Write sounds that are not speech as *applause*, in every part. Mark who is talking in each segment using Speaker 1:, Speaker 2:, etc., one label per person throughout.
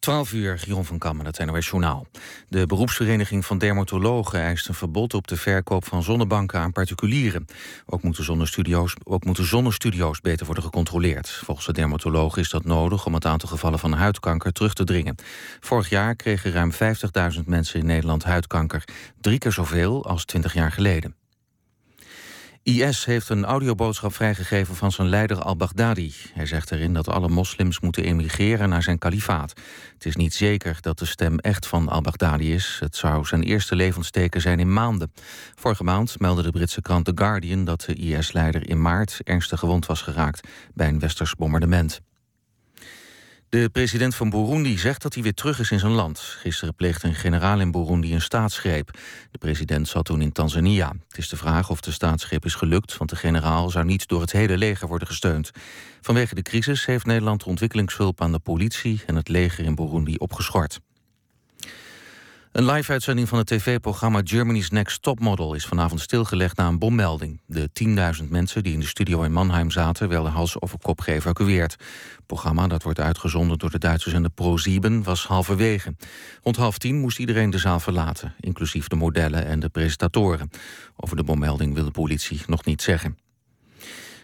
Speaker 1: 12 uur, Jeroen van Kammen, het NOS Journaal. De beroepsvereniging van dermatologen eist een verbod op de verkoop van zonnebanken aan particulieren. Ook moeten ook moeten zonnestudio's beter worden gecontroleerd. Volgens de dermatologen is dat nodig om het aantal gevallen van huidkanker terug te dringen. Vorig jaar kregen ruim 50.000 mensen in Nederland huidkanker. Drie keer zoveel als 20 jaar geleden. IS heeft een audioboodschap vrijgegeven van zijn leider al-Baghdadi. Hij zegt erin dat alle moslims moeten emigreren naar zijn kalifaat. Het is niet zeker dat de stem echt van al-Baghdadi is. Het zou zijn eerste levensteken zijn in maanden. Vorige maand meldde de Britse krant The Guardian dat de IS-leider in maart ernstig gewond was geraakt bij een westers bombardement. De president van Burundi zegt dat hij weer terug is in zijn land. Gisteren pleegde een generaal in Burundi een staatsgreep. De president zat toen in Tanzania. Het is de vraag of de staatsgreep is gelukt... want de generaal zou niet door het hele leger worden gesteund. Vanwege de crisis heeft Nederland ontwikkelingshulp aan de politie... en het leger in Burundi opgeschort. Een live-uitzending van het tv-programma Germany's Next Topmodel is vanavond stilgelegd na een bommelding. De 10.000 mensen die in de studio in Mannheim zaten werden hals over kop geëvacueerd. Het programma, dat wordt uitgezonden door de Duitsers en de Pro7, was halverwege. Rond half tien moest iedereen de zaal verlaten, inclusief de modellen en de presentatoren. Over de bommelding wil de politie nog niet zeggen.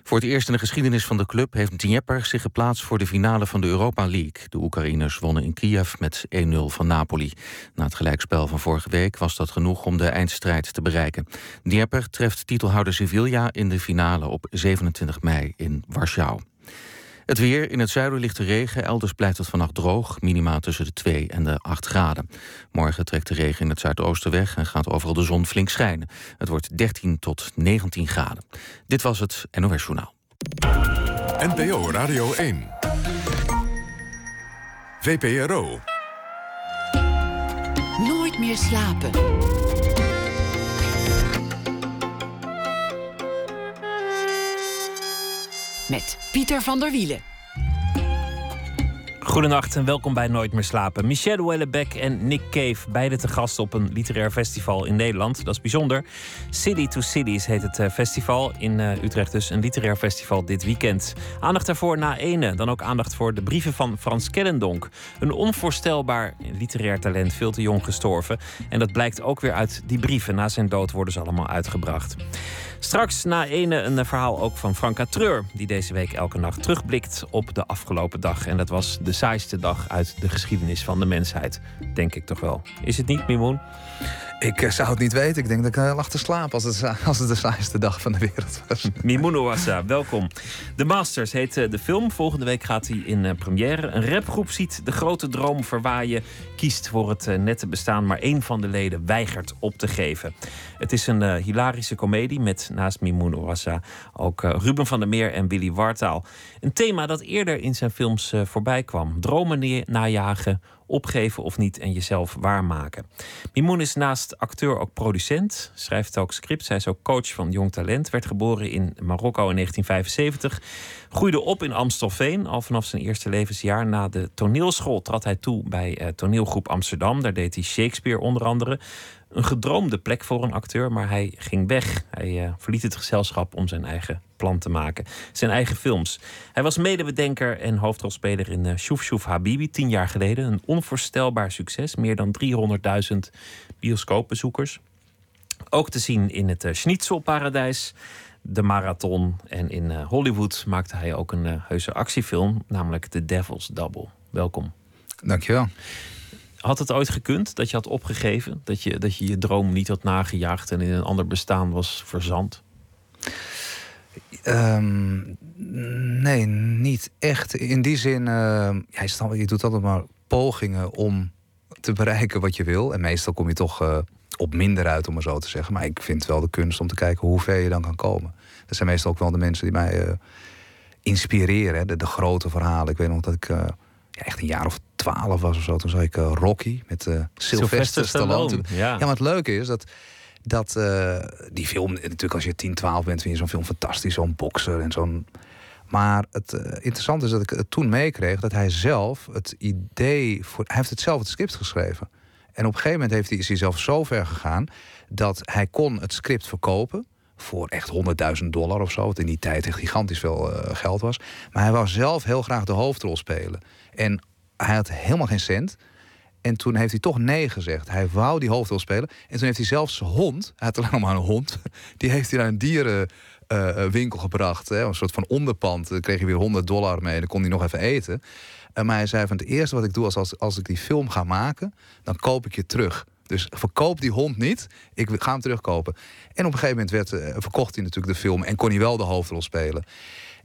Speaker 1: Voor het eerst in de geschiedenis van de club heeft Dnieper zich geplaatst voor de finale van de Europa League. De Oekraïners wonnen in Kiev met 1-0 van Napoli. Na het gelijkspel van vorige week was dat genoeg om de eindstrijd te bereiken. Dnieper treft titelhouder Sevilla in de finale op 27 mei in Warschau. Het weer. In het zuiden ligt de regen. Elders blijft het vannacht droog. Minima tussen de 2 en de 8 graden. Morgen trekt de regen in het zuidoosten weg en gaat overal de zon flink schijnen. Het wordt 13 tot 19 graden. Dit was het NOS Journaal.
Speaker 2: NPO Radio 1. VPRO.
Speaker 3: Nooit meer slapen. Met Pieter van der Wielen.
Speaker 4: Goedenacht en welkom bij Nooit meer slapen. Michelle Wellebeck en Nick Cave, beide te gast op een literair festival in Nederland. Dat is bijzonder. City to Cities heet het eh, festival. In eh, Utrecht dus een literair festival dit weekend. Aandacht daarvoor na ene. Dan ook aandacht voor de brieven van Frans Kellendonk. Een onvoorstelbaar literair talent, veel te jong gestorven. En dat blijkt ook weer uit die brieven. Na zijn dood worden ze allemaal uitgebracht. Straks na ene een verhaal ook van Franka Treur, die deze week elke nacht terugblikt op de afgelopen dag. En dat was de saaiste dag uit de geschiedenis van de mensheid, denk ik toch wel. Is het niet, Mimoen?
Speaker 5: Ik eh, zou het niet weten. Ik denk dat ik uh, lag te slapen als het, *laughs* als het de saaiste dag van de wereld was.
Speaker 4: Mimoen Wassa, welkom. The Masters heet eh, de film. Volgende week gaat hij in première. Een rapgroep ziet de grote droom verwaaien. Kiest voor het nette bestaan, maar één van de leden weigert op te geven. Het is een hilarische komedie met naast Mimoen Wassa ook Ruben van der Meer en Willy Wartaal. Een thema dat eerder in zijn films voorbij kwam. Dromen najagen opgeven of niet en jezelf waarmaken. Mimoun is naast acteur ook producent, schrijft ook scripts. Hij is ook coach van jong talent. Werd geboren in Marokko in 1975. Groeide op in Amstelveen. Al vanaf zijn eerste levensjaar na de toneelschool trad hij toe bij uh, toneelgroep Amsterdam. Daar deed hij Shakespeare onder andere. Een gedroomde plek voor een acteur, maar hij ging weg. Hij uh, verliet het gezelschap om zijn eigen plan te maken. Zijn eigen films. Hij was medebedenker en hoofdrolspeler in uh, Shoef Shoef Habibi tien jaar geleden. Een onvoorstelbaar succes. Meer dan 300.000 bioscoopbezoekers. Ook te zien in het uh, Schnitzelparadijs, de Marathon. En in uh, Hollywood maakte hij ook een heuse actiefilm, namelijk The Devil's Double. Welkom.
Speaker 5: Dankjewel.
Speaker 4: Had het ooit gekund dat je had opgegeven? Dat je dat je, je droom niet had nagejaagd en in een ander bestaan was verzand?
Speaker 5: Um, nee, niet echt. In die zin, uh, ja, je doet altijd maar pogingen om te bereiken wat je wil. En meestal kom je toch uh, op minder uit, om maar zo te zeggen. Maar ik vind wel de kunst om te kijken hoe ver je dan kan komen. Dat zijn meestal ook wel de mensen die mij uh, inspireren. De, de, grote verhalen. Ik weet nog dat ik ja, echt een jaar of twaalf was of zo. Toen zag ik Rocky met Sylvester, Sylvester Stallone. Ja. ja, maar het leuke is dat dat uh, die film, natuurlijk als je 10, 12 bent, vind je zo'n film fantastisch, zo'n bokser en zo'n. Maar het uh, interessante is dat ik het toen meekreeg dat hij zelf het idee voor. Hij heeft het zelf het script geschreven. En op een gegeven moment heeft hij, is hij zelf zo ver gegaan dat hij kon het script verkopen voor echt 100.000 dollar of zo. Wat in die tijd echt gigantisch veel uh, geld was. Maar hij wou zelf heel graag de hoofdrol spelen. En hij had helemaal geen cent. En toen heeft hij toch nee gezegd. Hij wou die hoofdrol spelen. En toen heeft hij zelfs zijn hond, hij had alleen maar een hond, *laughs* die heeft hij naar een dierenwinkel gebracht. Hè, een soort van onderpand. Daar kreeg hij weer 100 dollar mee. En dan kon hij nog even eten. En maar hij zei van het eerste wat ik doe als, als, als ik die film ga maken, dan koop ik je terug. Dus verkoop die hond niet. Ik ga hem terugkopen. En op een gegeven moment werd, eh, verkocht hij natuurlijk de film en kon hij wel de hoofdrol spelen.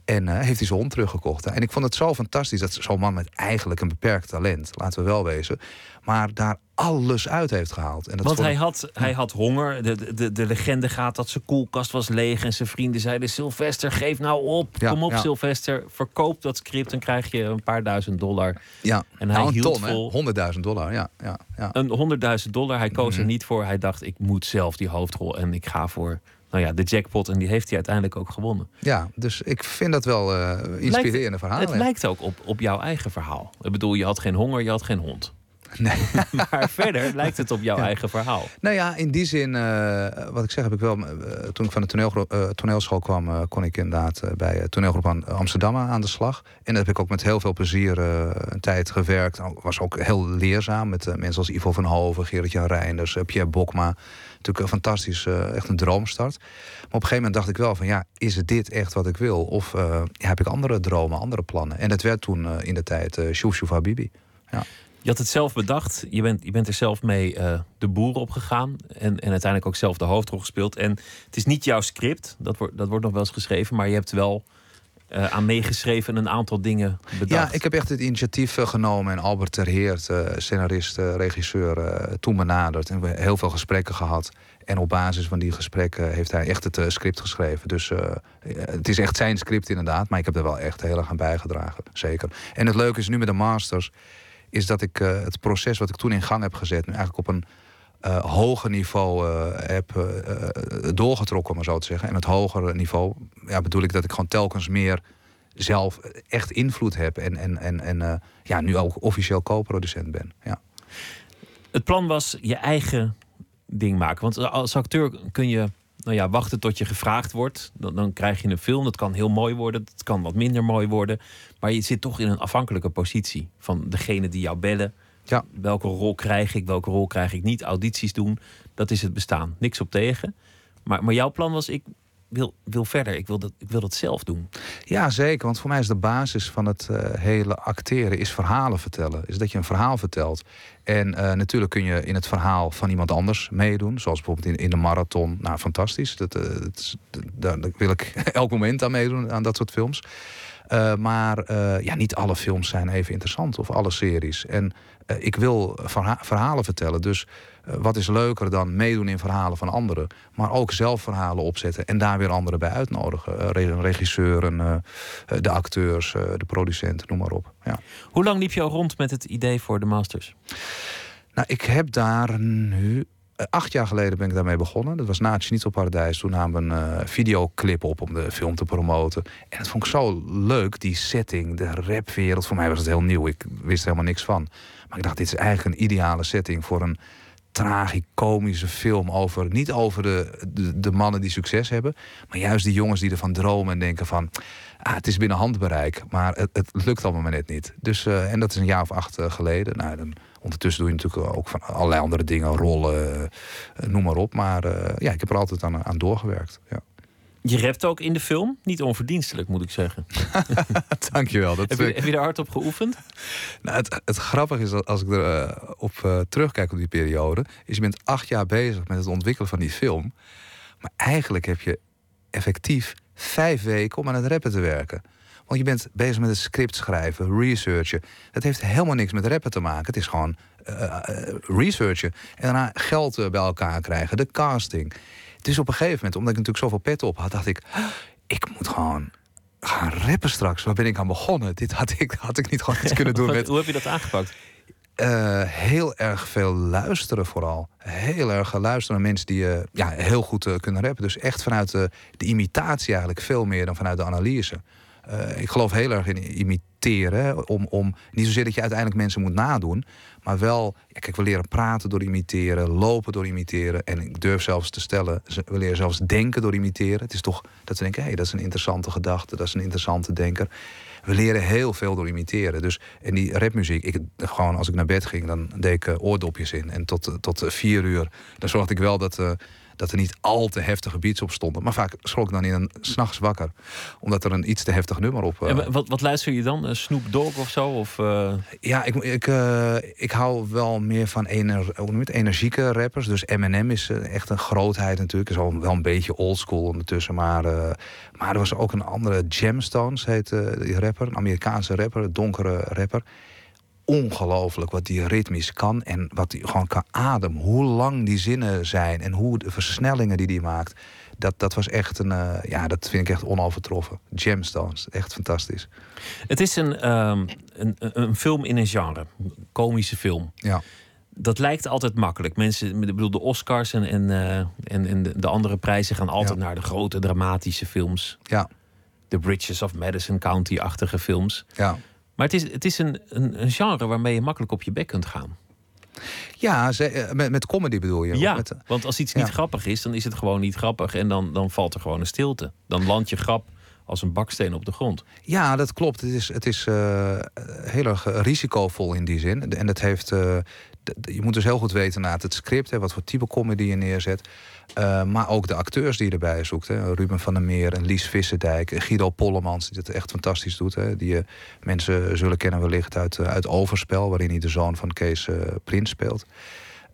Speaker 5: En uh, heeft hij zijn hond teruggekocht. En ik vond het zo fantastisch dat zo'n man met eigenlijk een beperkt talent, laten we wel wezen, maar daar alles uit heeft gehaald. En dat
Speaker 4: Want hij had, hij had honger. De, de, de legende gaat dat zijn koelkast was leeg. En zijn vrienden zeiden: Sylvester, geef nou op.
Speaker 5: Ja,
Speaker 4: Kom op,
Speaker 5: ja.
Speaker 4: Sylvester. Verkoop dat script. Dan krijg je een paar duizend dollar.
Speaker 5: Ja,
Speaker 4: En hij
Speaker 5: nou,
Speaker 4: hield
Speaker 5: ton, hè?
Speaker 4: vol.
Speaker 5: 100.000 dollar. Ja, ja, ja.
Speaker 4: Een honderdduizend dollar. Hij koos
Speaker 5: Mhm.
Speaker 4: er niet voor. Hij dacht: ik moet zelf die hoofdrol. En ik ga voor nou ja, de jackpot. En die heeft hij uiteindelijk ook gewonnen.
Speaker 5: ja, dus ik vind dat wel eh, inspirerende verhalen.
Speaker 4: Het lijkt ook op, op jouw eigen verhaal. Ik bedoel, je had geen honger, je had geen hond. *laughs*
Speaker 5: Nee. *laughs*
Speaker 4: maar verder lijkt het op jouw
Speaker 5: Ja.
Speaker 4: eigen verhaal.
Speaker 5: Nou ja, in die zin, eh, wat ik zeg, heb ik wel. eh, toen ik van de eh, toneelschool kwam, kon ik inderdaad bij toneelgroep aan Amsterdam aan de slag. En dat heb ik ook met heel veel plezier een tijd gewerkt. Was ook heel leerzaam met mensen als Ivo van Hoven, Gerrit-Jan Reinders, Pierre Bokma. Natuurlijk een fantastisch, echt een droomstart. Maar op een gegeven moment dacht ik wel van ja, is het dit echt wat ik wil? Of ja, heb ik andere dromen, andere plannen? En dat werd toen in de tijd uh, Shouf Habibi. Ja.
Speaker 4: Je had het zelf bedacht. Je bent, je bent er zelf mee eh, de boer op gegaan. En, en uiteindelijk ook zelf de hoofdrol gespeeld. En het is niet jouw script. Dat wordt, dat wordt nog wel eens geschreven. Maar je hebt wel eh, aan meegeschreven en een aantal dingen bedacht.
Speaker 5: Ja, ik heb echt het initiatief eh, genomen en Albert Terheert, scenarist, regisseur, toen benaderd. En we hebben heel veel gesprekken gehad. En op basis van die gesprekken heeft hij echt het script geschreven. Dus het is echt zijn script inderdaad, maar ik heb er wel echt heel erg aan bijgedragen, zeker. En het leuke is nu met de Masters, is dat ik eh, het proces wat ik toen in gang heb gezet, nu eigenlijk op een eh, hoger niveau eh, heb doorgetrokken, om maar zo te zeggen. En het hogere niveau ja, bedoel ik dat ik gewoon telkens meer zelf echt invloed heb. En, en, en, en ja, nu ook officieel co-producent ben. Ja.
Speaker 4: Het plan was je eigen ding maken. Want als acteur kun je nou ja, wachten tot je gevraagd wordt. Dan, dan krijg je een film. Dat kan heel mooi worden. Dat kan wat minder mooi worden. Maar je zit toch in een afhankelijke positie van degene die jou bellen.
Speaker 5: Ja.
Speaker 4: Welke rol krijg ik? Welke rol krijg ik niet? Audities doen. Dat is het bestaan. Niks op tegen. Maar, maar jouw plan was: ik wil, wil verder. Ik wil, dat, ik wil dat zelf doen.
Speaker 5: ja, zeker. Want voor mij is de basis van het eh, hele acteren is verhalen vertellen. Is dat je een verhaal vertelt. En eh, natuurlijk kun je in het verhaal van iemand anders meedoen. Zoals bijvoorbeeld in, in de marathon. Nou, fantastisch. Dat, eh, dat is- daar, daar wil ik *laughs* elk moment aan meedoen, aan dat soort films. Eh, maar eh, ja, niet alle films zijn even interessant. Of alle series. En eh, ik wil verha- verhalen vertellen. Dus wat is leuker dan meedoen in verhalen van anderen. Maar ook zelf verhalen opzetten. En daar weer anderen bij uitnodigen. Re- een regisseur, een, de acteurs, de producenten, noem maar op. Ja.
Speaker 4: Hoe lang liep je al rond met het idee voor de Masters?
Speaker 5: Nou, ik heb daar nu. Acht jaar geleden ben ik daarmee begonnen. Dat was na het Schnitzelparadijs. Toen namen we een eh, videoclip op om de film te promoten. En dat vond ik zo leuk, die setting, de rapwereld. Voor mij was het heel nieuw. Ik wist er helemaal niks van. Maar ik dacht, dit is eigenlijk een ideale setting voor een tragicomische film over niet over de, de, de mannen die succes hebben, maar juist die jongens die ervan dromen en denken van ah, het is binnen handbereik, maar het, het lukt allemaal maar net niet. Dus eh, en dat is een jaar of acht eh, geleden. Nou, dan, ondertussen doe je natuurlijk ook van allerlei andere dingen, rollen, eh, noem maar op. Maar eh, ja, ik heb er altijd aan, aan doorgewerkt. Ja.
Speaker 4: Je rapt ook in de film. Niet onverdienstelijk, moet ik zeggen. *laughs*
Speaker 5: Dankjewel. Dat,
Speaker 4: Heb je, heb je er hard op geoefend? *laughs*
Speaker 5: Nou, het, het grappige is dat als ik er eh, op eh, terugkijk op die periode, is je bent acht jaar bezig met het ontwikkelen van die film. Maar eigenlijk heb je effectief vijf weken om aan het rappen te werken. Want je bent bezig met het script schrijven, researchen. Dat heeft helemaal niks met rappen te maken. Het is gewoon eh, eh, researchen. En daarna geld eh, bij elkaar krijgen, de casting. Dus op een gegeven moment, omdat ik natuurlijk zoveel pet op had, dacht ik, "Ah, ik moet gewoon gaan rappen straks. Waar ben ik aan begonnen? Dit had ik, *laughs* had ik niet gewoon iets kunnen *laughs* doen met
Speaker 4: Hoe heb je dat aangepakt?
Speaker 5: eh, heel erg veel luisteren vooral. Heel erg luisteren naar mensen die eh, ja, heel goed eh, kunnen rappen. Dus echt vanuit de, de imitatie eigenlijk veel meer dan vanuit de analyse. Eh, ik geloof heel erg in imiteren. Om, om, niet zozeer dat je uiteindelijk mensen moet nadoen. Maar wel, ja, kijk, we leren praten door imiteren. Lopen door imiteren. En ik durf zelfs te stellen, we leren zelfs denken door imiteren. Het is toch dat we denken, hé, hey, dat is een interessante gedachte. Dat is een interessante denker. we leren heel veel door imiteren. Dus en die rapmuziek, ik, gewoon als ik naar bed ging, dan deed ik eh, oordopjes in. En tot, tot vier uur, dan zorgde ik wel dat dat er niet al te heftige beats op stonden. Maar vaak schrok ik dan in een s'nachts wakker. Omdat er een iets te heftig nummer op...
Speaker 4: Uh... wat, wat luister je dan? Snoop Dogg of zo? Of, uh...
Speaker 5: Ja, ik, ik, uh, ik hou wel meer van ener, energieke rappers. Dus Eminem is echt een grootheid natuurlijk. Is al wel een beetje oldschool ondertussen. Maar, maar er was ook een andere, Gemstones heet die rapper. Een Amerikaanse rapper, een donkere rapper ongelooflijk wat die ritmisch kan en wat hij gewoon kan ademen. Hoe lang die zinnen zijn en hoe de versnellingen die hij maakt. Dat, dat was echt een, uh, ja, dat vind ik echt onovertroffen. Gemstones, echt fantastisch.
Speaker 4: Het is een, um, een, een film in een genre, komische film.
Speaker 5: Ja.
Speaker 4: Dat lijkt altijd makkelijk. Mensen, ik bedoel, de Oscars en, en, uh, en, en de, de, andere prijzen gaan altijd ja. naar de grote dramatische films.
Speaker 5: Ja.
Speaker 4: De Bridges of Madison County-achtige films.
Speaker 5: Ja.
Speaker 4: Maar het is, het is een, een, een genre waarmee je makkelijk op je bek kunt gaan.
Speaker 5: Ja, eh, met, met comedy bedoel je?
Speaker 4: Ja,
Speaker 5: met, eh,
Speaker 4: want als iets niet grappig is, dan is het gewoon niet grappig. En dan, dan valt er gewoon een stilte. Dan land je grap als een baksteen op de grond.
Speaker 5: Ja, dat klopt. Het is, het is uh, heel erg risicovol in die zin. En dat heeft. Uh, je moet dus heel goed weten na het script, hè, wat voor type comedy je neerzet. Uh, maar ook de acteurs die je erbij zoekt. Ruben van der Meer, en Lies Visserdijk, Guido Pollemans, die dat echt fantastisch doet. Hè. Die mensen zullen kennen wellicht uit, uit Overspel, waarin hij de zoon van Kees Prins speelt.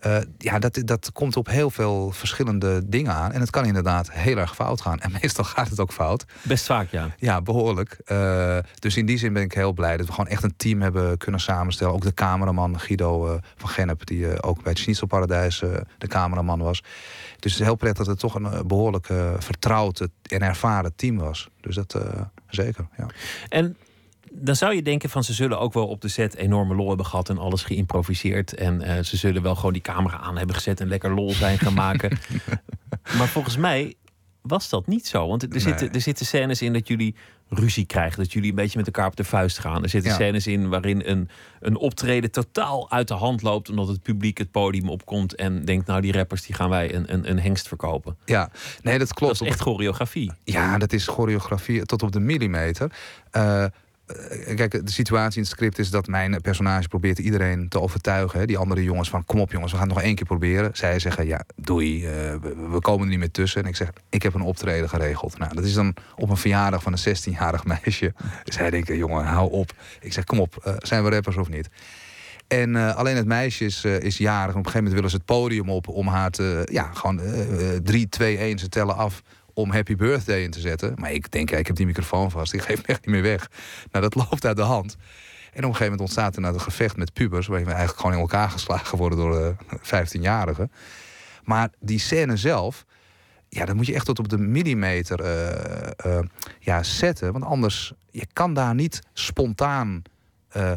Speaker 5: Uh, ja, dat, dat komt op heel veel verschillende dingen aan. En het kan inderdaad heel erg fout gaan. En *laughs* meestal gaat het ook fout.
Speaker 4: Best vaak, ja.
Speaker 5: Ja, behoorlijk. Uh, dus in die zin ben ik heel blij dat we gewoon echt een team hebben kunnen samenstellen. Ook de cameraman Guido uh, van Gennep, die ook bij het Schnitzelparadijs de cameraman was. Dus het is heel prettig dat het toch een behoorlijk vertrouwd en ervaren team was. Dus dat zeker, ja.
Speaker 4: En dan zou je denken van ze zullen ook wel op de set enorme lol hebben gehad en alles geïmproviseerd. En uh, ze zullen wel gewoon die camera aan hebben gezet en lekker lol zijn gaan maken. *laughs* maar volgens mij was dat niet zo. Want er,
Speaker 5: Nee.
Speaker 4: zitten, er zitten scènes in dat jullie ruzie krijgen. Dat jullie een beetje met elkaar op de vuist gaan. Er zitten
Speaker 5: Ja.
Speaker 4: scènes in waarin een, een optreden totaal uit de hand loopt. Omdat het publiek het podium opkomt en denkt... nou, die rappers die gaan wij een, een, een hengst verkopen.
Speaker 5: Ja, nee, dat klopt.
Speaker 4: Dat is echt choreografie.
Speaker 5: Ja, dat is choreografie tot op de millimeter. Eh, eh, kijk, de situatie in het script is dat mijn personage probeert iedereen te overtuigen. Die andere jongens van, kom op jongens, we gaan het nog één keer proberen. Zij zeggen, ja, doei, eh, we, komen er niet meer tussen. En ik zeg, ik heb een optreden geregeld. Nou, dat is dan op een verjaardag van een 16-jarig meisje. *laughs* Zij denken, jongen, hou op. Ik zeg, kom op, eh, zijn we rappers of niet? En eh, alleen het meisje is, eh, is jarig. En op een gegeven moment willen ze het podium op om haar te... Ja, gewoon eh, eh, 3, 2, 1, ze tellen af om Happy Birthday in te zetten. Maar ik denk, ik heb die microfoon vast. Ik geef hem echt niet meer weg. Nou, dat *laughs* loopt uit de hand. En op een gegeven moment ontstaat er nou een gevecht met pubers... waarin we eigenlijk gewoon in elkaar geslagen worden door eh 15-jarigen. Maar die scène zelf... Ja, dat moet je echt tot op de millimeter eh, eh, ja, zetten. Want anders, je kan daar niet spontaan eh,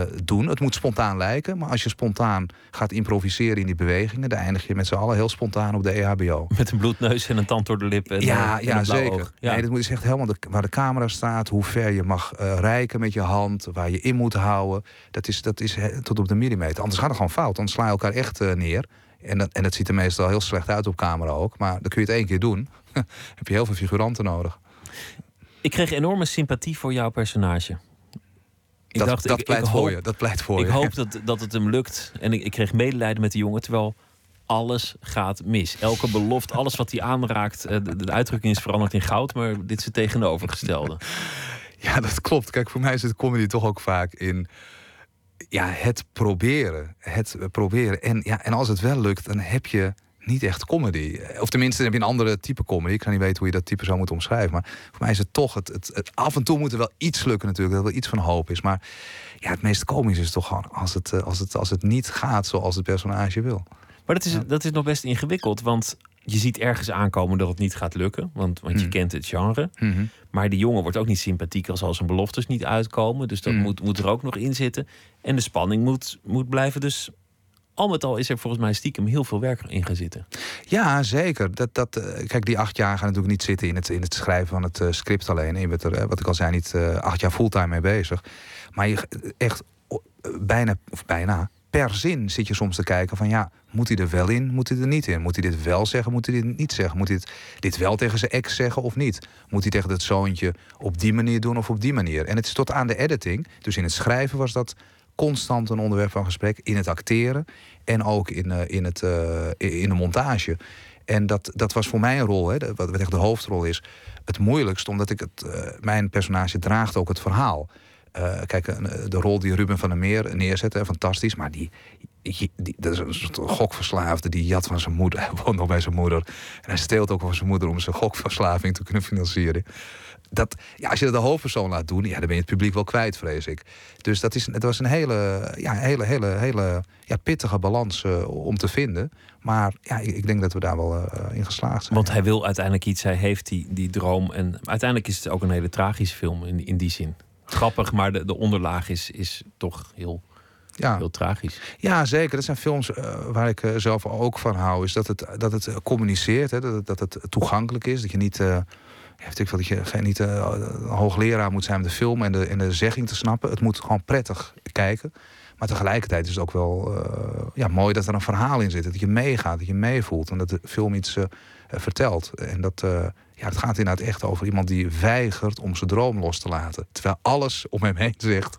Speaker 5: eh, doen. Het moet spontaan lijken. Maar als je spontaan gaat improviseren in die bewegingen... dan eindig je met z'n allen heel spontaan op de EHBO.
Speaker 4: Met een bloedneus en een tand door de lip. En,
Speaker 5: Ja,
Speaker 4: eh, en
Speaker 5: ja zeker.
Speaker 4: oog. Ja.
Speaker 5: Nee, dat moet is echt helemaal de, waar de camera staat, hoe ver je mag eh reiken met je hand, waar je in moet houden. Dat is, dat is he- tot op de millimeter. Anders gaat het gewoon fout. Dan sla je elkaar echt neer. En dat, en dat ziet er meestal heel slecht uit op camera ook. Maar dan kun je het één keer doen. *laughs* heb je heel veel figuranten nodig.
Speaker 4: Ik kreeg enorme sympathie voor jouw personage. Ik
Speaker 5: dat
Speaker 4: dacht,
Speaker 5: dat
Speaker 4: ik-
Speaker 5: pleit
Speaker 4: ik
Speaker 5: voor
Speaker 4: hoop-
Speaker 5: je. Dat pleit voor
Speaker 4: ik
Speaker 5: je.
Speaker 4: hoop dat, dat het hem lukt. En ik, ik kreeg medelijden met de jongen, terwijl alles gaat mis. Elke belofte, alles wat hij aanraakt, eh, de, de uitdrukking is veranderd in goud, maar dit is het tegenovergestelde. *laughs*
Speaker 5: Ja, dat klopt. Kijk, voor mij zit comedy toch ook vaak in ja, het proberen. Het proberen. En, ja, en als het wel lukt, dan heb je niet echt comedy. Of tenminste, heb je een andere type comedy. Ik kan niet weten hoe je dat type zou moeten omschrijven. Maar voor mij is het toch... Het, het, het- af en toe moet er wel iets lukken natuurlijk. Dat er wel iets van hoop is. Maar ja, het meest komisch is toch gewoon als het, eh, als het, als het niet gaat zoals het personage wil.
Speaker 4: Maar dat is, dat is nog best ingewikkeld, want je ziet ergens aankomen dat het niet gaat lukken, want, want je
Speaker 5: Hmm.
Speaker 4: kent het genre. Maar die jongen wordt ook niet sympathiek als al zijn beloftes niet uitkomen. Dus dat
Speaker 5: Mm.
Speaker 4: moet, moet er ook nog in zitten. En de spanning moet, moet blijven. Dus al met al is er volgens mij stiekem heel veel werk in gaan zitten.
Speaker 5: Ja, zeker. Dat, dat, eh, kijk, die acht jaar gaan natuurlijk niet zitten in het, in het schrijven van het eh, script alleen. Je eh, wat ik al zei, niet acht jaar fulltime mee bezig. Maar je echt bijna, of bijna, per zin zit je soms te kijken van ja, moet hij er wel in, moet hij er niet in? Moet hij dit wel zeggen, moet hij dit niet zeggen? Moet hij dit, dit wel tegen zijn ex zeggen of niet? Moet hij tegen het zoontje op die manier doen of op die manier? En het is tot aan de editing, dus in het schrijven was dat constant een onderwerp van gesprek. In het acteren en ook in, uh, in, het, uh, in de montage. En dat, dat was voor mij een rol, hè, wat, echt de hoofdrol is, het moeilijkst, omdat ik het, uh, mijn personage draagt ook het verhaal. Uh, kijk, de rol die Ruben van der Meer neerzette, fantastisch. Maar die, die, die, dat is een soort gokverslaafde. Die jat van zijn moeder. *laughs* Hij woont nog bij zijn moeder. En hij steelt ook van zijn moeder om zijn gokverslaving te kunnen financieren. Dat, ja, als je dat de hoofdpersoon laat doen, ja, dan ben je het publiek wel kwijt, vrees ik. Dus dat is, het was een hele, ja, hele, hele, hele ja, pittige balans uh, om te vinden. Maar ja, ik, ik denk dat we daar wel uh, in geslaagd zijn.
Speaker 4: Want hij wil uiteindelijk iets, hij heeft die, die droom. En uiteindelijk is het ook een hele tragische film in, in die zin grappig, maar de, de onderlaag is, is toch heel, ja. heel tragisch.
Speaker 5: Ja, zeker. Dat zijn films uh, waar ik uh, zelf ook van hou. Is dat het, dat het communiceert, hè, dat, het, dat het toegankelijk is. Dat je niet. Uh, ik dat je niet een hoogleraar moet zijn om de film en de, en de zegging te snappen. Het moet gewoon prettig kijken. Maar tegelijkertijd is het ook wel ja, mooi dat er een verhaal in zit. Dat je meegaat, dat je meevoelt. En dat de film iets vertelt. En dat, ja, het gaat inderdaad echt over iemand die weigert om zijn droom los te laten. Terwijl alles om hem heen zegt: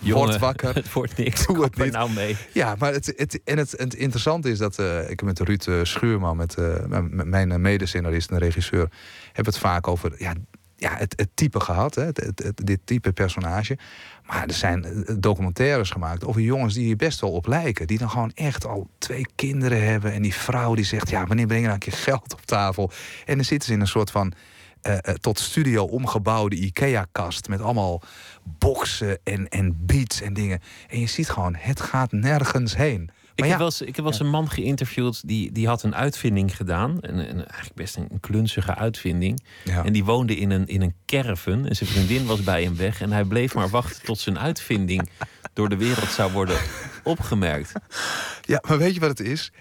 Speaker 4: Jongen,
Speaker 5: word wakker. *laughs*
Speaker 4: Het wordt niks. Doe het niet. nou mee.
Speaker 5: Ja, maar het, het, en het, het interessante is dat uh, ik met Ruud uh, Schuurman, met, uh, met mijn medescenarist en regisseur, heb het vaak over ja, ja, het, het type gehad, hè, het, het, dit type personage. Maar er zijn documentaires gemaakt over jongens die hier best wel op lijken. Die dan gewoon echt al twee kinderen hebben. En die vrouw die zegt, ja, wanneer breng je nou een keer geld op tafel? En dan zitten ze in een soort van uh, uh, tot studio omgebouwde IKEA-kast. Met allemaal boksen en, en beats en dingen. En je ziet gewoon, het gaat nergens heen.
Speaker 4: Ik, ja, heb wel eens, ik heb wel eens een man geïnterviewd die, die had een uitvinding gedaan. Een, een eigenlijk best een, klunzige uitvinding. Ja. En die woonde in een, in een caravan. En zijn vriendin was bij hem weg. En hij bleef maar wachten tot zijn uitvinding door de wereld zou worden opgemerkt.
Speaker 5: Ja, maar weet je wat het is?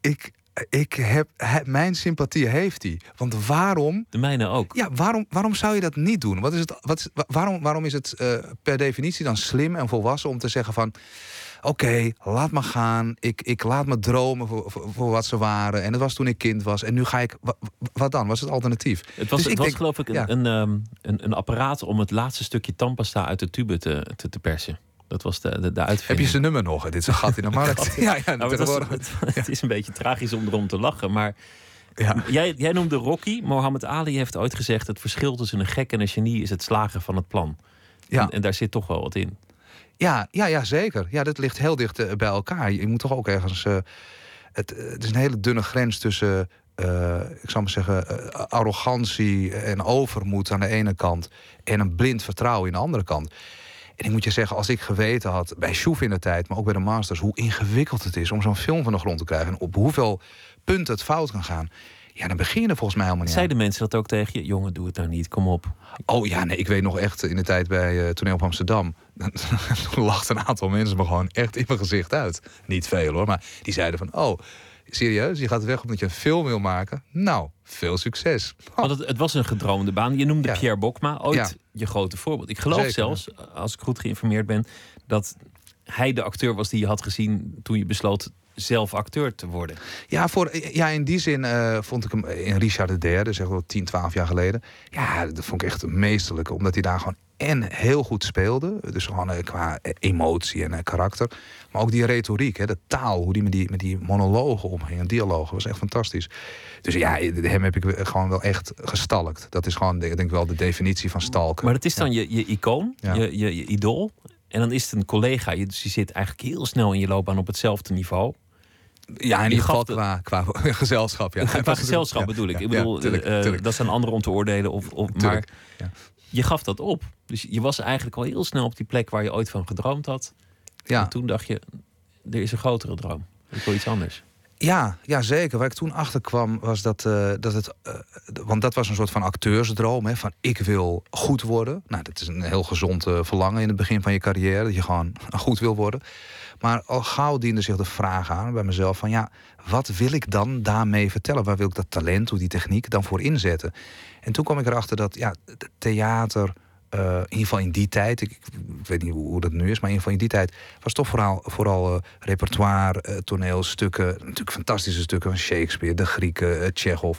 Speaker 5: Ik, ik heb, mijn sympathie heeft hij. Want waarom.
Speaker 4: De mijne ook.
Speaker 5: Ja, waarom, waarom zou je dat niet doen? Wat is het, wat waarom, waarom is het uh, per definitie dan slim en volwassen om te zeggen van oké, okay, laat me gaan. Ik, ik laat me dromen voor, voor, voor, wat ze waren. En dat was toen ik kind was. En nu ga ik. Wat dan? Was het alternatief?
Speaker 4: Het was, dus het was geloof ik een, ja. een, um, een, een, apparaat om het laatste stukje tandpasta uit de tube te, te, te persen. Dat was de, de, de uitvinding.
Speaker 5: Heb je zijn nummer nog? Dit is een gat in de *laughs* markt.
Speaker 4: ja, ja, nou, het, was, het, het, is een beetje tragisch om erom te lachen. Maar ja. jij, jij noemde Rocky. Mohammed Ali heeft ooit gezegd... het verschil tussen een gek en een genie is het slagen van het plan. Ja. En, en daar zit toch wel wat in.
Speaker 5: Ja, ja, ja, zeker. Ja, dat ligt heel dicht uh, bij elkaar. Je moet toch ook ergens. Uh, het, het, is een hele dunne grens tussen. Ik zou maar zeggen, arrogantie en overmoed aan de ene kant. en een blind vertrouwen in de andere kant. En ik moet je zeggen, als ik geweten had, bij Shoef in de tijd, maar ook bij de Masters, hoe ingewikkeld het is om zo'n film van de grond te krijgen. En op hoeveel punten het fout kan gaan. Ja, dan begin je er volgens mij helemaal niet
Speaker 4: Zeiden mensen dat ook tegen je? Jongen, doe het nou niet, kom op.
Speaker 5: Oh ja, nee, ik weet nog echt in de tijd bij uh, Toneel op Amsterdam. *laughs* Toen lachten een aantal mensen me gewoon echt in mijn gezicht uit. Niet veel hoor, maar die zeiden van... oh, serieus, je gaat weg omdat je een film wil maken? Nou, veel succes.
Speaker 4: Oh. *laughs* Want het, het, was een gedroomde baan. Je noemde Pierre Bokma ooit ja. je grote voorbeeld. Ik geloof Zeker, zelfs, als ik goed geïnformeerd ben... dat hij de acteur was die je had gezien toen je besloot zelf acteur te worden.
Speaker 5: Ja, voor, ja in die zin uh, vond ik hem in Richard III, zeg wel 10, 12 jaar geleden. Ja, dat vond ik echt meesterlijk. Omdat hij daar gewoon en heel goed speelde. Dus gewoon uh, qua emotie en uh, karakter. Maar ook die retoriek, hè, de taal, hoe die met die, met die monologen omging en dialogen, was echt fantastisch. Dus ja, hem heb ik gewoon wel echt gestalkt. Dat is gewoon, denk ik wel, de definitie van stalken.
Speaker 4: Maar dat is dan ja. je, je icoon, ja. je, je, je idool. En dan is het een collega. Je, dus je zit eigenlijk heel snel in je loopbaan op hetzelfde niveau.
Speaker 5: Ja, in ieder geval qua, qua *laughs* gezelschap. Ja.
Speaker 4: Qua *laughs* gezelschap bedoel ik. ik bedoel, tuurlijk, uh, tuurlijk. dat zijn anderen om te oordelen. Of, of, maar je gaf dat op. Dus je was eigenlijk al heel snel op die plek waar je ooit van gedroomd had. Ja. En toen dacht je, er is een grotere droom. Ik wil iets anders.
Speaker 5: Ja, ja, zeker. Waar ik toen achter kwam was dat, uh, dat het. Uh, want dat was een soort van acteursdroom. Hè, van ik wil goed worden. Nou, dat is een heel gezond uh, verlangen in het begin van je carrière. Dat je gewoon *laughs* goed wil worden. Maar al gauw diende zich de vraag aan bij mezelf: van ja, wat wil ik dan daarmee vertellen? Waar wil ik dat talent, hoe die techniek dan voor inzetten? En toen kwam ik erachter dat ja, theater in ieder geval in die tijd, ik, weet niet hoe, dat nu is, maar in ieder geval in die tijd was toch vooral, vooral repertoire, toneelstukken, natuurlijk fantastische stukken van Shakespeare, de Grieken, Tsjechov.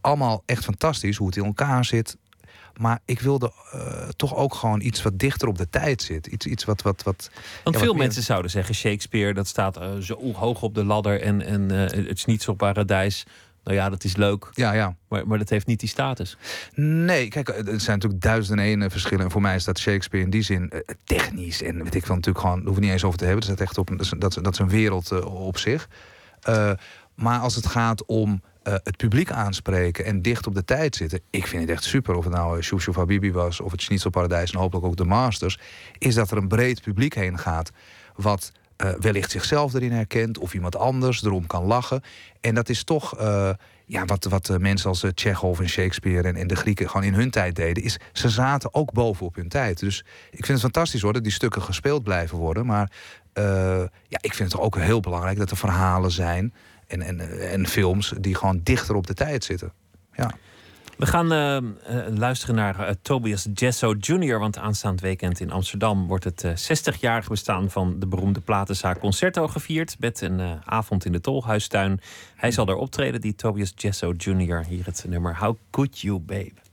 Speaker 5: Allemaal echt fantastisch hoe het in elkaar zit. Maar ik wilde uh, toch ook gewoon iets wat dichter op de tijd zit. Iets, iets wat, wat, wat.
Speaker 6: Want veel mensen zouden zeggen: Shakespeare, dat staat uh, zo hoog op de ladder. En, en uh, het Schnitzelparadijs. Nou ja, dat is leuk.
Speaker 5: Ja, ja.
Speaker 6: Maar, maar dat heeft niet die status.
Speaker 5: Nee, kijk, er zijn natuurlijk duizenden en één verschillen. En voor mij is dat Shakespeare in die zin technisch. En weet ik van natuurlijk gewoon, daar hoeven we niet eens over te hebben. Dat is echt op, dat is, dat, dat is een wereld op zich. maar als het gaat om uh, het publiek aanspreken en dicht op de tijd zitten. Ik vind het echt super. Of het nou Shushu Habibi was of het Schnitzelparadijs en hopelijk ook de Masters. Is dat er een breed publiek heen gaat. Wat uh, wellicht zichzelf erin herkent of iemand anders erom kan lachen. En dat is toch ja, wat, wat mensen als Tsjechov en Shakespeare en, de Grieken gewoon in hun tijd deden. Is ze zaten ook bovenop hun tijd. Dus ik vind het fantastisch hoor dat die stukken gespeeld blijven worden. Maar ja, ik vind het ook heel belangrijk dat er verhalen zijn en, en, films die gewoon dichter op de tijd zitten. Ja.
Speaker 6: We gaan uh, luisteren naar uh, Tobias Jesso Jr. Want aanstaand weekend in Amsterdam wordt het 60-jarig bestaan van de beroemde platenzaak Concerto gevierd. Met een avond in de Tolhuistuin. Hij zal er optreden, die Tobias Jesso Jr. Hier het nummer How Could You Babe.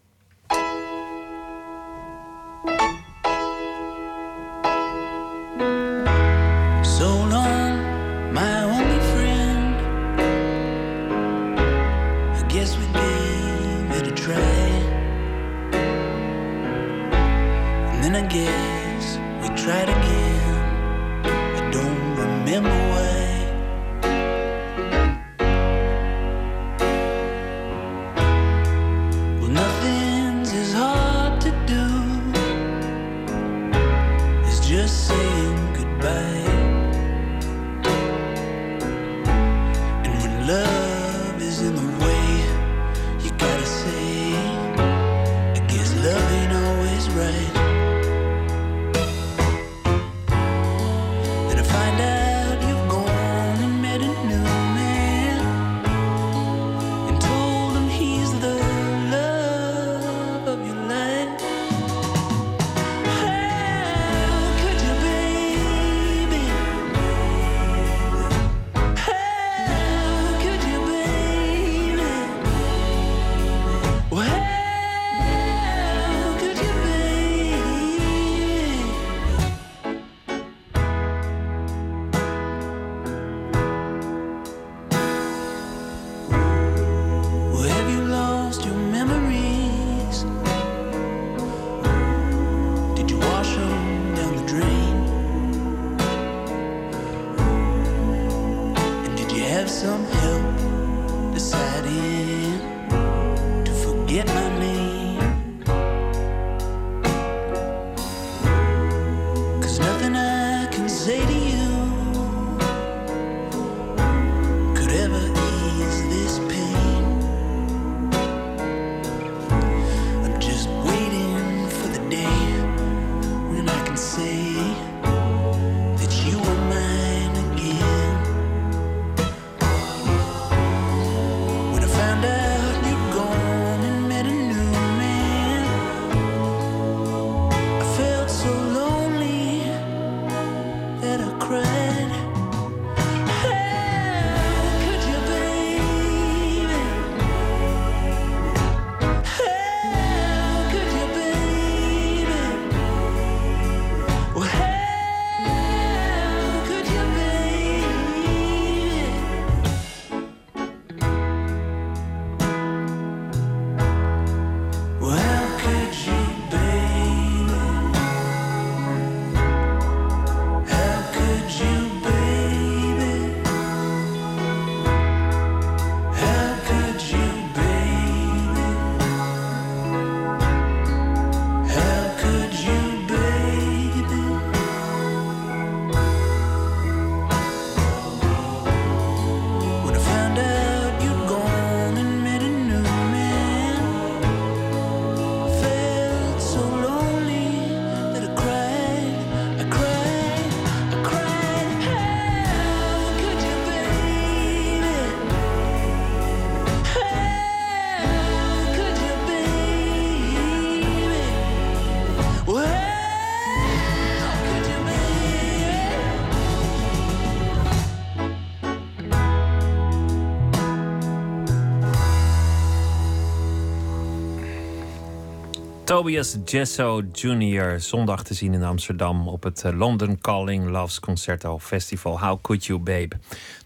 Speaker 4: Tobias Jesso Jr. zondag te zien in Amsterdam op het eh, London Calling Loves Concerto Festival. How Could You Babe?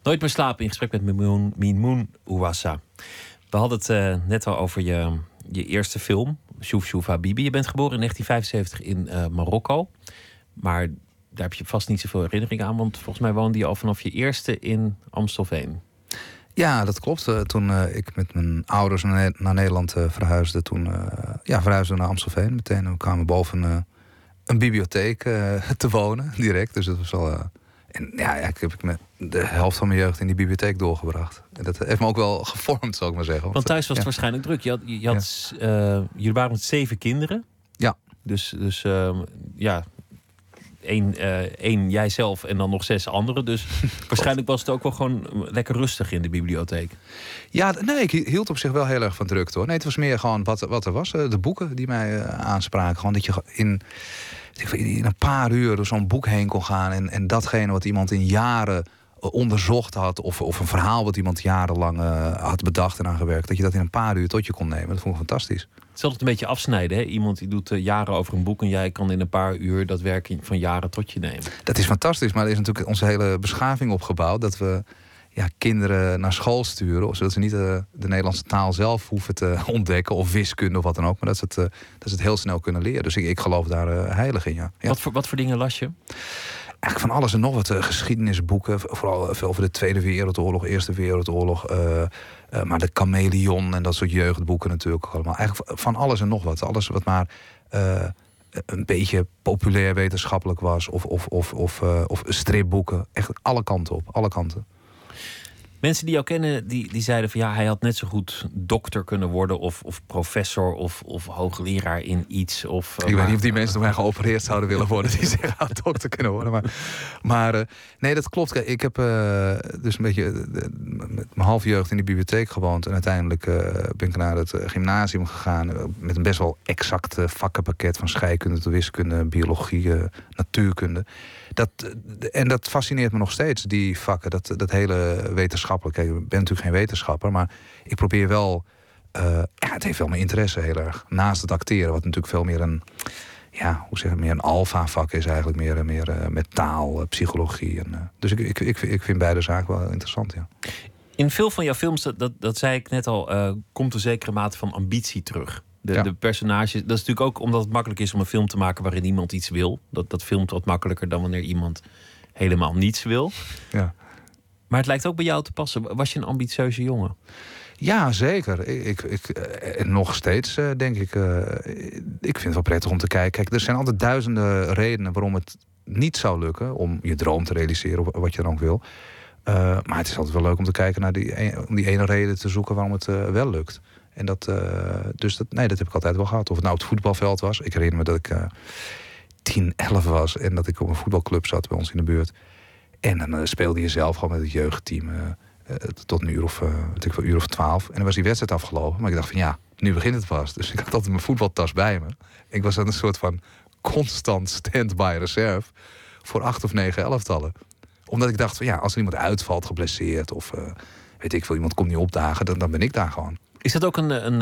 Speaker 4: Nooit meer slapen in gesprek met Mimoun, Mimoun. We hadden het uh, net al over je, je eerste film, Shouf Shouf Habibi. Je bent geboren in 1975 in uh, Marokko. Maar daar heb je vast niet zoveel herinnering aan, want volgens mij woonde je al vanaf je eerste in Amstelveen.
Speaker 5: Ja, dat klopt. Uh, toen uh, ik met mijn ouders naar, naar Nederland uh, verhuisde, toen ja, verhuisden we naar Amstelveen. Meteen we kwamen boven een bibliotheek te wonen, *laughs* direct. Dus dat was al. en ja, ik heb ik met de helft van mijn jeugd in die bibliotheek doorgebracht. En dat heeft me ook wel *laughs* gevormd, zou ik maar zeggen.
Speaker 4: Want thuis was het waarschijnlijk druk. Je had, je had, ja. jullie waren met zeven kinderen.
Speaker 5: Ja.
Speaker 4: Dus, dus ehm, ja, één, uh, één jijzelf en dan nog zes anderen. Dus *laughs* waarschijnlijk was het ook wel gewoon lekker rustig in de bibliotheek.
Speaker 5: Ja, nee, ik hield op zich wel heel erg van drukte hoor. Nee, het was meer gewoon wat, wat er was. De boeken die mij aanspraken. Gewoon dat je in, in een paar uur door zo'n boek heen kon gaan. En, en datgene wat iemand in jaren eh, onderzocht had. Of, of een verhaal wat iemand jarenlang uh, had bedacht en aangewerkt. Dat je dat in een paar uur tot je kon nemen. Dat vond ik fantastisch.
Speaker 4: Het is altijd een beetje afsnijden. Hè? Iemand die doet uh, jaren over een boek en jij kan in een paar uur dat werk van jaren tot je nemen.
Speaker 5: Dat is fantastisch, maar er is natuurlijk onze hele beschaving opgebouwd. Dat we ja, kinderen naar school sturen, zodat ze niet uh, de Nederlandse taal zelf hoeven te *laughs* ontdekken, of wiskunde of wat dan ook, maar dat ze het, uh, dat ze het heel snel kunnen leren. Dus ik, ik geloof daar heilig in. Ja. ja.
Speaker 4: Wat, voor, wat voor dingen las je?
Speaker 5: Eigenlijk van alles en nog wat. geschiedenisboeken, vooral veel over de Tweede Wereldoorlog, Eerste Wereldoorlog. Uh, maar de chameleon en dat soort jeugdboeken natuurlijk allemaal. Eigenlijk van alles en nog wat. Alles wat maar een beetje populair wetenschappelijk was. Of, of, of, of, of stripboeken. Echt alle kanten op. Alle kanten.
Speaker 4: Mensen die jou kennen, die, die zeiden van ja, hij had net zo goed dokter kunnen worden, of, of professor, of, of hoogleraar in iets. Of,
Speaker 5: ik weet niet of die mensen door mij geopereerd zouden willen worden, die zeggen had dokter kunnen worden. Maar, maar uh, nee, dat klopt. Ik heb uh, dus een beetje met mijn halve jeugd in de bibliotheek gewoond. En uiteindelijk ben ik naar het gymnasium gegaan met een best wel exact vakkenpakket van scheikunde tot wiskunde, biologie, natuurkunde. Dat, en dat fascineert me nog steeds, die vakken, dat, dat hele wetenschappelijke. Ik ben natuurlijk geen wetenschapper, maar ik probeer wel. Uh, ja, het heeft wel mijn interesse heel erg. Naast het acteren, wat natuurlijk veel meer een. Ja, hoe zeg je, meer een alfa-vak is eigenlijk. Meer, meer uh, met taal, uh, psychologie. En, dus ik, ik, ik, ik vind beide zaken wel interessant, ja.
Speaker 4: In veel van jouw films, dat, dat, dat zei ik net al, komt een zekere mate van ambitie terug. De, ja. de personages. Dat is natuurlijk ook omdat het makkelijk is om een film te maken waarin iemand iets wil. Dat, dat filmt wat makkelijker dan wanneer iemand helemaal niets wil.
Speaker 5: Ja.
Speaker 4: Maar het lijkt ook bij jou te passen. Was je een ambitieuze jongen?
Speaker 5: Ja, zeker. Ik, ik, ik nog steeds uh, denk ik. Uh, ik vind het wel prettig om te kijken. Kijk, er zijn altijd duizenden redenen waarom het niet zou lukken om je droom te realiseren, of wat je dan ook wil. Uh, maar het is altijd wel leuk om te kijken naar die, om die ene reden te zoeken waarom het wel lukt. En dat, uh, dus dat, nee, dat heb ik altijd wel gehad. Of het nou het voetbalveld was. Ik herinner me dat ik uh, 10, 11 was en dat ik op een voetbalclub zat bij ons in de buurt. En dan uh, speelde je zelf gewoon met het jeugdteam tot een uur of, ik wel, uur of 12. En dan was die wedstrijd afgelopen. Maar ik dacht van ja, nu begint het pas. Dus *laughs* ik had altijd mijn voetbaltas bij me. Ik was dan een soort van constant stand-by reserve voor acht of negen elftallen. Omdat ik dacht van ja, als er iemand uitvalt, geblesseerd of weet ik veel, iemand komt niet opdagen, dan, dan ben ik daar gewoon.
Speaker 4: Is dat ook een, een,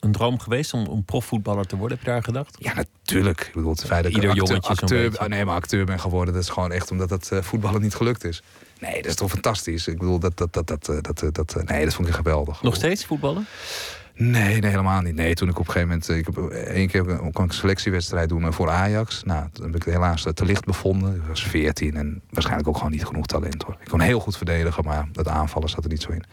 Speaker 4: een droom geweest om, om profvoetballer te worden? Heb je daar gedacht?
Speaker 5: Ja, natuurlijk. Ik bedoel, het feit dat
Speaker 4: Ieder
Speaker 5: ik
Speaker 4: acteur,
Speaker 5: acteur, acteur nee, maar acteur ben geworden, dat is gewoon echt omdat het uh, voetballen niet gelukt is. Nee, dat is toch fantastisch. Ik bedoel, dat, dat, dat, dat, dat, dat, nee, dat vond ik geweldig.
Speaker 4: Nog steeds voetballen?
Speaker 5: Nee, nee, helemaal niet. Nee, toen ik op een gegeven moment... Ik heb één keer kon ik een selectiewedstrijd doen voor Ajax. Nou, toen heb ik helaas te licht bevonden. Ik was 14 en waarschijnlijk ook gewoon niet genoeg talent hoor. Ik kon heel goed verdedigen, maar dat aanvallen zat er niet zo in.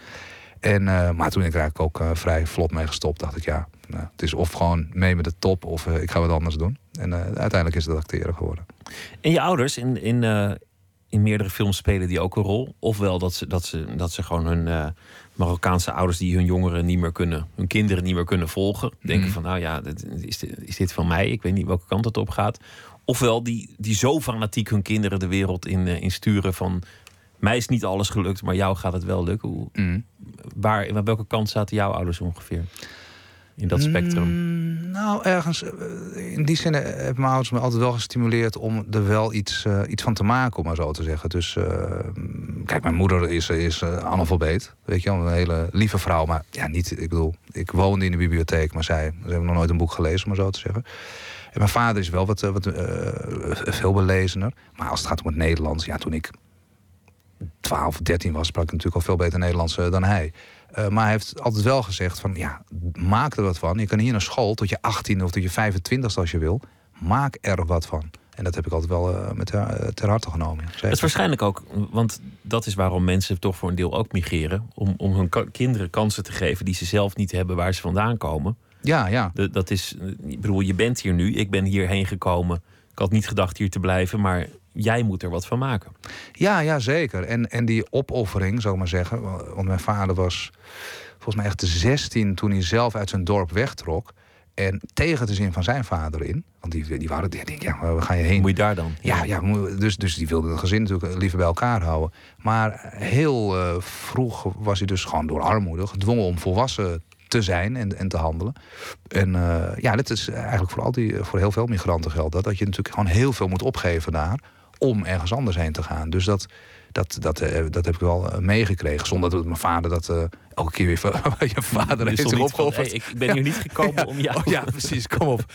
Speaker 5: En, uh, maar toen ik er eigenlijk ook uh, vrij vlot mee gestopt, dacht ik ja, nou, het is of gewoon mee met de top of uh, ik ga wat anders doen. En uiteindelijk is het acteren geworden.
Speaker 4: En je ouders in, in, in meerdere films spelen die ook een rol? Ofwel dat ze, dat ze, dat ze gewoon hun Marokkaanse ouders die hun jongeren niet meer kunnen, hun kinderen niet meer kunnen volgen, denken
Speaker 5: Mhm.
Speaker 4: van nou ja, dit, is, dit, is dit van mij? Ik weet niet welke kant het op gaat. Ofwel die, die zo fanatiek hun kinderen de wereld in, in sturen van mij is niet alles gelukt, maar jou gaat het wel lukken. Hoe,
Speaker 5: Mm.
Speaker 4: waar, aan welke kant zaten jouw ouders ongeveer? in dat spectrum?
Speaker 5: Mm, nou, ergens. eh, In die zin eh, hebben mijn ouders me altijd wel gestimuleerd om er wel iets, eh, iets van te maken, om maar zo te zeggen. Dus kijk, mijn moeder is, is eh, analfabeet. Weet je wel, een hele lieve vrouw. Maar ja, niet. Ik bedoel, ik woonde in de bibliotheek, maar zij, ze hebben nog nooit een boek gelezen, om maar zo te zeggen. En mijn vader is wel wat, wat veel belezener. Maar als het gaat om het Nederlands, ja, toen ik 12, 13 was, sprak ik natuurlijk al veel beter Nederlands eh, dan hij. Eh, maar hij heeft altijd wel gezegd van, ja, maak er wat van. Je kan hier naar school tot je 18 of tot je 25 als je wil. Maak er wat van. En dat heb ik altijd wel eh, met ter, ter harte genomen. ja.
Speaker 4: Het is waarschijnlijk ook, want dat is waarom mensen toch voor een deel ook migreren. Om, om hun ka- kinderen kansen te geven die ze zelf niet hebben waar ze vandaan komen.
Speaker 5: Ja, ja.
Speaker 4: De- dat is, ik bedoel, je bent hier nu, ik ben hierheen gekomen. Ik had niet gedacht hier te blijven, maar jij moet er wat van maken.
Speaker 5: Ja, ja, zeker. En, en die opoffering, zou ik maar zeggen. Want mijn vader was volgens mij echt de 16 toen hij zelf uit zijn dorp wegtrok. En tegen de zin van zijn vader in. Want die, die waren, die denk, ja, waar ga je heen?
Speaker 4: Moet je daar dan?
Speaker 5: Ja, ja dus, dus die wilde het gezin natuurlijk liever bij elkaar houden. Maar heel eh, vroeg was hij dus gewoon door armoede gedwongen om volwassen te zijn en, en te handelen. En eh, ja, dit is eigenlijk voor, al die, voor heel veel migranten geldt dat. Dat je natuurlijk gewoon heel veel moet opgeven daar om ergens anders heen te gaan. Dus dat, dat, dat, eh, dat heb ik wel eh, meegekregen. Zonder dat mijn vader dat eh, elke keer weer... *laughs* je vader
Speaker 4: Je
Speaker 5: heeft
Speaker 4: van,
Speaker 5: opgeofferd.
Speaker 4: hey, ik ben hier niet *laughs* gekomen om jou...
Speaker 5: Oh ja, precies, kom op.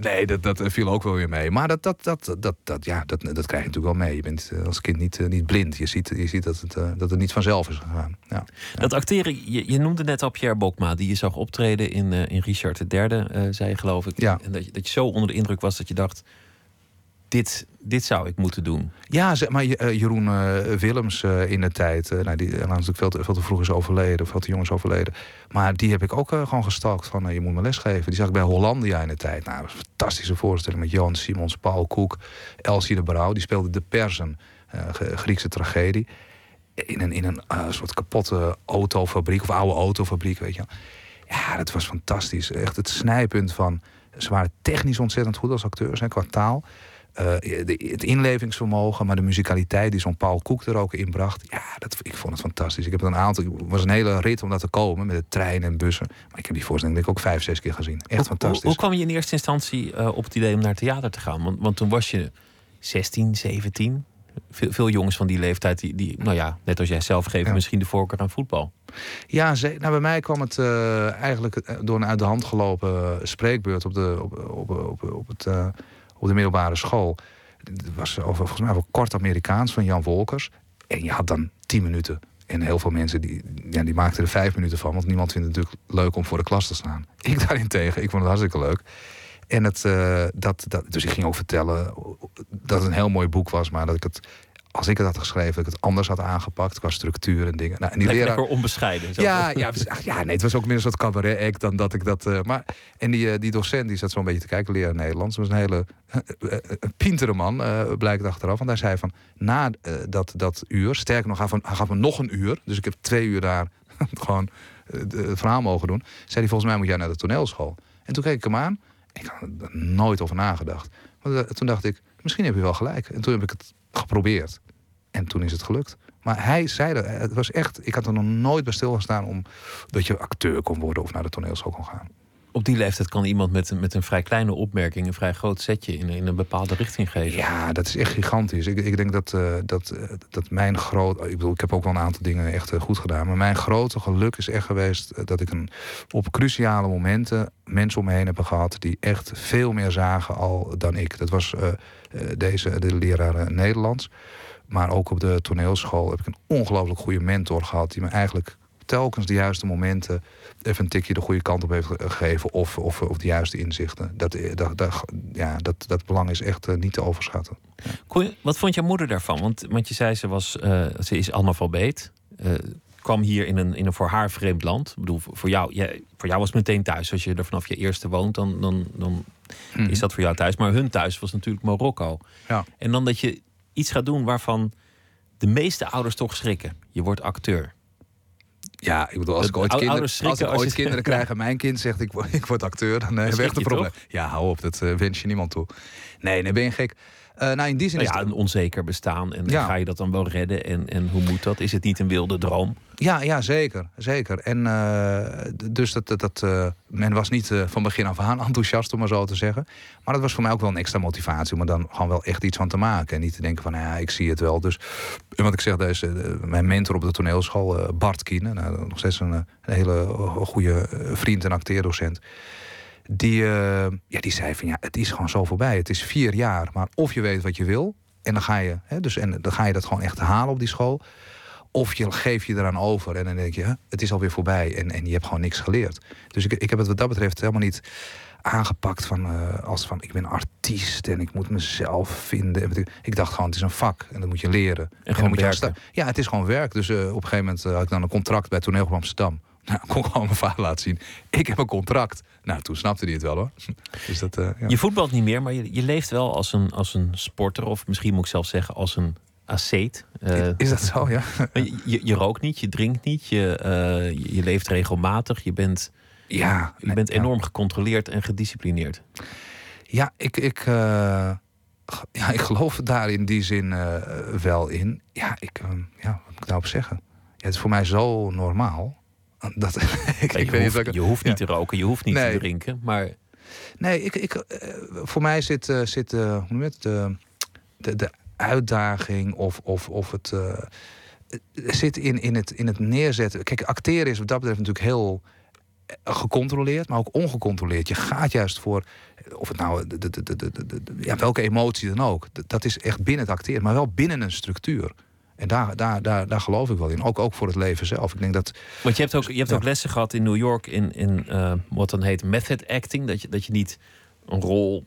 Speaker 5: Nee, dat, dat viel ook wel weer mee. Maar dat, dat, dat, dat, dat, ja, dat, dat krijg je natuurlijk wel mee. Je bent als kind niet, niet blind. Je ziet, je ziet dat, het, dat het niet vanzelf is gegaan. Ja.
Speaker 4: Dat acteren, je, je noemde net al Pierre Bokma, die je zag optreden in, in Richard III, eh zei je geloof ik.
Speaker 5: Ja.
Speaker 4: En dat je, dat je zo onder de indruk was dat je dacht, dit, dit zou ik moeten doen.
Speaker 5: Ja, zeg maar eh, Jeroen eh, Willems eh, in de tijd, nou, die natuurlijk veel te, veel te vroeg is overleden, veel te jong is overleden. Maar die heb ik ook gewoon gestalkt van je moet me lesgeven. Die zag ik bij Hollandia in de tijd. Nou, dat was een fantastische voorstelling met Johan Simons, Paul Koek, Elsie de Brouw. Die speelde de Persen, Griekse tragedie. In een, in een soort kapotte autofabriek of oude autofabriek, weet je. Ja, dat was fantastisch. Echt het snijpunt van. Ze waren technisch ontzettend goed als acteurs en qua taal. Eh, de- het inlevingsvermogen, maar de muzikaliteit die zo'n Paul Koek er ook in bracht. Ja, dat, ik vond het fantastisch. Ik heb het een aantal. Het was een hele rit om daar te komen met de trein en bussen. Maar ik heb die voorstelling denk ik ook vijf, zes keer gezien. Echt
Speaker 4: Hoe,
Speaker 5: fantastisch.
Speaker 4: hoe kwam je in eerste instantie eh, op het idee om naar theater te gaan? Want, want toen was je 16, 17. Veel, veel jongens van die leeftijd, die, die, nou ja, net als jij zelf, geven
Speaker 5: Ja.
Speaker 4: misschien de voorkeur aan voetbal.
Speaker 5: Ja, ze, nou, bij mij kwam het eh, eigenlijk door een uit de hand gelopen spreekbeurt op de, op, op, op, op, het, op de middelbare school. Het was over, volgens mij over kort Amerikaans van Jan Wolkers. En je had dan tien minuten. En heel veel mensen die, ja, die maakten er vijf minuten van. Want niemand vindt het natuurlijk leuk om voor de klas te staan. *laughs* Ik daarentegen, ik vond het hartstikke leuk. En het, eh, dat, dat, dus ik ging ook vertellen dat het een heel mooi boek was. Maar dat ik het, als ik het had geschreven, dat ik het anders had aangepakt qua structuur en dingen. Nou, en die leraar,
Speaker 4: lekker onbescheiden. Zo.
Speaker 5: ja, ja, ja, nee, het was ook meer een soort cabaret-act dan dat ik dat... eh, maar, en die, eh, die docent die zat zo'n beetje te kijken, leren Nederlands. Was een hele eh, pintere man, blijkt achteraf. Want hij zei van, na dat, dat uur... Sterker nog, hij, gaf me nog een uur. Dus ik heb twee uur daar *laughs* gewoon het verhaal mogen doen. Zei hij, volgens mij moet jij naar de toneelschool. En toen keek ik hem aan. Ik had er nooit over nagedacht. Maar toen dacht ik, misschien heb je wel gelijk. En toen heb ik het geprobeerd. En toen is het gelukt. Maar hij zei dat, het was echt, ik had er nog nooit bij stilgestaan om dat je acteur kon worden of naar de toneelschool kon gaan.
Speaker 4: Op die leeftijd kan iemand met een, met een vrij kleine opmerking een vrij groot setje in, in een bepaalde richting geven.
Speaker 5: Ja, dat is echt gigantisch. Ik, ik denk dat, eh, dat, eh, dat mijn groot. Ik bedoel, ik heb ook wel een aantal dingen echt eh, goed gedaan. Maar mijn grote geluk is echt geweest dat ik een, op cruciale momenten mensen om me heen heb gehad die echt veel meer zagen al dan ik. Dat was deze, de leraar eh, Nederlands. Maar ook op de toneelschool heb ik een ongelooflijk goede mentor gehad. Die me eigenlijk telkens de juiste momenten even een tikje de goede kant op heeft ge- gegeven. Of, of, of de juiste inzichten. Dat, eh, dat, ja, dat, dat belang is echt eh, niet te overschatten.
Speaker 4: Wat vond jouw moeder daarvan? Want, want je zei ze, was, eh, ze is analfabeet. eh kwam hier in een, in een voor haar vreemd land. Ik bedoel, voor jou, jij, voor jou was het meteen thuis. Als je er vanaf je eerste woont, dan, dan, dan is dat voor jou thuis. Maar hun thuis was natuurlijk Marokko.
Speaker 5: Ja.
Speaker 4: En dan dat je iets gaat doen waarvan de meeste ouders toch schrikken. Je wordt acteur.
Speaker 5: Ja, ik bedoel, als ik ooit, kinderen,
Speaker 4: schrikken
Speaker 5: als ik
Speaker 4: als
Speaker 5: ooit
Speaker 4: je-
Speaker 5: kinderen *laughs* krijg en mijn kind zegt ik, word- ik word acteur, dan uh, heb ik echt een probleem. Ja, hou op, dat eh, wens je niemand toe. Nee, nee, ben je gek. Uh, nou, in die zin
Speaker 4: nou
Speaker 5: ja,
Speaker 4: is het een onzeker bestaan. En ga je dat dan wel redden? En, en hoe moet dat? Is het niet een wilde droom?
Speaker 5: Ja, ja zeker. zeker. En uh, dus dat, dat, uh, men was niet van begin af aan *laughs* enthousiast, om maar zo te zeggen. Maar dat was voor mij ook wel een extra motivatie om er dan gewoon wel echt iets van te maken. En niet te denken van, nou ja, ik zie het wel. Dus wat ik zeg, deze, mijn mentor op de toneelschool, Bart Kiene, nou, nog steeds een, een hele goede vriend en acteerdocent die, uh, ja, die zei van ja, het is gewoon zo voorbij. Het is vier jaar, maar of je weet wat je wil en dan ga je, hè, dus, en dan ga je dat gewoon echt halen op die school. Of je geef je eraan over en dan denk je, het is alweer voorbij en, en je hebt gewoon niks geleerd. Dus ik, ik heb het wat dat betreft helemaal niet aangepakt van, uh, als van ik ben artiest en ik moet mezelf vinden. Ik dacht gewoon, het is een vak en dat moet je leren.
Speaker 4: En, gewoon moet
Speaker 5: je Ja, het is gewoon werk. Dus uh, op een gegeven moment had ik dan een contract bij Toneel van Amsterdam. Nou, kon gewoon mijn vader laten zien. Ik heb een contract. Nou, toen snapte hij het wel hoor. *laughs* Dus dat, uh, ja.
Speaker 4: Je voetbalt niet meer, maar je, je leeft wel als een, als een sporter. Of misschien moet ik zelf zeggen als een asceet.
Speaker 5: Uh, is dat zo, ja? *laughs*
Speaker 4: Je, je, rookt niet, je drinkt niet. Je, uh, je leeft regelmatig. Je bent,
Speaker 5: ja,
Speaker 4: je bent enorm gecontroleerd en gedisciplineerd.
Speaker 5: Ja, ik... ik ja, ik geloof daar in die zin wel in. Ja, ik, ja, wat moet ik daarop zeggen? Ja, het is voor mij zo normaal. *laughs* Dat,
Speaker 4: ik, je, weet hoeft, je hoeft niet te roken, je hoeft niet te drinken, maar...
Speaker 5: Nee, ik, ik, uh, voor mij zit, uh, zit uh, hoe noem het, de, de, de uitdaging of, of, of het... zit in, in, het, in het neerzetten. Kijk, acteren is wat dat betreft natuurlijk heel gecontroleerd, maar ook ongecontroleerd. Je gaat juist voor, of het nou, de, de, de, de, ja, welke emotie dan ook. Dat is echt binnen het acteren, maar wel binnen een structuur. En daar, daar, daar, daar geloof ik wel in. Ook, ook voor het leven zelf. Ik denk dat,
Speaker 4: Want je hebt ook, je hebt ook lessen gehad in New York in, in uh, wat dan heet method acting. Dat je, dat je niet een rol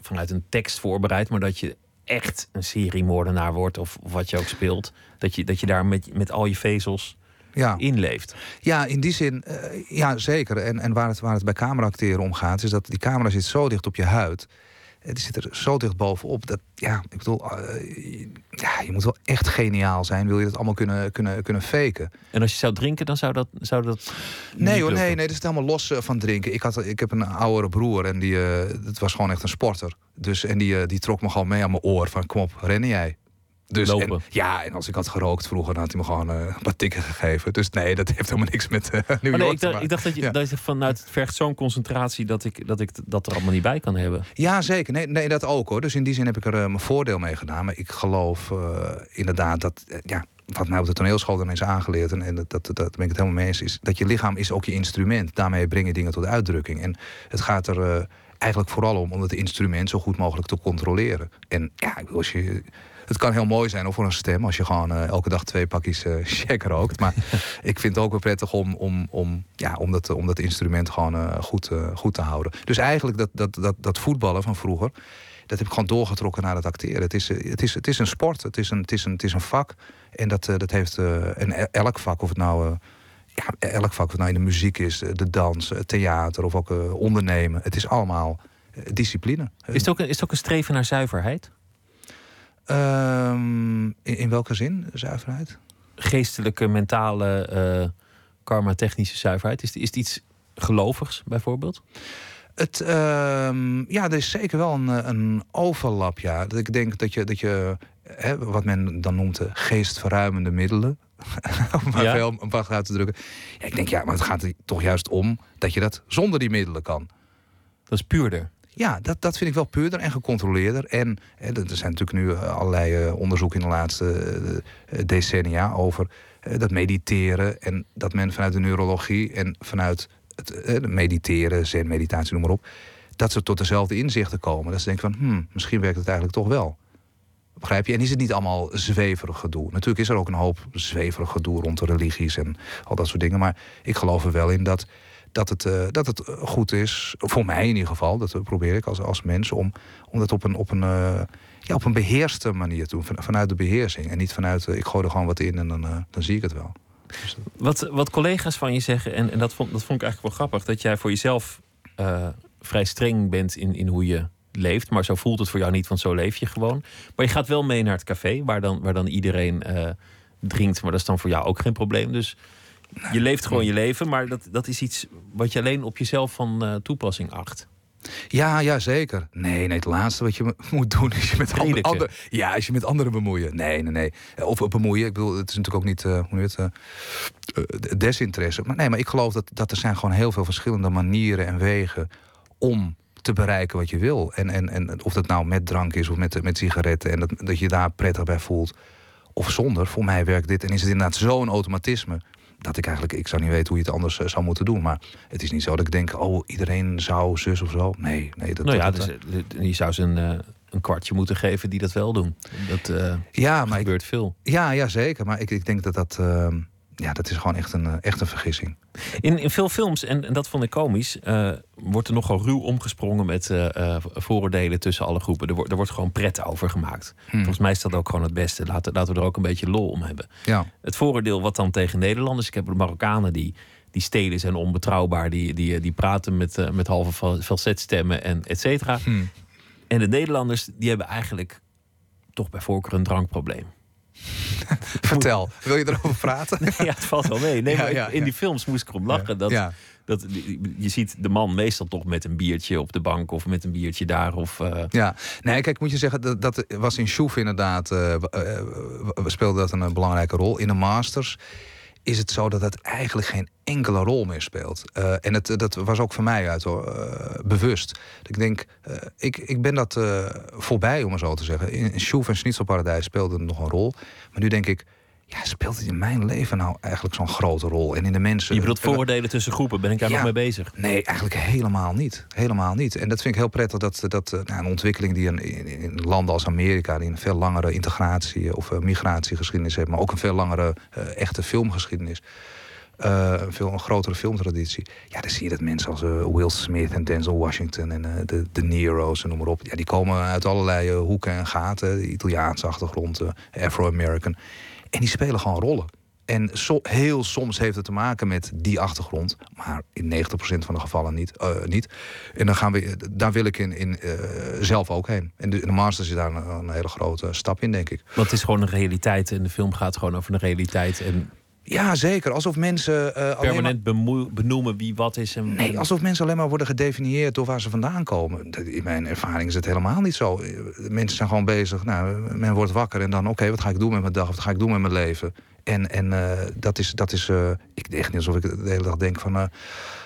Speaker 4: vanuit een tekst voorbereidt, maar dat je echt een seriemoordenaar wordt of, of wat je ook speelt. Dat je, dat je daar met, met al je vezels ja. inleeft.
Speaker 5: Ja, in die zin, uh, ja zeker. En, en waar, het, waar het bij cameraacteren om gaat, is dat die camera zit zo dicht op je huid die zit er zo dicht bovenop. Dat, ja, ik bedoel, uh, ja, je moet wel echt geniaal zijn. Wil je dat allemaal kunnen, kunnen, kunnen faken.
Speaker 4: En als je zou drinken, dan zou dat. Zou dat
Speaker 5: nee hoor, nee, nee, dat is helemaal los uh, van drinken. Ik, had, ik heb een oudere broer en die, uh, dat was gewoon echt een sporter. Dus, en die, die trok me gewoon mee aan mijn oor van kom op, rennen jij. Dus,
Speaker 4: En,
Speaker 5: ja, en als ik had gerookt vroeger, dan had hij me gewoon uh, wat tikken gegeven. Dus nee, dat heeft helemaal niks met uh, New
Speaker 4: oh, nee, ik, dacht, ik dacht dat je, dat je vanuit het vergt zo'n concentratie dat ik, dat ik dat er allemaal niet bij kan hebben.
Speaker 5: Ja, zeker. Nee, nee dat ook hoor. Dus in die zin heb ik er uh, mijn voordeel mee gedaan. Maar ik geloof inderdaad dat, ja, wat mij op de toneelschool dan is aangeleerd, en, en dat, dat, dat ben ik het helemaal mee eens, is dat je lichaam is ook je instrument. Daarmee breng je dingen tot uitdrukking. En het gaat er eigenlijk vooral om om het instrument zo goed mogelijk te controleren. En ja, als je het kan heel mooi zijn of voor een stem als je gewoon uh, elke dag twee pakjes *laughs* uh, check rookt. Maar *laughs* ik vind het ook wel prettig om, om, om, ja, om, dat, om dat instrument gewoon uh, goed, goed te houden. Dus eigenlijk dat, dat, dat, dat voetballen van vroeger. Dat heb ik gewoon doorgetrokken naar het acteren. Het is, het is, het is een sport, het is een, het is een, het is een vak. En dat, dat heeft en e-, elk vak, of het nou ja, elk vak, het nou in de muziek is, de dans, het theater of ook ondernemen. Het is allemaal discipline.
Speaker 4: Is het, ook, is het ook een streven naar zuiverheid?
Speaker 5: Um, in, in, welke zin, zuiverheid?
Speaker 4: Geestelijke, mentale, uh, karma-technische zuiverheid. Is, is het iets gelovigs bijvoorbeeld?
Speaker 5: Het, uh, ja, er is zeker wel een, een overlap. Ja. Dat ik denk dat je, dat je hè, wat men dan noemt de geestverruimende middelen. *laughs* om maar ja? veel een wacht uit te drukken. Ja, ik denk, ja, maar het gaat er toch juist om dat je dat zonder die middelen kan.
Speaker 4: Dat is puurder.
Speaker 5: Ja, dat, dat vind ik wel puurder en gecontroleerder. En hè, er zijn natuurlijk nu eh, allerlei uh, onderzoeken in de laatste uh, decennia over dat mediteren. En dat men vanuit de neurologie en vanuit het mediteren, zen, meditatie, noem maar op. Dat ze tot dezelfde inzichten komen. Dat ze denken van, hmm, misschien werkt het eigenlijk toch wel. Begrijp je? En is het niet allemaal zweverig gedoe? Natuurlijk is er ook een hoop zweverig gedoe rond religies en al dat soort dingen. Maar ik geloof er wel in dat dat het, uh, dat het goed is, voor mij in ieder geval, dat probeer ik als, als mens, om, om dat op een, op een, uh, ja, op een beheerste manier te doen. Van, vanuit de beheersing. En niet vanuit, ik gooi er gewoon wat in en dan, dan zie ik het wel.
Speaker 4: Dus wat, wat collega's van je zeggen, en, en dat, vond, dat vond ik eigenlijk wel grappig, dat jij voor jezelf vrij streng bent in, in hoe je leeft. Maar zo voelt het voor jou niet, want zo leef je gewoon. Maar je gaat wel mee naar het café, waar dan, waar dan iedereen drinkt. Maar dat is dan voor jou ook geen probleem. Dus je leeft gewoon je leven, maar dat, dat is iets wat je alleen op jezelf van uh, toepassing acht.
Speaker 5: Ja, ja, zeker. Nee, nee, het laatste wat je mo- moet doen is je met andere, ja, is je met anderen bemoeien. Nee, nee, nee. Of eh, bemoeien. Ik bedoel, het is natuurlijk ook niet eh, hoe noem je het, eh, eh, desinteresse. Maar nee, maar ik geloof dat, dat er zijn gewoon heel veel verschillende manieren en wegen om te bereiken wat je wil. En, en, en of dat nou met drank is of met, met sigaretten en dat, dat je daar prettig bij voelt. Of zonder. Voor mij werkt dit. En is het inderdaad zo'n automatisme. Dat ik eigenlijk, ik zou niet weten hoe je het anders eh, zou moeten doen. Maar het is niet zo dat ik denk, oh, iedereen zou zus of zo. Nee, nee. Dat,
Speaker 4: nou ja,
Speaker 5: dat-
Speaker 4: dus, eh, je zou ze een, eh, een kwartje moeten geven die dat wel doen. Dat
Speaker 5: ja, maar ik,
Speaker 4: gebeurt veel.
Speaker 5: ja, ja, zeker. Maar ik, ik denk dat dat, ehm, ja, dat is gewoon echt een, eh, echt een vergissing.
Speaker 4: In, in veel films, en, en dat vond ik komisch, eh, wordt er nogal ruw omgesprongen met eh, vooroordelen tussen alle groepen. Er, wordt er wordt gewoon pret over gemaakt. Volgens mij is dat ook gewoon het beste. Laten, laten we er ook een beetje lol om hebben.
Speaker 5: Ja,
Speaker 4: Het vooroordeel wat dan tegen Nederlanders. Ik heb de Marokkanen die, die stelen zijn onbetrouwbaar. Die, die, die praten met, met halve fal- falsetstemmen en et cetera. En de Nederlanders die hebben eigenlijk toch bij voorkeur een drankprobleem. *laughs*
Speaker 5: vertel. Wil je erover praten? *laughs*
Speaker 4: Ja, het valt wel mee. Nee, maar
Speaker 5: ja,
Speaker 4: in die films moest ik erom lachen. Dat, dat, je ziet de man meestal toch met een biertje op de bank of met een biertje daar. Of, eh,
Speaker 5: Ja, nee, kijk, moet je zeggen, dat, dat was in Sjoef inderdaad, w- speelde dat een belangrijke rol. In de Masters is het zo dat het eigenlijk geen enkele rol meer speelt. Eh, en het, dat was ook voor mij uit hoor, eh, bewust. Ik denk, eh, ik, ik ben dat eh, voorbij, om maar zo te zeggen. In, in en Schnitzelparadijs speelde het nog een rol. Maar nu denk ik, ja, speelt het in mijn leven nou eigenlijk zo'n grote rol? En in de mensen.
Speaker 4: je bedoelt vooroordelen tussen groepen. Ben ik daar
Speaker 5: Ja.
Speaker 4: nog mee bezig?
Speaker 5: Nee, eigenlijk helemaal niet. Helemaal niet. En dat vind ik heel prettig dat, dat eh, nou, een ontwikkeling die in, in landen als Amerika, die een veel langere integratie of eh, migratiegeschiedenis heeft, maar ook een veel langere eh, echte filmgeschiedenis. een veel een grotere filmtraditie. Ja, dan zie je dat mensen als eh, Will Smith en Denzel Washington en de, de Nero's en noem maar op. Ja, die komen uit allerlei hoeken en gaten. Italiaanse achtergrond, Afro-American. En die spelen gewoon rollen. En heel soms heeft het te maken met die achtergrond, maar in 90% van de gevallen niet. eh, niet. En dan gaan we, daar wil ik in, in, eh, zelf ook heen. En de, de Masters is daar een, een hele grote stap in, denk ik.
Speaker 4: Want het is gewoon een realiteit en de film gaat gewoon over een realiteit. En
Speaker 5: Ja, zeker. Alsof mensen eh, maar,
Speaker 4: permanent bemoe- benoemen wie wat is. En,
Speaker 5: nee, alsof mensen alleen maar worden gedefinieerd door waar ze vandaan komen. In mijn ervaring is het helemaal niet zo. Eh, Mensen zijn gewoon bezig. Nou, men wordt wakker en dan, oké, wat ga ik doen met mijn dag? Wat ga ik doen met mijn leven? En, en eh, dat is, dat is ik echt niet alsof ik de hele dag denk van,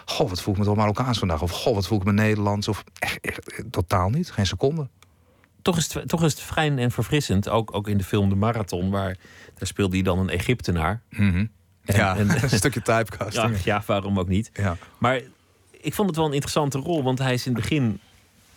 Speaker 5: goh, wat voel ik me toch Marokkaans vandaag? Of goh, wat voel ik me Nederlands? Of echt, echt, totaal niet, geen seconde.
Speaker 4: toch, is het, toch is het fijn en verfrissend. Ook, ook in de film De Marathon, waar daar speelde hij dan een Egyptenaar. En-
Speaker 5: ja,
Speaker 4: en- *laughs*
Speaker 5: een stukje
Speaker 4: Ja,
Speaker 5: typecasting.
Speaker 4: ja, waarom ook niet?
Speaker 5: Ja.
Speaker 4: Maar ik vond het wel een interessante rol, want hij is in het begin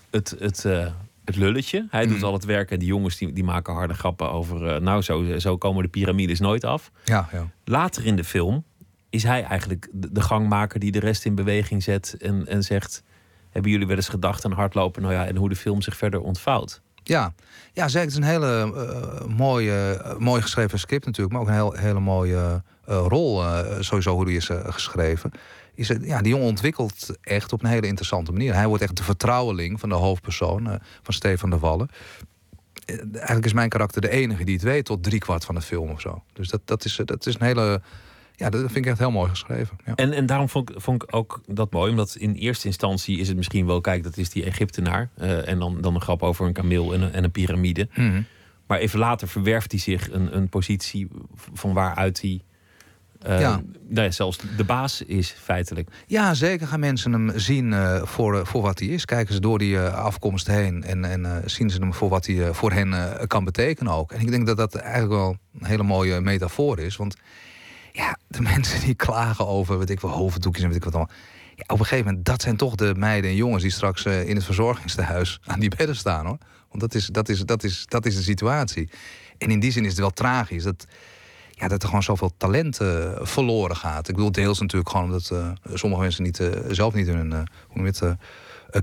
Speaker 4: het, het, eh, het lulletje. Hij doet
Speaker 5: Mhm.
Speaker 4: al het werk en die jongens die, die maken harde grappen over... eh, nou, zo, zo komen de piramides nooit af.
Speaker 5: Ja, ja.
Speaker 4: Later in de film is hij eigenlijk de, de gangmaker die de rest in beweging zet en, en zegt... Hebben jullie wel eens gedacht aan hardlopen? Nou ja, en hoe de film zich verder ontvouwt.
Speaker 5: Ja, ja zeker. Het is een hele eh, mooie, eh, mooi geschreven script natuurlijk, maar ook een heel, hele mooie eh, rol, sowieso hoe die is geschreven. Is ja, die jongen ontwikkelt echt op een hele interessante manier. Hij wordt echt de vertrouweling van de hoofdpersoon, van Stefan de Wallen. Eigenlijk is mijn karakter de enige die het weet tot driekwart van de film of zo. Dus dat, dat, is, dat is een hele. Ja, dat vind ik echt heel mooi geschreven. Ja.
Speaker 4: En, en daarom vond ik, vond ik ook dat mooi. Omdat in eerste instantie is het misschien wel... Kijk, dat is die Egyptenaar. eh, en dan, dan een grap over een kameel en een, en een piramide.
Speaker 5: Mhm.
Speaker 4: Maar even later verwerft hij zich een, een positie van waaruit hij... eh,
Speaker 5: Ja.
Speaker 4: nou ja, zelfs de baas is feitelijk.
Speaker 5: Ja, zeker gaan mensen hem zien eh, voor, voor wat hij is. Kijken ze door die afkomst heen en, en zien ze hem voor wat hij voor hen kan betekenen ook. En ik denk dat dat eigenlijk wel een hele mooie metafoor is. Want ja, de *laughs* mensen die klagen over, weet ik wel, hoofddoekjes en weet ik wat allemaal. Ja, op een gegeven moment, dat zijn toch de meiden en jongens die straks eh, in het verzorgingstehuis *laughs* aan die bedden staan hoor. Want dat is, dat, is, dat, is, dat is de situatie. En in die zin is het wel tragisch dat, ja, dat er gewoon zoveel talent eh, verloren gaat. Ik bedoel, deels natuurlijk gewoon omdat eh, sommige mensen niet, zelf niet in hun hoe het,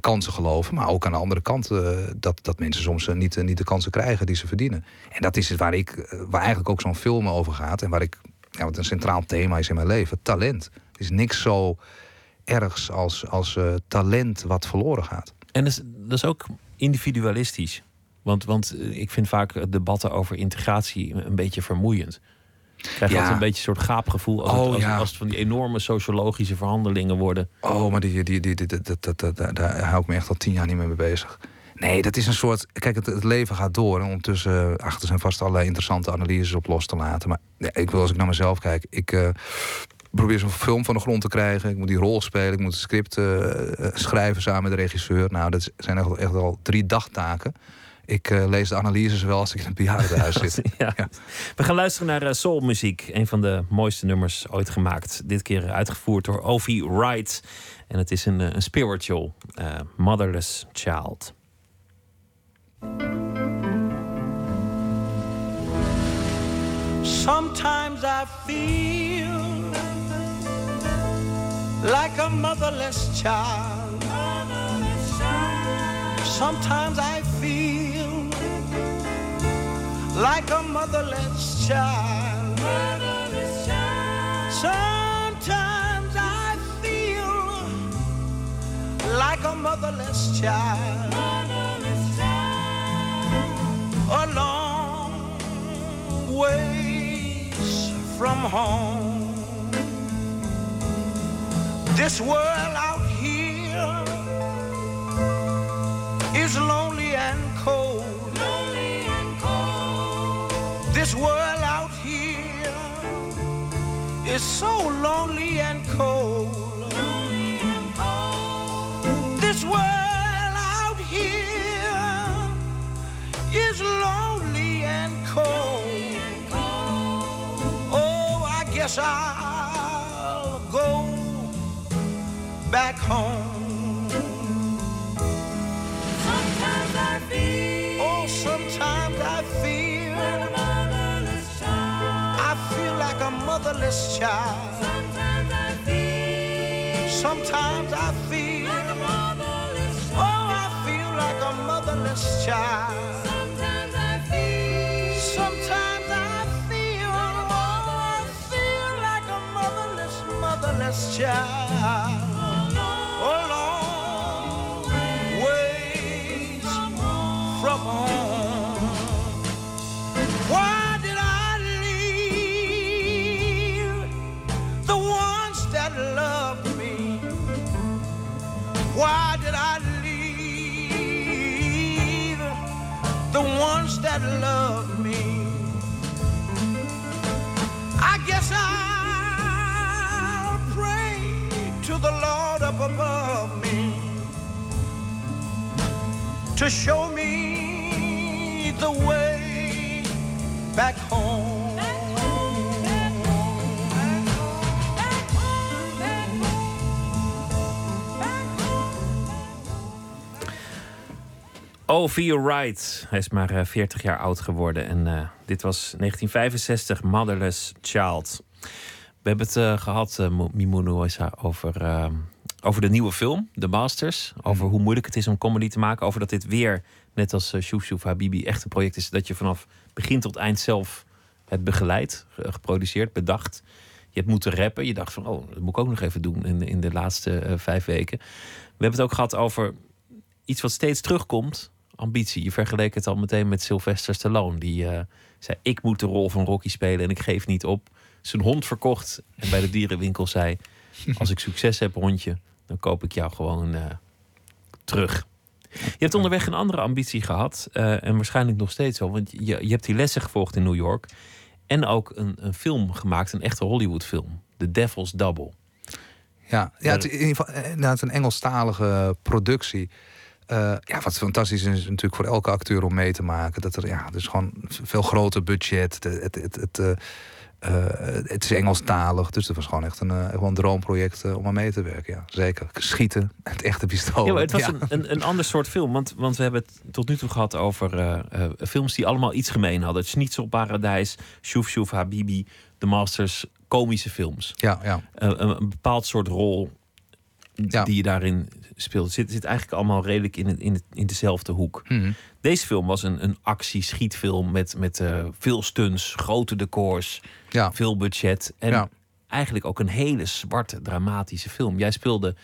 Speaker 5: kansen geloven. Maar ook aan de andere kant dat, dat mensen soms niet, niet de kansen krijgen die ze verdienen. En dat is het waar, ik, waar eigenlijk ook zo'n film over gaat. En waar ik, ja, wat een centraal thema is in mijn leven. Talent. Er is niks zo ergs als, als eh, talent wat verloren gaat.
Speaker 4: En dat is, dat is ook individualistisch. Want, want eh, ik vind vaak debatten over integratie een beetje vermoeiend. Ik krijg
Speaker 5: Ja.
Speaker 4: altijd een beetje een soort gaapgevoel als,
Speaker 5: Oh,
Speaker 4: het, als,
Speaker 5: ja.
Speaker 4: als het van die enorme sociologische verhandelingen worden.
Speaker 5: Oh, maar die, die, die, die, dat- dat- daar hou ik me echt al tien jaar niet meer mee bezig. Nee, dat is een soort. Kijk, het, het leven gaat door. En ondertussen eh, achter zijn vast allerlei interessante analyses op los te laten. Maar ik wil als ik naar mezelf kijk. Ik eh, probeer zo'n film van de grond te krijgen. Ik moet die rol spelen. Ik moet het script eh, schrijven samen met de regisseur. Nou, dat zijn echt, echt al drie dagtaken. Ik lees de analyses wel als ik in een bejaardenhuis *laughs* zit.
Speaker 4: Ja.
Speaker 5: Ja.
Speaker 4: We gaan luisteren naar eh, soulmuziek. Een van de mooiste nummers ooit gemaakt. Dit keer uitgevoerd door Ovi Wright. En het is een, een spiritual, Motherless Child.
Speaker 7: Sometimes I feel like a motherless child. Sometimes I feel like a motherless child. Sometimes I feel like a motherless child. A long ways from home. This world out here is lonely and cold. Lonely and cold. This world out here is so lonely and cold. Guess I'll go back home. Sometimes I feel. Oh, sometimes I feel. I feel like a motherless child. Sometimes I feel. Sometimes I feel. Oh, I feel like a motherless child. Child. Oh, long ways from home. Why did I leave the ones that loved me? Why did I leave the ones that loved me? I guess I'll above me to show me the way back home.
Speaker 4: Ovi Wright. Hij is maar eh, 40 jaar oud geworden. En eh, dit was 1965, Motherless Child. We hebben het eh, gehad, uh, Mimoun Ouessa, over, eh, over de nieuwe film, The Masters. Over hoe moeilijk het is om comedy te maken. Over dat dit weer, net als uh, Shouf Shouf Habibi, echt een project is... dat je vanaf begin tot eind zelf het begeleid, ge- geproduceerd, bedacht. Je hebt moeten rappen. Je dacht van, oh, dat moet ik ook nog even doen in, in de laatste eh, vijf weken. We hebben het ook gehad over iets wat steeds terugkomt. Ambitie. Je vergeleek het al meteen met Sylvester Stallone. Die eh, zei, ik moet de rol van Rocky spelen en ik geef niet op. Zijn hond verkocht en bij de dierenwinkel zei... *laughs* als ik succes heb, hondje, dan koop ik jou gewoon eh, terug. Je hebt onderweg een andere ambitie gehad. eh, en waarschijnlijk nog steeds zo. Want je, je hebt die lessen gevolgd in New York. En ook een, een film gemaakt, een echte Hollywood-film. The Devil's Double.
Speaker 5: Ja, ja het, is in ieder geval eh, inderdaad een Engelstalige productie. Ja, wat fantastisch is natuurlijk voor elke acteur om mee te maken. Dat er, ja, dus gewoon veel groter budget. Het, het, het, het, eh, eh, het is Engelstalig, dus het was gewoon echt een, eh, gewoon een droomproject eh, om aan mee te werken. Ja, zeker. Schieten, het echte pistool.
Speaker 4: Ja, het was
Speaker 5: Ja.
Speaker 4: Een, een, een ander soort film. Want, want we hebben het tot nu toe gehad over eh, eh, films die allemaal iets gemeen hadden. Schnitzelparadijs, Shoef Shoef Habibi, The Masters, komische films.
Speaker 5: Ja, ja.
Speaker 4: Eh, een, een bepaald soort rol
Speaker 5: Ja.
Speaker 4: die je daarin speelt. Zit, zit eigenlijk allemaal redelijk in, het- in, het- in dezelfde hoek.
Speaker 5: Mhm.
Speaker 4: Deze film was een, een actie-schietfilm met, met eh, veel stunts, grote decors,
Speaker 5: ja.
Speaker 4: veel budget. En
Speaker 5: Ja.
Speaker 4: eigenlijk ook een hele zwarte, dramatische film. Jij speelde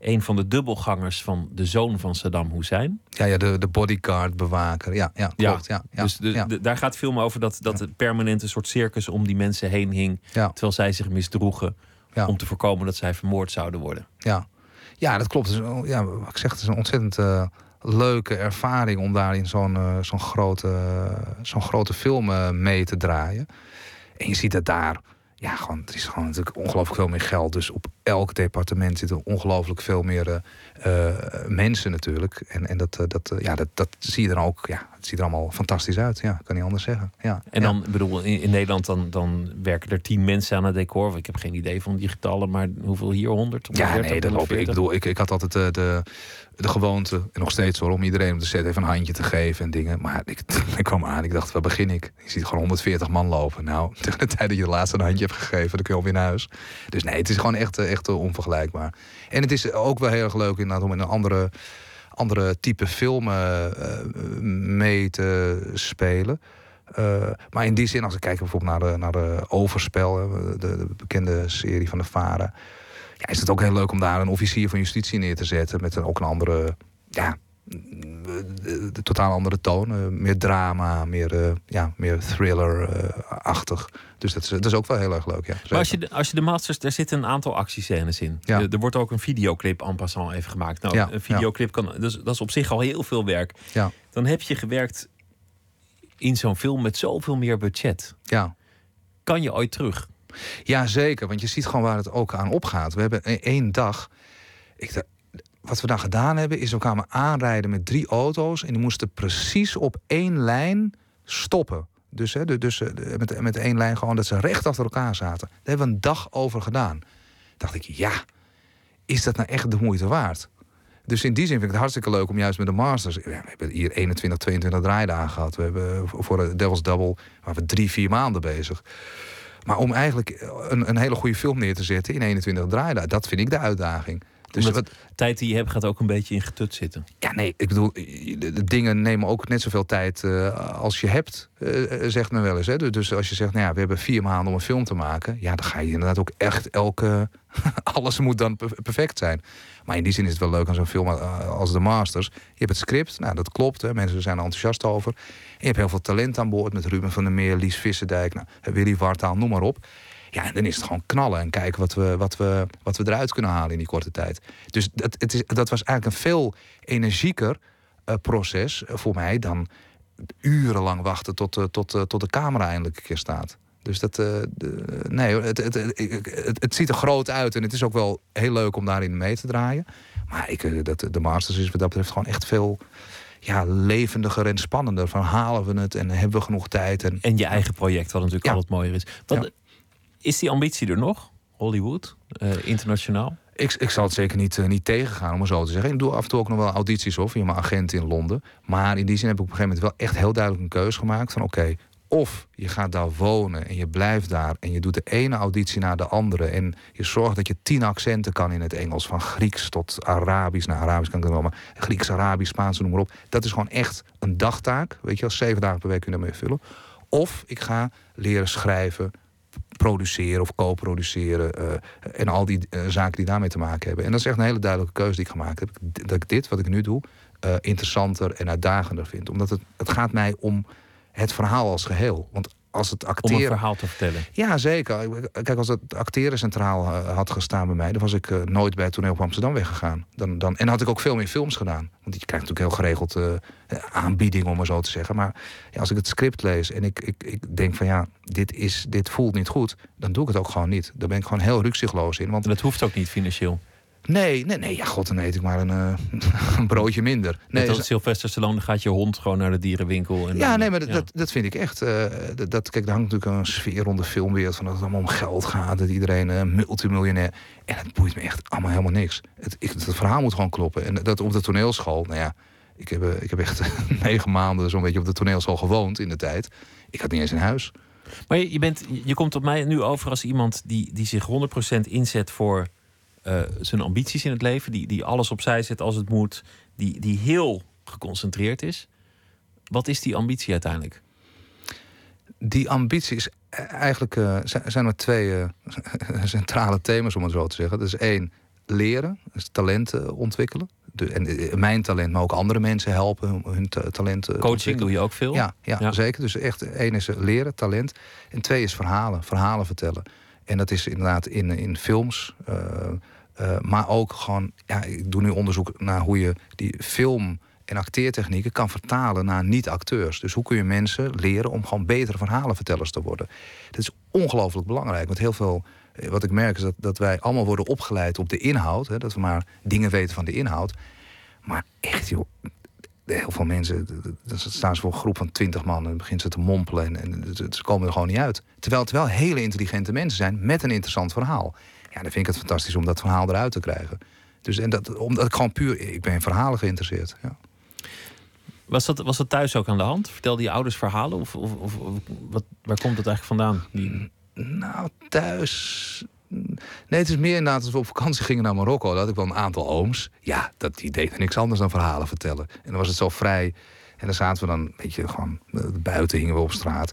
Speaker 4: een van de dubbelgangers van de zoon van Saddam Hussein.
Speaker 5: Ja, ja de, de bodyguard, bewaker. Ja, ja klopt. Ja, ja,
Speaker 4: dus de,
Speaker 5: ja.
Speaker 4: de- daar gaat het film over dat, dat het permanent een soort circus om die mensen heen hing. Terwijl zij zich misdroegen om te voorkomen dat zij vermoord zouden worden.
Speaker 5: Ja, ja dat klopt. Het een- ja, ik zeg, het is een ontzettend eh, leuke ervaring om daar in zo'n eh, zo'n grote, zo'n grote film eh, mee te draaien. En je ziet dat daar, ja, gewoon, er is gewoon natuurlijk ongelooflijk veel meer geld. Dus op elk departement zitten ongelooflijk veel meer mensen natuurlijk. En, en dat, dat, ja, dat, dat zie je dan ook, ja, het ziet er allemaal fantastisch uit. Ja, kan niet anders zeggen. Ja,
Speaker 4: En dan, bedoel, in, in Nederland dan, dan werken er tien mensen aan het decor. Ik heb geen idee van die getallen, maar hoeveel hier? 100?
Speaker 5: Ja,
Speaker 4: 130,
Speaker 5: nee, dat loop ik. Ik
Speaker 4: 140?
Speaker 5: bedoel, ik, ik had altijd eh, de, de gewoonte, en nog steeds hoor, om iedereen op de set even een handje te geven en dingen. Maar ik, *laughs* ik kwam aan, ik dacht, waar begin ik? Je ziet gewoon 140 man lopen. Nou, *laughs* tegen de tijd dat je de laatste een handje hebt gegeven, dan kun je alweer naar huis. Dus nee, het is gewoon echt, eh, echt eh, onvergelijkbaar. En het is ook wel heel erg leuk inderdaad om in een andere, andere type film eh, mee te spelen. Eh, maar in die zin, als ik kijk bijvoorbeeld naar de, naar de Overspel, de bekende serie van de Varen. Ja, is het ook heel leuk om daar een officier van justitie neer te zetten. Met een, ook een andere, ja, de, de totaal andere toon. eh, meer drama, meer, eh, ja, meer thriller-achtig. dus dat is, dat is ook wel heel erg leuk, ja.
Speaker 4: Maar als je, de, als je de Masters, daar zitten een aantal actiescènes in.
Speaker 5: Ja.
Speaker 4: Er, er wordt ook een videoclip en passant even gemaakt. Nou,
Speaker 5: Ja,
Speaker 4: een videoclip kan, dus, dat is op zich al heel veel werk.
Speaker 5: Ja.
Speaker 4: Dan heb je gewerkt in zo'n film met zoveel meer budget.
Speaker 5: Ja.
Speaker 4: Kan je ooit terug?
Speaker 5: Ja, zeker. Want je ziet gewoon waar het ook aan opgaat. We hebben e- één dag. Ik, wat we dan gedaan hebben, is we kwamen aanrijden met drie auto's. En die moesten precies op één lijn stoppen. Dus, hè, dus eh, met, met één lijn gewoon dat ze recht achter elkaar zaten. Daar hebben we een dag over gedaan. Dacht ik, ja, is dat nou echt de moeite waard? Dus in die zin vind ik het hartstikke leuk om juist met de Masters. We hebben hier 21, 22 draaidagen gehad. We hebben voor de Devil's Double waren we drie, vier maanden bezig. Maar om eigenlijk een, een hele goede film neer te zetten in 21 draaidagen, dat vind ik de uitdaging. Dus
Speaker 4: Omdat
Speaker 5: wat,
Speaker 4: de tijd die je hebt gaat ook een beetje in getut zitten.
Speaker 5: ja, nee, ik bedoel, de, dingen nemen ook net zoveel tijd eh, als je hebt, eh, zegt men wel eens. Hè? Dus als je zegt, nou ja, we hebben vier maanden om een film te maken, ja, dan ga je inderdaad ook echt elke. *laughs* alles moet dan per- perfect zijn. Maar in die zin is het wel leuk aan zo'n film als The Masters. Je hebt het script, nou, dat klopt, hè, mensen zijn er enthousiast over. En je hebt heel veel talent aan boord met Ruben van der Meer, Lies Visserdijk, nou, Willy Wartaal, noem maar op. Ja, en dan is het gewoon knallen en kijken wat we, wat we, wat we eruit kunnen halen in die korte tijd. Dus dat, het is, dat was eigenlijk een veel energieker eh, proces eh, voor mij dan urenlang wachten tot, eh, tot, tot de camera eindelijk een keer staat. Dus dat, de- nee, het, het, het, het, ziet er groot uit en het is ook wel heel leuk om daarin mee te draaien. Maar ik, dat, de Masters is wat dat betreft gewoon echt veel ja, levendiger en spannender. Van halen we het en hebben we genoeg tijd? En,
Speaker 4: En je eigen project, wat natuurlijk
Speaker 5: Ja.
Speaker 4: altijd mooier is. Wat,
Speaker 5: Ja.
Speaker 4: Is die ambitie er nog? Hollywood, eh, internationaal?
Speaker 5: Ik, ik zal het zeker niet, eh, niet tegengaan, om het zo te zeggen. Ik doe af en toe ook nog wel audities of via mijn agent in Londen. Maar in die zin heb ik op een gegeven moment wel echt heel duidelijk een keuze gemaakt. Van oké, of je gaat daar wonen en je blijft daar... en je doet de ene auditie naar de andere... en je zorgt dat je tien accenten kan in het Engels. Van Grieks tot Arabisch. Nou, Arabisch kan ik wel, maar Grieks, Arabisch, Spaans, noem maar op. Dat is gewoon echt een dagtaak. Weet je wel, zeven dagen per week kun je daarmee vullen. Of ik ga leren schrijven, produceren of co-produceren. eh, en al die eh, zaken die daarmee te maken hebben. En dat is echt een hele duidelijke keuze die ik gemaakt heb. Dat ik dit, wat ik nu doe, eh, interessanter en uitdagender vind. Omdat het, het gaat mij om het verhaal als geheel. Want als het
Speaker 4: Om een verhaal te vertellen.
Speaker 5: Ja, zeker. Kijk, als het acteren centraal eh, had gestaan bij mij... dan was ik eh, nooit bij het toneel op Amsterdam weggegaan. Dan, dan, en had ik ook veel meer films gedaan. Want je krijgt natuurlijk heel geregeld eh, aanbieding, om maar zo te zeggen. Maar ja, als ik het script lees en ik, ik, ik denk van... ja, dit, is, dit voelt niet goed, dan doe ik het ook gewoon niet. Daar ben ik gewoon heel rukzichtloos in. Want
Speaker 4: En dat hoeft ook niet financieel.
Speaker 5: Nee, nee, nee, ja, god, dan eet ik maar een, eh, *laughs* een broodje minder. Nee,
Speaker 4: als Sylvester Stallone, gaat je hond gewoon naar de dierenwinkel. En
Speaker 5: Ja,
Speaker 4: dan-
Speaker 5: nee, maar dat,
Speaker 4: ja.
Speaker 5: dat, dat vind ik echt. eh, dat, dat, kijk, er hangt natuurlijk een sfeer rond de filmwereld van dat het allemaal om geld gaat. Dat iedereen eh, multimiljonair. En het boeit me echt allemaal helemaal niks. Het, ik, het verhaal moet gewoon kloppen. En dat op de toneelschool, nou ja, ik heb, ik heb echt *laughs* negen maanden zo'n beetje op de toneelschool gewoond in de tijd. Ik had niet eens een huis.
Speaker 4: Maar je, je bent, je komt op mij nu over als iemand die, die zich 100% inzet voor eh, zijn ambities in het leven. Die, die alles opzij zet als het moet. Die, die heel geconcentreerd is. Wat is die ambitie uiteindelijk?
Speaker 5: Die ambitie is e- eigenlijk, eh, zijn, er twee eh, *laughs* centrale thema's, om het zo te zeggen. Dat is één, leren, dus talenten ontwikkelen. De, en mijn talent, maar ook andere mensen helpen hun, hun ta- talenten. te
Speaker 4: Coaching doe je ook veel?
Speaker 5: Ja, ja,
Speaker 4: Ja.
Speaker 5: zeker. Dus echt, één is leren, talent. En twee is verhalen, verhalen vertellen. En dat is inderdaad in, in films. eh, eh, maar ook gewoon, ja, ik doe nu onderzoek naar hoe je die film en acteertechnieken kan vertalen naar niet-acteurs. Dus hoe kun je mensen leren om gewoon betere verhalenvertellers te worden? Dat is ongelooflijk belangrijk. Want heel veel, eh, wat ik merk, is dat, dat wij allemaal worden opgeleid op de inhoud. Hè, dat we maar dingen weten van de inhoud. Maar echt, joh, heel veel mensen, dan staan ze voor een groep van twintig man en dan beginnen ze te mompelen en, en ze- komen er gewoon niet uit. Terwijl het wel hele intelligente mensen zijn met een interessant verhaal. Ja, dan vind ik het fantastisch om dat verhaal eruit te krijgen. Dus en dat, omdat ik gewoon puur, ik ben in verhalen geïnteresseerd. Ja.
Speaker 4: Was, dat, was dat thuis ook aan de hand? Vertelde je ouders verhalen? Of, of, of of wat, waar komt het eigenlijk vandaan? Die,
Speaker 5: Nou, thuis. Nee, het is meer inderdaad als we op vakantie gingen naar Marokko. Dat ik wel een aantal ooms. Ja, dat, die deden niks anders dan verhalen vertellen. En dan was het zo vrij. En dan zaten we dan, een beetje gewoon, eh, buiten hingen we op straat.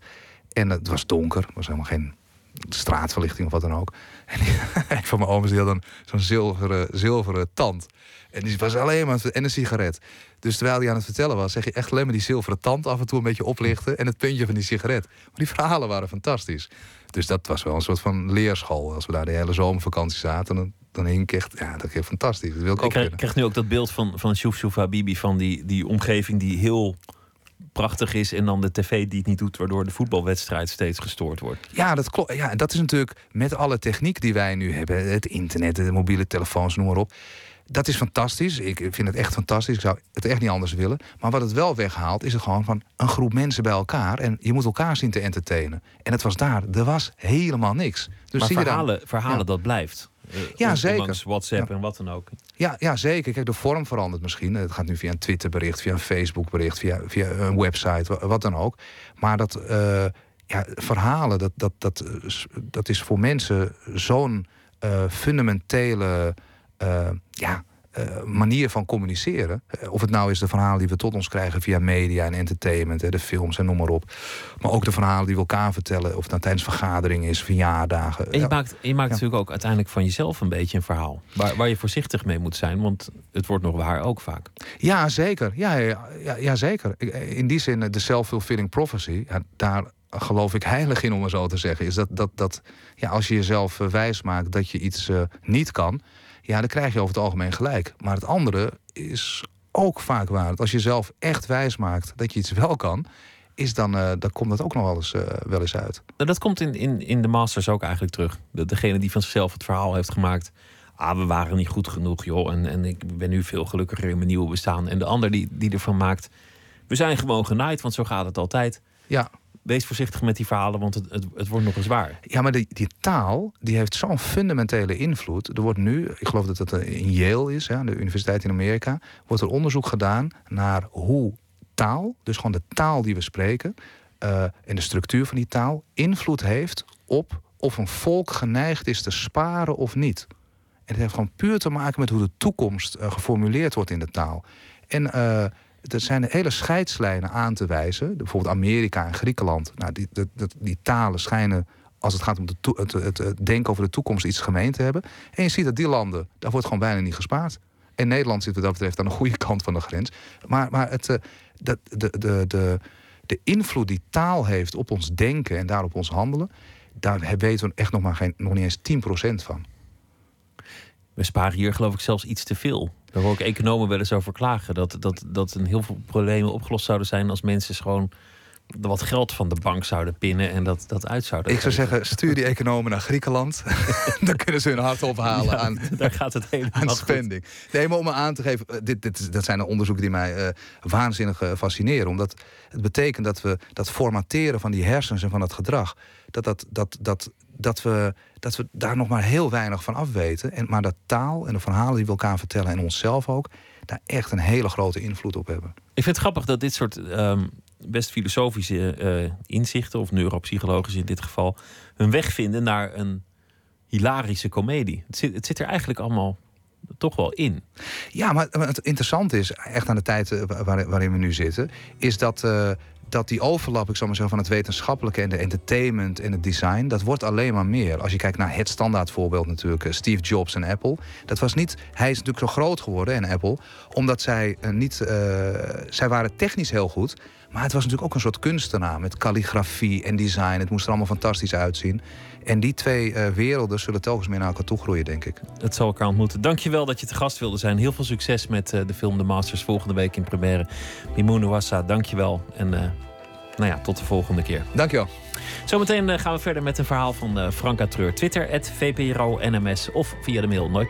Speaker 5: En het was donker. Er was helemaal geen straatverlichting of wat dan ook. En *laughs* een van mijn ooms die had dan zo'n zilveren, zilveren tand. En die was alleen maar... En een sigaret. Dus terwijl hij aan het vertellen was, zeg je echt alleen maar die zilveren tand af en toe een beetje oplichten. En het puntje van die sigaret. Maar die verhalen waren fantastisch. Dus dat was wel een soort van leerschool. Als we daar de hele zomervakantie zaten, dan, dan hing ik echt... Ja, dat ging fantastisch. Dat wil ik
Speaker 4: ik
Speaker 5: ook
Speaker 4: krijg, nu ook dat beeld van, van Shouf Shouf Habibi... van die, die omgeving die heel prachtig is... en dan de tv die het niet doet... waardoor de voetbalwedstrijd steeds gestoord wordt.
Speaker 5: Ja, dat klopt. Ja, dat is natuurlijk met alle techniek die wij nu hebben, het internet, de mobiele telefoons, noem maar op. Dat is fantastisch. Ik vind het echt fantastisch. Ik zou het echt niet anders willen. Maar wat het wel weghaalt, is het gewoon van een groep mensen bij elkaar. En je moet elkaar zien te entertainen. En het was daar. Er was helemaal niks. Dus
Speaker 4: maar
Speaker 5: zie je dan-
Speaker 4: verhalen, verhalen
Speaker 5: Ja.
Speaker 4: dat blijft. Eh,
Speaker 5: Ja, zeker.
Speaker 4: WhatsApp
Speaker 5: Ja.
Speaker 4: en wat dan ook.
Speaker 5: Ja, ja, zeker. Kijk, de vorm verandert misschien. Het gaat nu via een Twitterbericht, via een Facebookbericht, via, via een website, wa- wat dan ook. Maar dat eh, ja, verhalen, dat, dat, dat, dat is voor mensen zo'n eh, fundamentele ja, eh, manier van communiceren. Eh, Of het nou is de verhalen die we tot ons krijgen via media en entertainment, hè, de films en noem maar op. Maar ook de verhalen die we elkaar vertellen, of nou tijdens vergaderingen is, verjaardagen.
Speaker 4: En je
Speaker 5: Ja.
Speaker 4: maakt, je maakt
Speaker 5: Ja.
Speaker 4: natuurlijk ook uiteindelijk van jezelf een beetje een verhaal. Waar, waar je voorzichtig mee moet zijn, want het wordt nog waar ook vaak.
Speaker 5: Ja, zeker. Ja, ja, ja, ja, zeker. In die zin, eh, de self-fulfilling prophecy, daar geloof ik heilig in, om het zo te zeggen. Is dat, dat, dat ja, als je jezelf eh, wijs maakt dat je iets eh, niet kan, ja, dan krijg je over het algemeen gelijk. Maar het andere is ook vaak waar. Dat als je zelf echt wijs maakt dat je iets wel kan, is dan, eh, dan komt dat ook nog wel eens, eh, wel eens uit.
Speaker 4: Nou, dat komt in, in, in de Masters ook eigenlijk terug. De, degene die van zichzelf het verhaal heeft gemaakt. Ah, we waren niet goed genoeg, joh. En, en ik ben nu veel gelukkiger in mijn nieuwe bestaan. En de ander die, die ervan maakt. We zijn gewoon genaaid, want zo gaat het altijd.
Speaker 5: Ja,
Speaker 4: Wees voorzichtig met die verhalen, want het, het, het wordt nog eens waar.
Speaker 5: Ja, maar die, die taal die heeft zo'n fundamentele invloed. Er wordt nu, ik geloof dat het eh, in Yale is, hè, de universiteit in Amerika, wordt er onderzoek gedaan naar hoe taal, dus gewoon de taal die we spreken, eh, en de structuur van die taal, invloed heeft op of een volk geneigd is te sparen of niet. En het heeft gewoon puur te maken met hoe de toekomst eh, geformuleerd wordt in de taal. En er zijn hele scheidslijnen aan te wijzen. Bijvoorbeeld Amerika en Griekenland. Nou, die, die, talen schijnen, als het gaat om de het, het, denken over de toekomst, iets gemeen te hebben. En je ziet dat die landen, daar wordt gewoon bijna niet gespaard. En Nederland zit wat dat betreft aan de goede kant van de grens. Maar, maar het, eh, dat, de, de, de, de invloed die taal heeft op ons denken en daarop ons handelen, daar weten we echt nog maar geen, nog niet eens 10% van.
Speaker 4: We sparen hier geloof ik zelfs iets te veel. Daar hoor ik economen wel eens over klagen. Dat, dat, dat een heel veel problemen opgelost zouden zijn als mensen gewoon wat geld van de bank zouden pinnen en dat, dat uit zouden
Speaker 5: Ik zou
Speaker 4: geven.
Speaker 5: zeggen, stuur die economen naar Griekenland. *laughs* *laughs* Dan kunnen ze hun hart ophalen
Speaker 4: Ja,
Speaker 5: aan,
Speaker 4: daar gaat het helemaal
Speaker 5: aan
Speaker 4: goed.
Speaker 5: spending. Nee, maar om me aan te geven, eh, dit, dit, dat zijn de onderzoeken die mij eh, waanzinnig eh, fascineren. Omdat het betekent dat we dat formateren van die hersens en van dat gedrag, dat, dat, dat, dat, dat, we, dat we daar nog maar heel weinig van af weten. En, maar dat taal en de verhalen die we elkaar vertellen en onszelf ook, daar echt een hele grote invloed op hebben.
Speaker 4: Ik vind het grappig dat dit soort ehm, best filosofische eh, inzichten, of neuropsychologische in dit geval, hun weg vinden naar een hilarische komedie. Het zit, het zit er eigenlijk allemaal toch wel in.
Speaker 5: Ja, maar het interessante is, echt aan de tijd eh, waar- waarin we nu zitten, is dat, eh, dat die overlap, ik zou maar van het wetenschappelijke en de entertainment en het design, dat wordt alleen maar meer. Als je kijkt naar het standaard voorbeeld natuurlijk, eh, Steve Jobs en Apple. Dat was niet, hij is natuurlijk zo groot geworden en Apple, omdat zij uh, niet, uh, zij waren technisch heel goed, maar het was natuurlijk ook een soort kunstenaar met calligrafie en design. Het moest er allemaal fantastisch uitzien. En die twee uh, werelden zullen telkens meer naar elkaar toe groeien, denk ik.
Speaker 4: Het zal elkaar ontmoeten. Dankjewel dat je te gast wilde zijn. Heel veel succes met uh, de film The Masters volgende week in première. Mimoun Ouassa, dankjewel. En uh, nou ja, tot de volgende keer.
Speaker 5: Dankjewel.
Speaker 4: Zometeen gaan we verder met een verhaal van Franka Treur. Twitter, VPRO NMS of via de mail nooit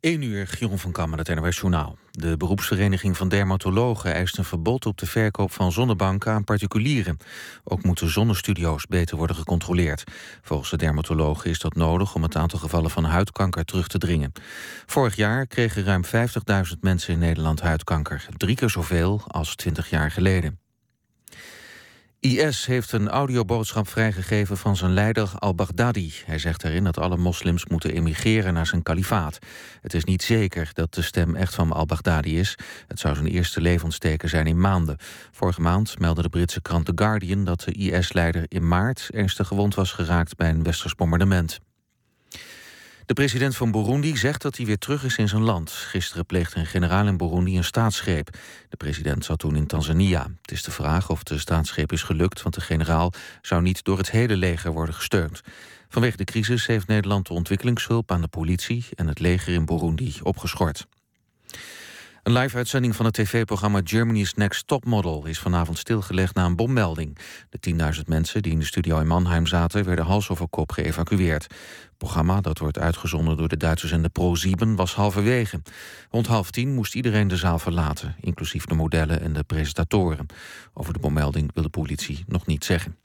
Speaker 1: 1 uur, Jeroen van Kam met het NRW Journaal. De beroepsvereniging van dermatologen eist een verbod op de verkoop van zonnebanken aan particulieren. Ook moeten zonnestudio's beter worden gecontroleerd. Volgens de dermatologen is dat nodig om het aantal gevallen van huidkanker terug te dringen. Vorig jaar kregen ruim 50.000 mensen in Nederland huidkanker. Drie keer zoveel als 20 jaar geleden. IS heeft een audioboodschap vrijgegeven van zijn leider al-Baghdadi. Hij zegt erin dat alle moslims moeten emigreren naar zijn kalifaat. Het is niet zeker dat de stem echt van al-Baghdadi is. Het zou zijn eerste levensteken zijn in maanden. Vorige maand meldde de Britse krant The Guardian dat de IS-leider in maart ernstig gewond was geraakt bij een westers bombardement. De president van Burundi zegt dat hij weer terug is in zijn land. Gisteren pleegde een generaal in Burundi een staatsgreep. De president zat toen in Tanzania. Het is de vraag of de staatsgreep is gelukt... want de generaal zou niet door het hele leger worden gesteund. Vanwege de crisis heeft Nederland de ontwikkelingshulp aan de politie... en het leger in Burundi opgeschort. Een live-uitzending van het tv-programma Germany's Next Topmodel is vanavond stilgelegd na een bommelding. De 10.000 mensen die in de studio in Mannheim zaten werden hals over kop geëvacueerd. Het programma, dat wordt uitgezonden door de Duitsers en de Pro7, was halverwege. Rond half tien moest iedereen de zaal verlaten, inclusief de modellen en de presentatoren. Over de bommelding wil de politie nog niet zeggen.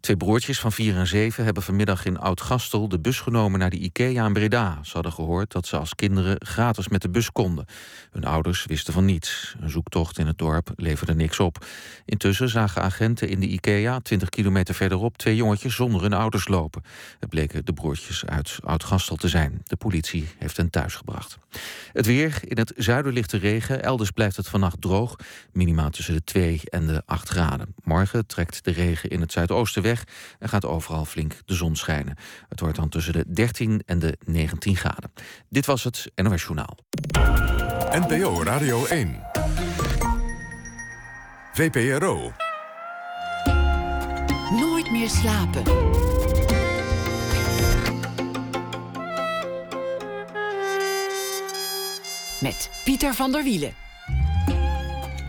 Speaker 1: Twee broertjes van 4 en 7 hebben vanmiddag in Oud-Gastel de bus genomen naar de IKEA in Breda. Ze hadden gehoord dat ze als kinderen gratis met de bus konden. Hun ouders wisten van niets. Een zoektocht in het dorp leverde niks op. Intussen zagen agenten in de IKEA, 20 kilometer verderop, twee jongetjes zonder hun ouders lopen. Het bleken de broertjes uit Oud-Gastel te zijn. De politie heeft hen thuisgebracht. Het weer, in het zuiden ligt de regen. Elders blijft het vannacht droog. Minimaal tussen de 2 en de 8 graden. Morgen trekt de regen in het zuidoosten weg en gaat overal flink de zon schijnen. Het wordt dan tussen de 13 en de 19 graden. Dit was het NOS Journaal.
Speaker 2: NPO Radio 1. VPRO.
Speaker 3: Nooit meer slapen. Met Pieter van der Wielen.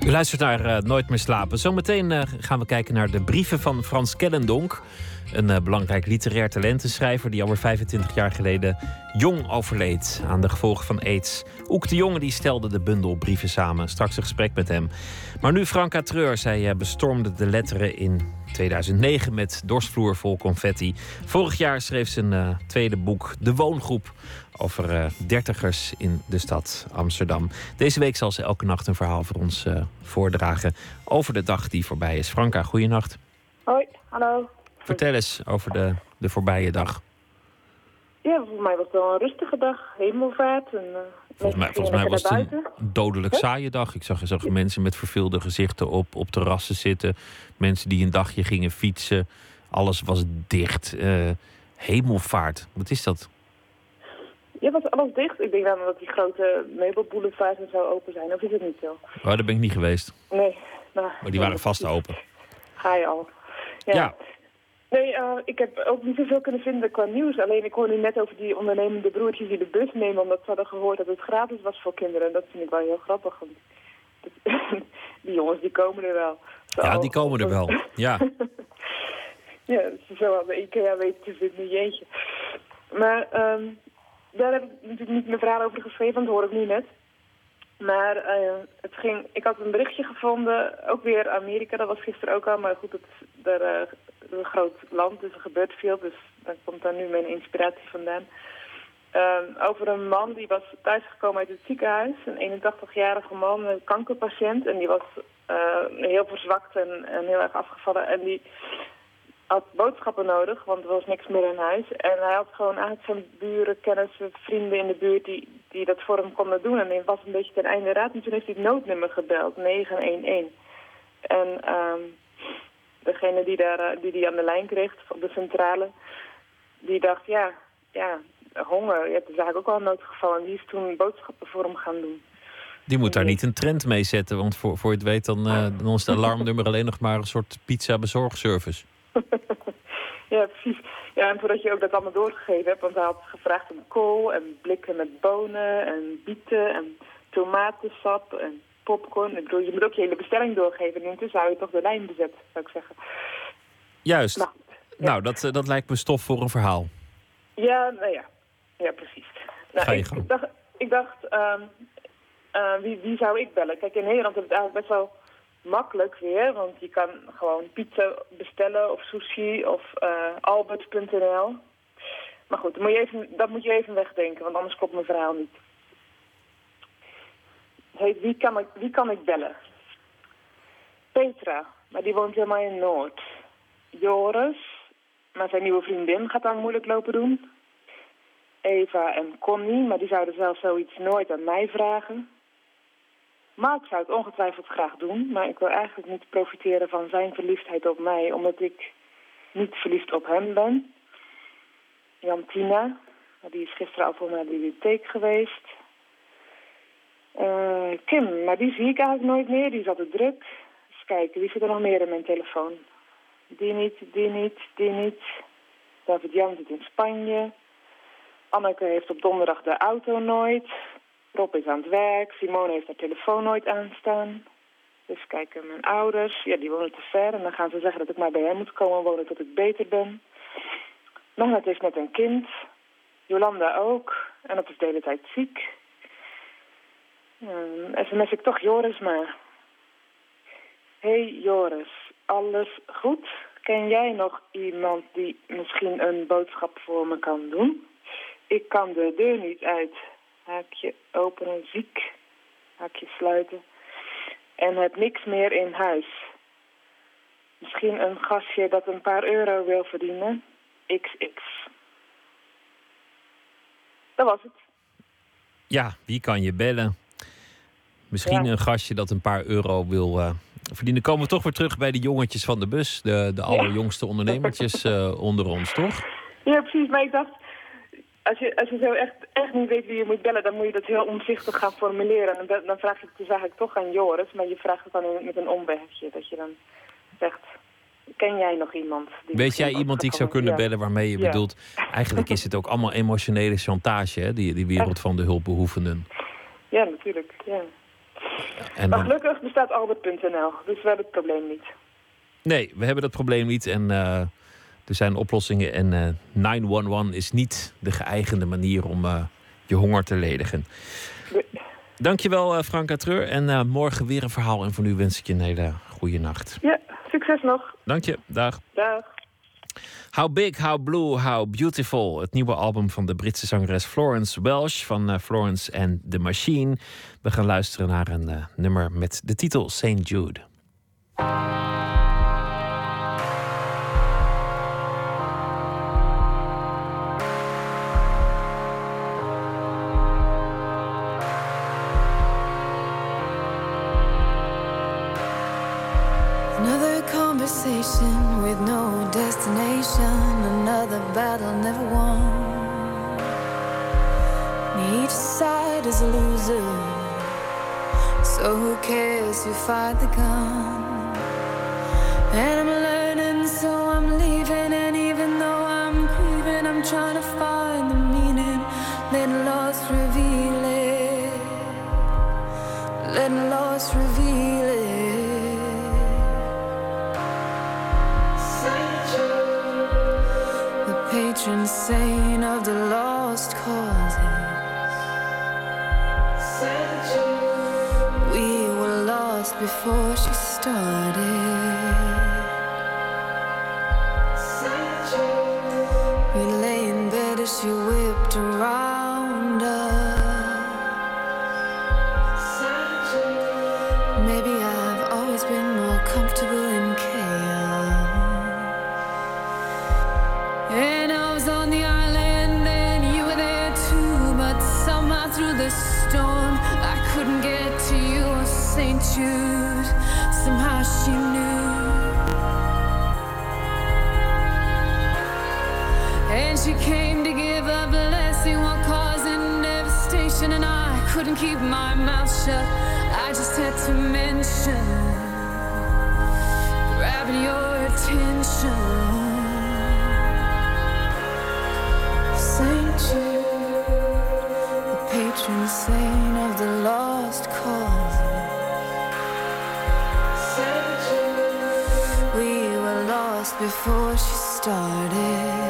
Speaker 4: U luistert naar uh, Nooit meer slapen. Zometeen uh, gaan we kijken naar de brieven van Frans Kellendonk. Een uh, belangrijk literair talentenschrijver die alweer 25 jaar geleden jong overleed aan de gevolgen van aids. Oek de Jonge die stelde de bundel brieven samen. Straks een gesprek met hem. Maar nu Franka Treur. Zij bestormde de letteren in 2009 met Dorstvloer vol confetti. Vorig jaar schreef ze een tweede boek, De Woongroep over uh, dertigers in de stad Amsterdam. Deze week zal ze elke nacht een verhaal voor ons uh, voordragen over de dag die voorbij is. Franka, goeienacht.
Speaker 8: Hoi, hallo.
Speaker 4: Vertel eens over de, de voorbije dag.
Speaker 8: Ja, volgens mij was het wel een rustige dag. Hemelvaart. En, uh,
Speaker 4: volgens mij, volgens mij was het een dodelijk saaie dag. Ik zag, zag ja. mensen met verveelde gezichten op, op terrassen zitten. Mensen die een dagje gingen fietsen. Alles was dicht. hemelvaart, wat is dat?
Speaker 8: Ja, was alles dicht? Ik denk dan dat die grote meubelboulevards en zo open zijn. Of is het niet zo?
Speaker 4: Oh, daar ben ik niet geweest.
Speaker 8: Nee. Nou,
Speaker 4: maar die waren vast open.
Speaker 8: Ga je al. Ja. ja. Nee, uh, ik heb ook niet zoveel kunnen vinden qua nieuws. Alleen ik hoor nu net over die ondernemende broertjes die de bus nemen... omdat ze hadden gehoord dat het gratis was voor kinderen. Dat vind ik wel heel grappig. *laughs* die jongens, die komen er wel.
Speaker 4: Zo, ja, die komen er wel. Ja. *laughs*
Speaker 8: ja, zo aan de IKEA weten te vinden, jeetje. Maar... Um, daar heb ik natuurlijk niet mijn verhaal over geschreven, want dat hoor ik nu net. Maar uh, het ging, ik had een berichtje gevonden, ook weer Amerika, dat was gisteren ook al, maar goed, het, daar uh, een groot land, dus er gebeurt veel. Dus daar komt daar nu mijn inspiratie vandaan. Ehm, over een man die was thuisgekomen uit het ziekenhuis. Een 81-jarige man, een kankerpatiënt. En die was uh, heel verzwakt en, heel erg afgevallen. En die had boodschappen nodig, want er was niks meer in huis. En hij had gewoon uit zijn buren, kennissen, vrienden in de buurt die, die dat voor hem konden doen. En hij was een beetje ten einde raad. En toen heeft hij het noodnummer gebeld, 911. En um, degene die, daar, eh, die die aan de lijn kreeg, op de centrale, die dacht, ja, ja honger. Je hebt de zaak ook al noodgevallen. En die is toen boodschappen voor hem gaan doen.
Speaker 4: Die moet daar niet een trend mee zetten, want voor, voor je het weet, dan, uh, dan is het alarmnummer alleen nog maar een soort pizza-bezorgservice. *laughs*
Speaker 8: ja, precies. Ja, en voordat je ook dat allemaal doorgegeven hebt, want hij had gevraagd om kool en blikken met bonen en bieten en tomatensap en popcorn. Ik bedoel, je moet ook je hele bestelling doorgeven. En intussen hou je toch de lijn bezet, zou ik zeggen.
Speaker 4: Juist. Nou, nou dat, eh, dat lijkt me stof voor een verhaal.
Speaker 8: Ja, nou ja. Ja, precies. Nou,
Speaker 4: Ga je
Speaker 8: ik,
Speaker 4: gang.
Speaker 8: ik dacht, ik dacht um, uh, wie, wie zou ik bellen? Kijk, in Nederland is het eigenlijk best wel makkelijk weer. Want je kan gewoon pizza bestellen of sushi of uh, albert.nl. Maar goed, dat moet, je even, dat moet je even wegdenken, want anders klopt mijn verhaal niet. Wie kan, ik, wie kan ik bellen? Petra, maar die woont helemaal in Noord. Joris, maar zijn nieuwe vriendin gaat dan moeilijk lopen doen. Eva en Connie, maar die zouden zelf zoiets nooit aan mij vragen. Mark zou het ongetwijfeld graag doen, maar ik wil eigenlijk niet profiteren van zijn verliefdheid op mij, omdat ik niet verliefd op hem ben. Jantina, die is gisteren al voor naar de bibliotheek geweest. Uh, Kim, maar die zie ik eigenlijk nooit meer, die is altijd druk. Eens kijken, wie zit er nog meer in mijn telefoon? Die niet, die niet, die niet. David Jan zit in Spanje. Anneke heeft op donderdag de auto nooit. Rob is aan het werk. Simone heeft haar telefoon nooit aanstaan. Dus kijken mijn ouders. Ja, die wonen te ver. En dan gaan ze zeggen dat ik maar bij hen moet komen wonen tot ik beter ben. Magnet heeft net een kind. Jolanda ook. En dat is de hele tijd ziek. Um, sms ik toch Joris maar. Hey Joris, alles goed? Ken jij nog iemand die misschien een boodschap voor me kan doen? Ik kan de deur niet uit. Haakje openen, ziek. Haakje sluiten. En heb niks meer in huis. Misschien een gastje dat een paar euro wil verdienen. XX. Dat was het.
Speaker 4: Ja, wie kan je bellen? Misschien ja. een gastje dat een paar euro wil uh, verdienen. Komen we toch weer terug bij de jongetjes van de bus. De, de allerjongste ondernemertjes uh, *laughs* onder ons, toch?
Speaker 8: Ja, precies. Maar ik dacht, als je, als je zo echt, echt niet weet wie je moet bellen, dan moet je dat heel omzichtig gaan formuleren. En dan, dan vraag je het dus eigenlijk toch aan Joris, maar je vraagt het dan in, met een omwegje. Dat je dan zegt, ken jij nog iemand? Die
Speaker 4: weet jij iemand die ik zou kunnen ja. bellen waarmee je ja. bedoelt... Eigenlijk is het ook allemaal emotionele chantage, hè? Die, die wereld van de hulpbehoevenden.
Speaker 8: Ja, natuurlijk, ja. En maar dan... gelukkig bestaat Albert.nl, dus we hebben het probleem niet.
Speaker 4: Nee, we hebben dat probleem niet en... Uh, er zijn oplossingen en uh, 911 is niet de geëigende manier om uh, je honger te ledigen. Dankjewel, uh, Franka Treur. En morgen weer een verhaal. En voor nu wens ik je een hele goede nacht.
Speaker 8: Ja, succes nog.
Speaker 4: Dank je. Dag.
Speaker 8: Dag.
Speaker 4: How Big, How Blue, How Beautiful. Het nieuwe album van de Britse zangeres Florence Welsh van Florence and the Machine. We gaan luisteren naar een nummer met de titel St. Jude.
Speaker 6: Conversation with no destination, another battle never won. Each side is a loser, so who cares who fired the gun? And I'm couldn't keep my mouth shut. I just had to mention, grabbing your attention. Saint Jude, the patron saint of the lost cause. Saint Jude, we were lost before she started.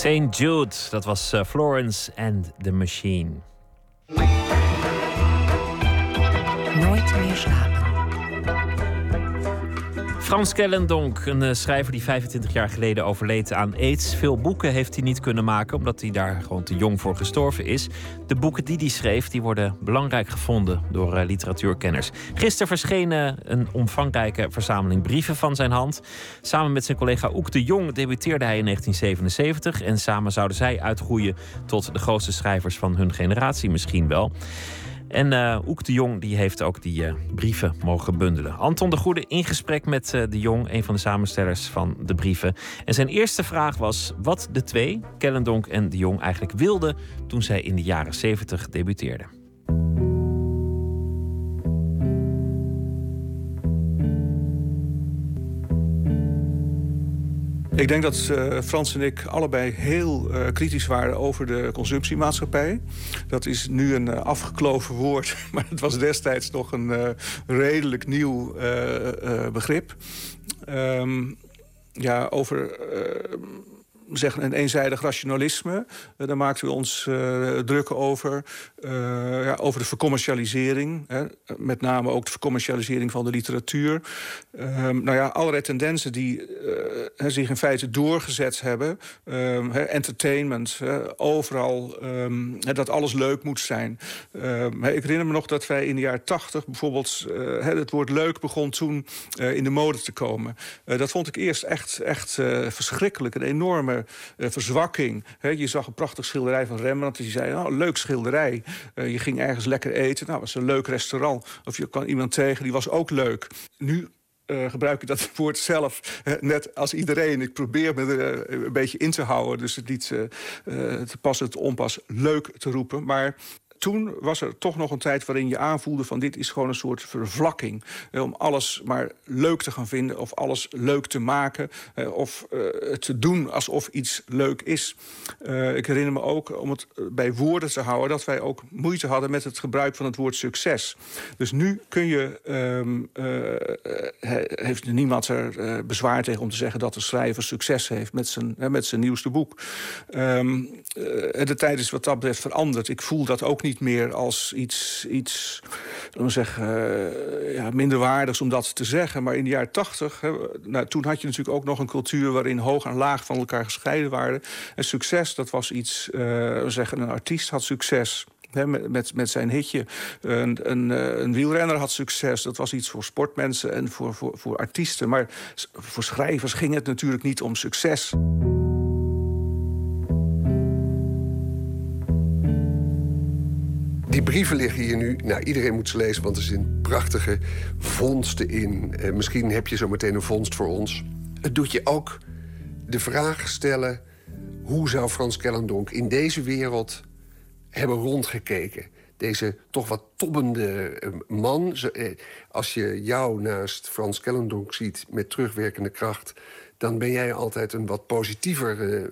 Speaker 4: St. Jude, dat was eh, Florence and the Machine. Frans Kellendonk, een eh, schrijver die 25 jaar geleden overleed aan aids. Veel boeken heeft hij niet kunnen maken, omdat hij daar gewoon te jong voor gestorven is. De boeken die hij schreef, die worden belangrijk gevonden door eh, literatuurkenners. Gisteren verscheen eh, een omvangrijke verzameling brieven van zijn hand. Samen met zijn collega Oek de Jong debuteerde hij in 1977. En samen zouden zij uitgroeien tot de grootste schrijvers van hun generatie misschien wel. En eh Oek de Jong die heeft ook die eh, brieven mogen bundelen. Anton de Goede in gesprek met eh, de Jong, een van de samenstellers van de brieven. En zijn eerste vraag was wat de twee, Kellendonk en de Jong, eigenlijk wilden toen zij in de jaren 70 debuteerden.
Speaker 9: Ik denk dat eh, Frans en ik allebei heel eh, kritisch waren over de consumptiemaatschappij. Dat is nu een eh, afgekloven woord, *laughs* maar het was destijds nog een redelijk nieuw begrip. Ehm, ja, over zeggen een eenzijdig rationalisme. Eh, daar maakten we ons eh, druk over. Eh, ja, over de vercommercialisering. Hè. Met name ook de vercommercialisering van de literatuur. Ehm, nou ja, allerlei tendensen die zich in feite doorgezet hebben. Ehm, hè, entertainment, hè, overal ehm, dat alles leuk moet zijn. Ik herinner me nog dat wij in de jaren tachtig bijvoorbeeld... het woord leuk begon toen in de mode te komen. Dat vond ik eerst echt, echt verschrikkelijk. Een enorme verzwakking. Hè, je zag een prachtig schilderij van Rembrandt. En je zei, nou, leuk schilderij. Eh, je ging ergens lekker eten. Nou, was een leuk restaurant. Of je kwam iemand tegen, die was ook leuk. Nu eh, gebruik ik dat *laughs* woord zelf eh, net als iedereen. Ik probeer me er eh, een beetje in te houden. Dus het niet eh, eh, te pas het onpas leuk te roepen. Maar toen was er toch nog een tijd waarin je aanvoelde van dit is gewoon een soort vervlakking. Om alles maar leuk te gaan vinden of alles leuk te maken. of eh, te doen alsof iets leuk is. Eh, ik herinner me ook, om het eh, bij woorden te houden... dat wij ook moeite hadden met het gebruik van het woord succes. Dus nu kun je, ehm, eh, he- heeft niemand er bezwaar tegen om te zeggen... dat de schrijver succes heeft met zijn, hè, met zijn nieuwste boek. Ehm, eh, de tijd is wat dat betreft veranderd. Ik voel dat ook niet niet meer als iets, iets zeggen, uh, ja, minderwaardigs om dat te zeggen. Maar in de jaren tachtig, nou, toen had je natuurlijk ook nog een cultuur waarin hoog en laag van elkaar gescheiden waren. En succes, dat was iets, uh, zeggen, een artiest had succes met, met, met, zijn hitje. Een, een, eh, een, wielrenner had succes. Dat was iets voor sportmensen en voor, voor, voor artiesten. Maar voor schrijvers ging het natuurlijk niet om succes.
Speaker 10: Die brieven liggen hier nu. Nou, iedereen moet ze lezen, want er zijn prachtige vondsten in. Eh, misschien heb je zo meteen een vondst voor ons. Het doet je ook de vraag stellen... hoe zou Frans Kellendonk in deze wereld hebben rondgekeken. Deze toch wat tobbende eh, man. Eh, als je jou naast Frans Kellendonk ziet met terugwerkende kracht dan ben jij altijd een wat positiever uh,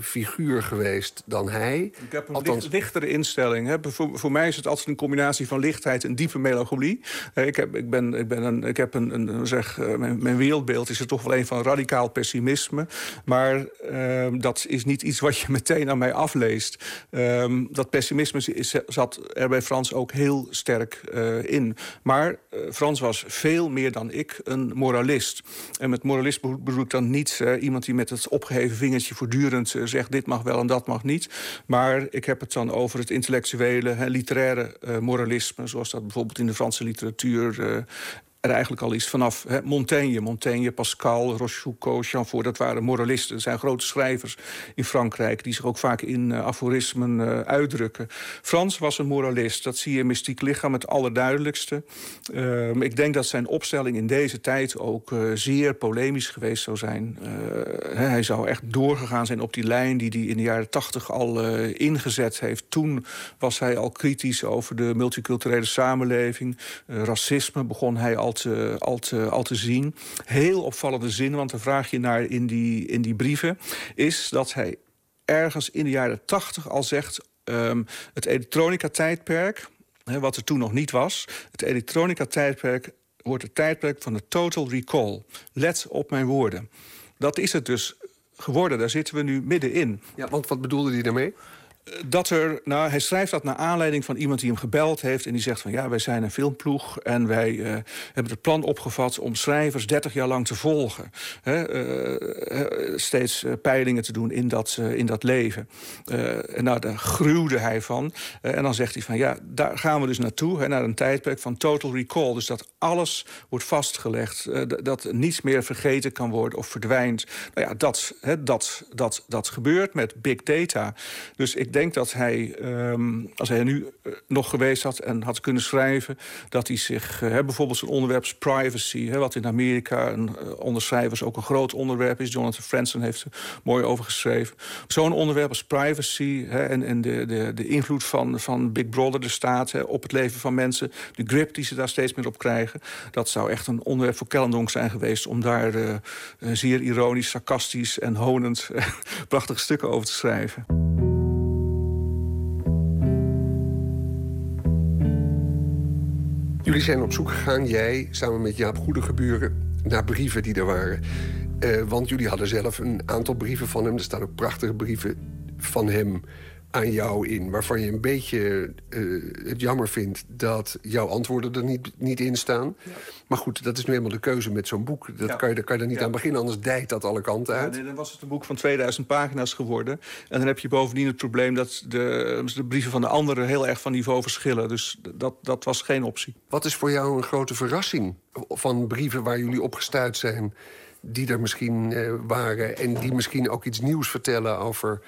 Speaker 10: figuur geweest dan hij.
Speaker 9: Ik heb een Althans... lichtere instelling. Hè. Voor, voor, mij is het altijd een combinatie van lichtheid en diepe melancholie. Uh, ik, heb, ik, ben, ik, ben een, ik heb een, een zeg, uh, mijn, mijn, wereldbeeld is er toch wel een van radicaal pessimisme. Maar ehm, dat is niet iets wat je *laughs* meteen aan mij afleest. Ehm, dat pessimisme is, zat er bij Frans ook heel sterk in. Maar Frans was veel meer dan ik een moralist. En met moralist bedoel ik dan niet uh, iemand die met het opgeheven vingertje voortdurend uh, zegt... dit mag wel en dat mag niet. Maar ik heb het dan over het intellectuele, literaire uh, moralisme... zoals dat bijvoorbeeld in de Franse literatuur er eigenlijk al is vanaf hè, Montaigne. Montaigne, Pascal, Rochefoucauld, Chamfort, dat waren moralisten. Er zijn grote schrijvers in Frankrijk... die zich ook vaak in uh, aforismen uh, uitdrukken. Frans was een moralist. Dat zie je in Mystiek Lichaam het allerduidelijkste. Uh, ik denk dat zijn opstelling in deze tijd ook uh, zeer polemisch geweest zou zijn. Hij zou echt doorgegaan zijn op die lijn... die hij in de jaren tachtig al ingezet heeft. Toen was hij al kritisch over de multiculturele samenleving. racisme begon hij al al, te, al te zien. Heel opvallende zin, want de vraag je naar in die, in die brieven... is dat hij ergens in de jaren tachtig al zegt... Um, het elektronica-tijdperk, wat er toen nog niet was... het elektronica-tijdperk wordt het tijdperk van de total recall. Let op mijn woorden. Dat is het dus geworden, daar zitten we nu middenin.
Speaker 10: Ja, want wat bedoelde hij daarmee?
Speaker 9: Dat er, nou, hij schrijft dat naar aanleiding van iemand die hem gebeld heeft... en die zegt van ja, wij zijn een filmploeg... en wij uh, hebben het plan opgevat om schrijvers 30 jaar lang te volgen. uh, steeds peilingen te doen in dat, in dat leven. en nou, daar gruwde hij van. en dan zegt hij van ja, daar gaan we dus naartoe... Hè, naar een tijdperk van total recall. Dus dat alles wordt vastgelegd. dat niets meer vergeten kan worden of verdwijnt. Nou ja, dat, dat, dat, dat gebeurt met big data. Dus ik denk dat hij, um, als hij nu uh, nog geweest had en had kunnen schrijven, dat hij zich, uh, bijvoorbeeld zijn onderwerp privacy, wat in Amerika een, uh, onder schrijvers ook een groot onderwerp is. Jonathan Franzen heeft er mooi over geschreven. Zo'n onderwerp als privacy en, en de, de, de invloed van, van Big Brother, de staat, op het leven van mensen, de grip die ze daar steeds meer op krijgen, dat zou echt een onderwerp voor Kellendonk zijn geweest om daar zeer ironisch, sarcastisch en honend *laughs* prachtige stukken over te schrijven.
Speaker 10: Jullie zijn op zoek gegaan, jij samen met Jaap Goedegeburen, naar brieven die er waren. Uh, want jullie hadden zelf een aantal brieven van hem. Er staan ook prachtige brieven van hem aan jou in. Waarvan je een beetje uh, het jammer vindt dat jouw antwoorden er niet, niet in staan. Ja. Maar goed, dat is nu eenmaal de keuze met zo'n boek. Dat ja. kan je, daar kan je er niet ja. aan beginnen, anders dijt dat alle kanten uit.
Speaker 9: nee, dan was het een boek van 2000 pagina's geworden. En dan heb je bovendien het probleem dat de, de brieven van de anderen heel erg van niveau verschillen. Dus dat, dat was geen optie.
Speaker 10: Wat is voor jou een grote verrassing van brieven waar jullie opgestuurd zijn? Die er misschien uh, waren en die misschien ook iets nieuws vertellen over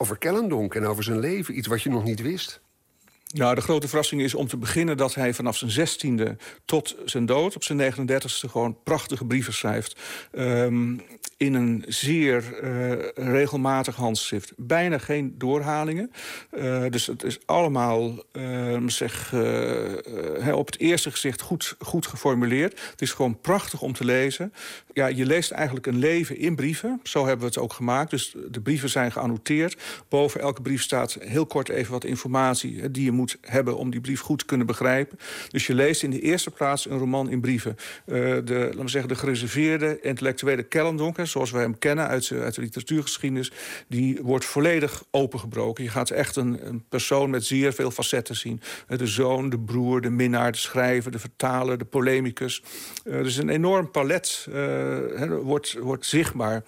Speaker 10: over Kellendonk en over zijn leven. Iets wat je nog niet wist.
Speaker 9: Nou, de grote verrassing is om te beginnen dat hij vanaf zijn zestiende tot zijn dood, op zijn 39ste, gewoon prachtige brieven schrijft. Um, in een zeer uh, regelmatig handschrift. Bijna geen doorhalingen. Uh, dus het is allemaal uh, zeg, op het eerste gezicht goed, goed geformuleerd. Het is gewoon prachtig om te lezen. Ja, je leest eigenlijk een leven in brieven. Zo hebben we het ook gemaakt. Dus de brieven zijn geannoteerd. Boven elke brief staat heel kort even wat informatie die je moet hebben om die brief goed te kunnen begrijpen. Dus je leest in de eerste plaats een roman in brieven. Uh, de, laten we zeggen, de gereserveerde intellectuele Kellendonk, zoals we hem kennen uit, uit de literatuurgeschiedenis, die wordt volledig opengebroken. Je gaat echt een, een persoon met zeer veel facetten zien. De zoon, de broer, de minnaar, de schrijver, de vertaler, de polemicus. Dus een enorm palet wordt, wordt zichtbaar.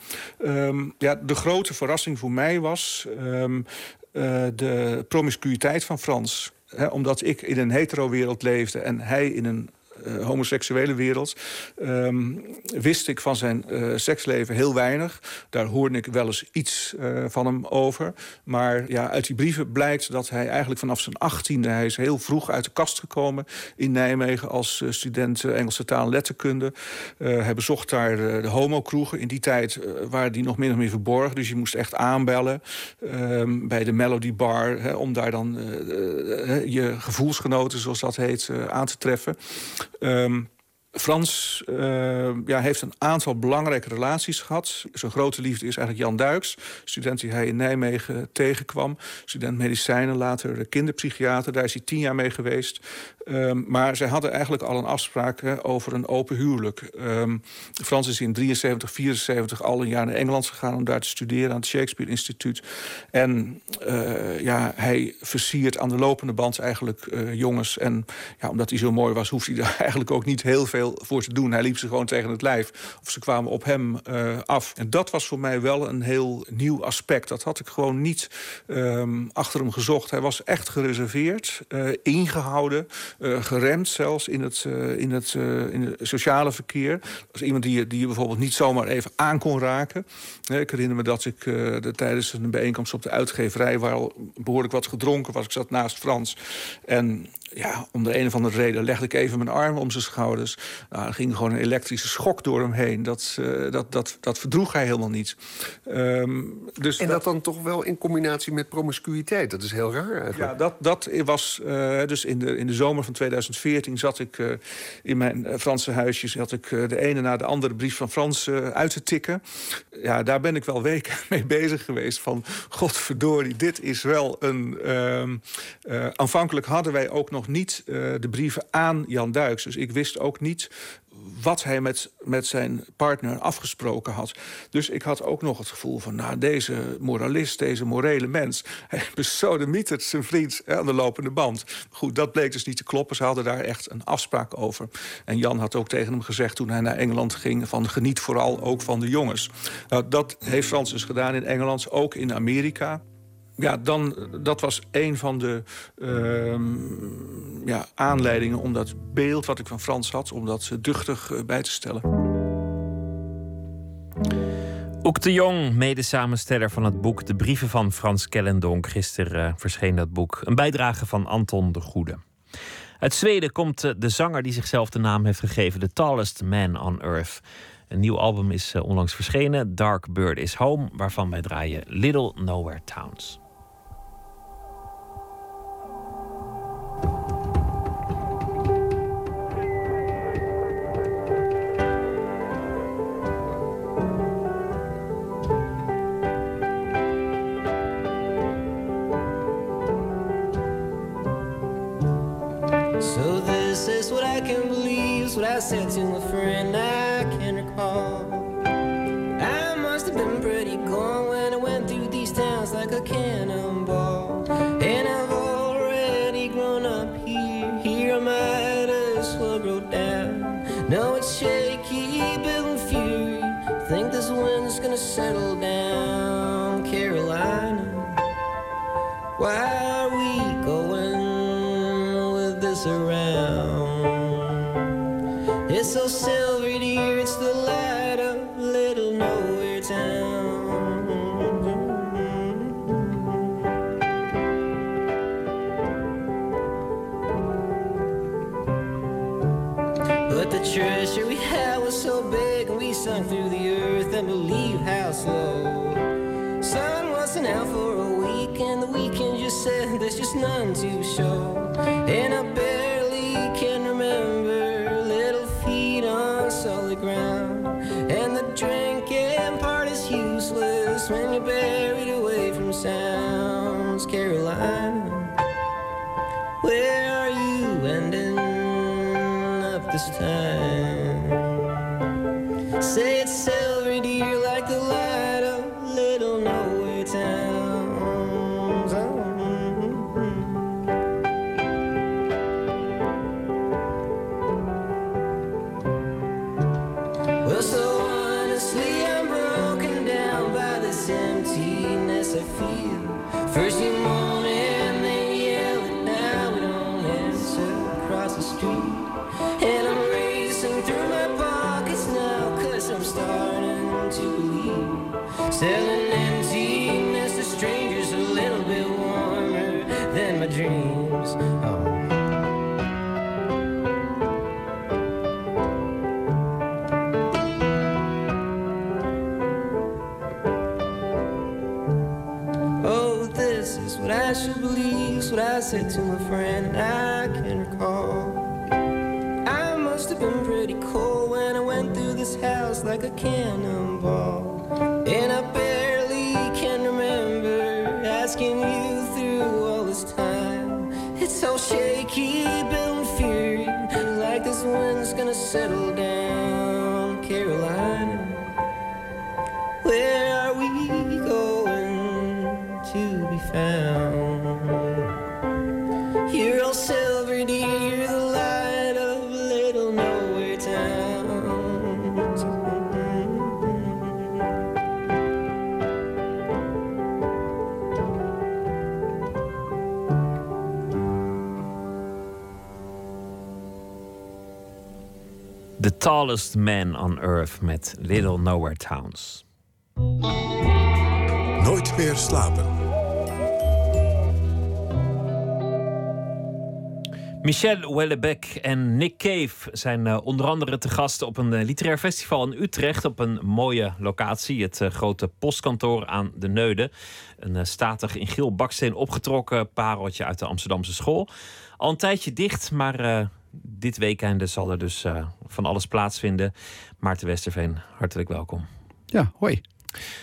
Speaker 9: Um, ja, de grote verrassing voor mij was um, uh, de promiscuïteit van Frans. Omdat ik in een hetero-wereld leefde en hij in een homoseksuele wereld... Um, wist ik van zijn uh, seksleven heel weinig. Daar hoorde ik wel eens iets uh, van hem over. Maar ja, uit die brieven blijkt dat hij eigenlijk vanaf zijn achttiende... hij is heel vroeg uit de kast gekomen in Nijmegen... als student Engelse taal en letterkunde. hij bezocht daar de homokroegen. In die tijd waren die nog min of meer verborgen. Dus je moest echt aanbellen um, bij de Melody Bar... Om daar dan je gevoelsgenoten, zoals dat heet, aan te treffen. Um, Frans uh, ja, heeft een aantal belangrijke relaties gehad. Zijn grote liefde is eigenlijk Jan Duiks. Student die hij in Nijmegen tegenkwam. Student medicijnen, later kinderpsychiater. Daar is hij tien jaar mee geweest. Um, maar zij hadden eigenlijk al een afspraak over een open huwelijk. Um, Frans is in 73, 74 al een jaar naar Engeland gegaan... om daar te studeren aan het Shakespeare Instituut. En uh, ja, hij versiert aan de lopende band eigenlijk uh, jongens. En ja, omdat hij zo mooi was, hoeft hij daar *laughs* eigenlijk ook niet heel veel voor te doen. Hij liep ze gewoon tegen het lijf. Of ze kwamen op hem uh, af. En dat was voor mij wel een heel nieuw aspect. Dat had ik gewoon niet um, achter hem gezocht. Hij was echt gereserveerd, uh, ingehouden, uh, geremd zelfs in het, in, het, in het sociale verkeer. Als iemand die, die je bijvoorbeeld niet zomaar even aan kon raken. ik herinner me dat ik de, tijdens een bijeenkomst op de uitgeverij... waar al behoorlijk wat gedronken was. Ik zat naast Frans. En ja, om de een of andere reden legde ik even mijn arm om zijn schouders. Nou, er ging gewoon een elektrische schok door hem heen. Dat, uh, dat, dat, dat verdroeg hij helemaal niet. Um,
Speaker 10: dus en dat, dan toch wel in combinatie met promiscuïteit? Dat is heel raar eigenlijk.
Speaker 9: Ja, dat, dat was... Uh, dus in de, in de zomer van 2014 zat ik uh, in mijn Franse huisjes... had ik de ene na de andere brief van Frans uit te tikken. Ja, daar ben ik wel weken *laughs* mee bezig geweest. Van, godverdorie, dit is wel een... Um, aanvankelijk hadden wij ook nog nog niet uh, de brieven aan Jan Duiks. Dus ik wist ook niet wat hij met, met zijn partner afgesproken had. Dus ik had ook nog het gevoel van... nou, deze moralist, deze morele mens... *laughs* hij besodemietert zijn vriend aan de lopende band. Goed, dat bleek dus niet te kloppen. Ze hadden daar echt een afspraak over. En Jan had ook tegen hem gezegd toen hij naar Engeland ging... van geniet vooral ook van de jongens. Nou, dat heeft Frans dus gedaan in Engeland, ook in Amerika ja, dan, dat was een van de uh, ja, aanleidingen om dat beeld wat ik van Frans had... om dat duchtig uh, bij te stellen.
Speaker 11: Oek de Jong, mede-samensteller van het boek De Brieven van Frans Kellendonk. Gisteren uh, verscheen dat boek. Een bijdrage van Anton de Goede. Uit Zweden komt de zanger die zichzelf de naam heeft gegeven... The Tallest Man on Earth. Een nieuw album is onlangs verschenen, Dark Bird is Home... waarvan wij draaien Little Nowhere Towns. I can believe is what I said to a friend I can recall. I must have been pretty gone when I went through these towns like a cannonball. Settle down, Carolina. Why said to my friend, I can recall. I must have been pretty cold when I went through this house like a cannonball. And I barely can remember asking you through all this time. It's so shaky, building fury, like this wind's gonna settle
Speaker 4: Tallest Man on Earth met Little Nowhere Towns.
Speaker 2: Nooit meer slapen.
Speaker 4: Michel Houellebecq en Nick Cave zijn eh, onder andere te gast op een eh, literair festival in Utrecht op een mooie locatie, het eh, grote postkantoor aan de Neude. Een statig in geel baksteen opgetrokken pareltje uit de Amsterdamse school. Al een tijdje dicht, maar dit weekende zal er dus eh, van alles plaatsvinden. Maarten Westerveen, hartelijk welkom.
Speaker 12: Ja, hoi.